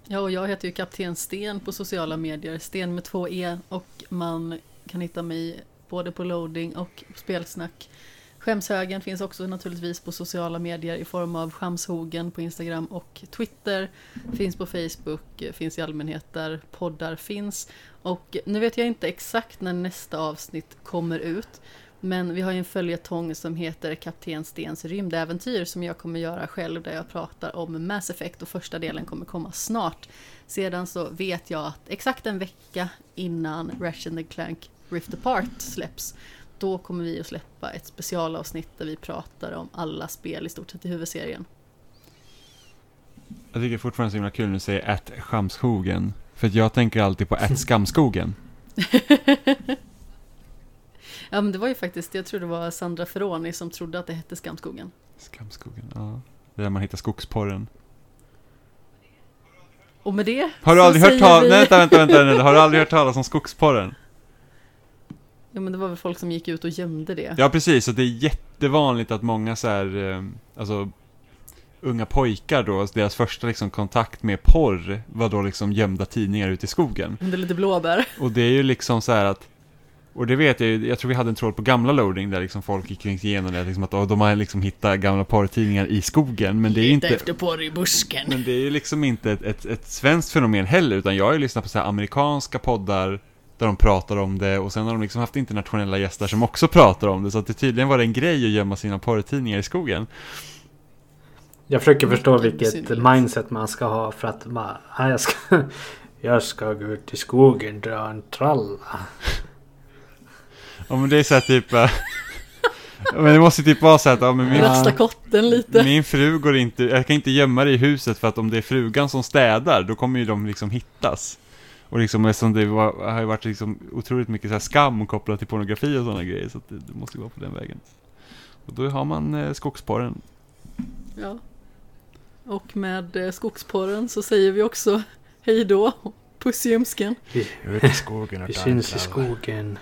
Ja, och jag heter ju Kapten Sten på sociala medier. Sten med två E. Och man kan hitta mig både på loading och på spelsnack. Skämshögen finns också naturligtvis på sociala medier i form av Skamshogen på Instagram och Twitter. Finns på Facebook, eh, finns i allmänhet där poddar finns. Och nu vet jag inte exakt när nästa avsnitt kommer ut. Men vi har ju en följetong som heter Kapten Stens rymdäventyr som jag kommer göra själv där jag pratar om Mass Effect och första delen kommer komma snart. Sedan så vet jag att exakt en vecka innan Ratchet and Clank Rift Apart släpps då kommer vi att släppa ett specialavsnitt där vi pratar om alla spel i stort sett i huvudserien. Jag tycker fortfarande så himla kul när du säger att Skamskogen. För jag tänker alltid på att Skamskogen. Ja men det var ju faktiskt, jag tror det var Sandra Ferroni som trodde att det hette Skamskogen. Skamskogen, ja. Det är där man hittar skogsporren. Och med det Har du aldrig hört talas, vi- vänta, vänta, vänta, vänta, har du aldrig hört talas om skogsporren? Ja men det var väl folk som gick ut och gömde det. Ja precis, och det är jättevanligt att många så här, eh, alltså unga pojkar då, deras första liksom kontakt med porr var då liksom gömda tidningar ute i skogen. Under lite blåbär. Och det är ju liksom så här att och det vet jag ju, jag tror vi hade en tråd på gamla loading där liksom folk gick igenom det, liksom att de har liksom hittat gamla porrtidningar i skogen, men det är ju inte efter porr i busken. Men det är ju liksom inte ett, ett, ett svenskt fenomen heller, utan jag har ju lyssnat på så här amerikanska poddar där de pratar om det och sen har de liksom haft internationella gäster som också pratar om det, så att det tydligen var det en grej att gömma sina porrtidningar i skogen. Jag försöker förstå Mycket vilket mindset man ska ha för att man, "Ah, jag, ska, jag ska gå ut i skogen dra en tralla. Ja men det är så här typ, eh, men det måste typ vara så här att, ja men min, kotten lite. min fru går inte, jag kan inte gömma det i huset för att om det är frugan som städar, då kommer ju de liksom hittas. Och liksom eftersom det var, har ju varit liksom otroligt mycket så här skam kopplat till pornografi och sådana grejer, så att det, det måste gå på den vägen. Och då har man eh, skogsporren. Ja. Och med eh, skogsporren så säger vi också hej då. Puss i ljumsken. Vi, Ut i skogen vi syns i skogen.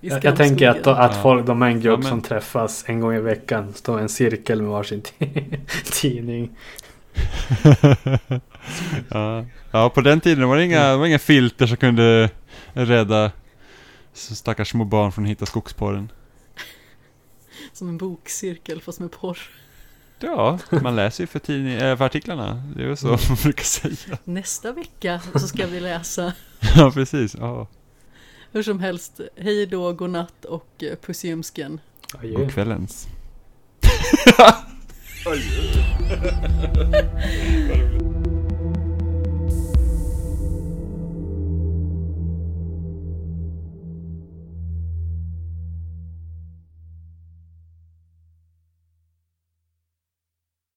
Jag, jag tänker att, att Ja. folk, de är en grupp Ja, men- som träffas en gång i veckan. Står i en cirkel med varsin tidning. ja. ja, på den tiden var det inga, det var inga filter som kunde rädda stackars små barn från att hitta skogsporren. Som en bokcirkel fast med porr. Ja, man läser ju för, tidning, äh, för artiklarna. Det är väl så man brukar säga. Nästa vecka så ska vi läsa Ja, precis. Ja. Hur som helst, hej då, godnatt och eh, puss i ljumsken. Adjö. God kvällens. 哎呀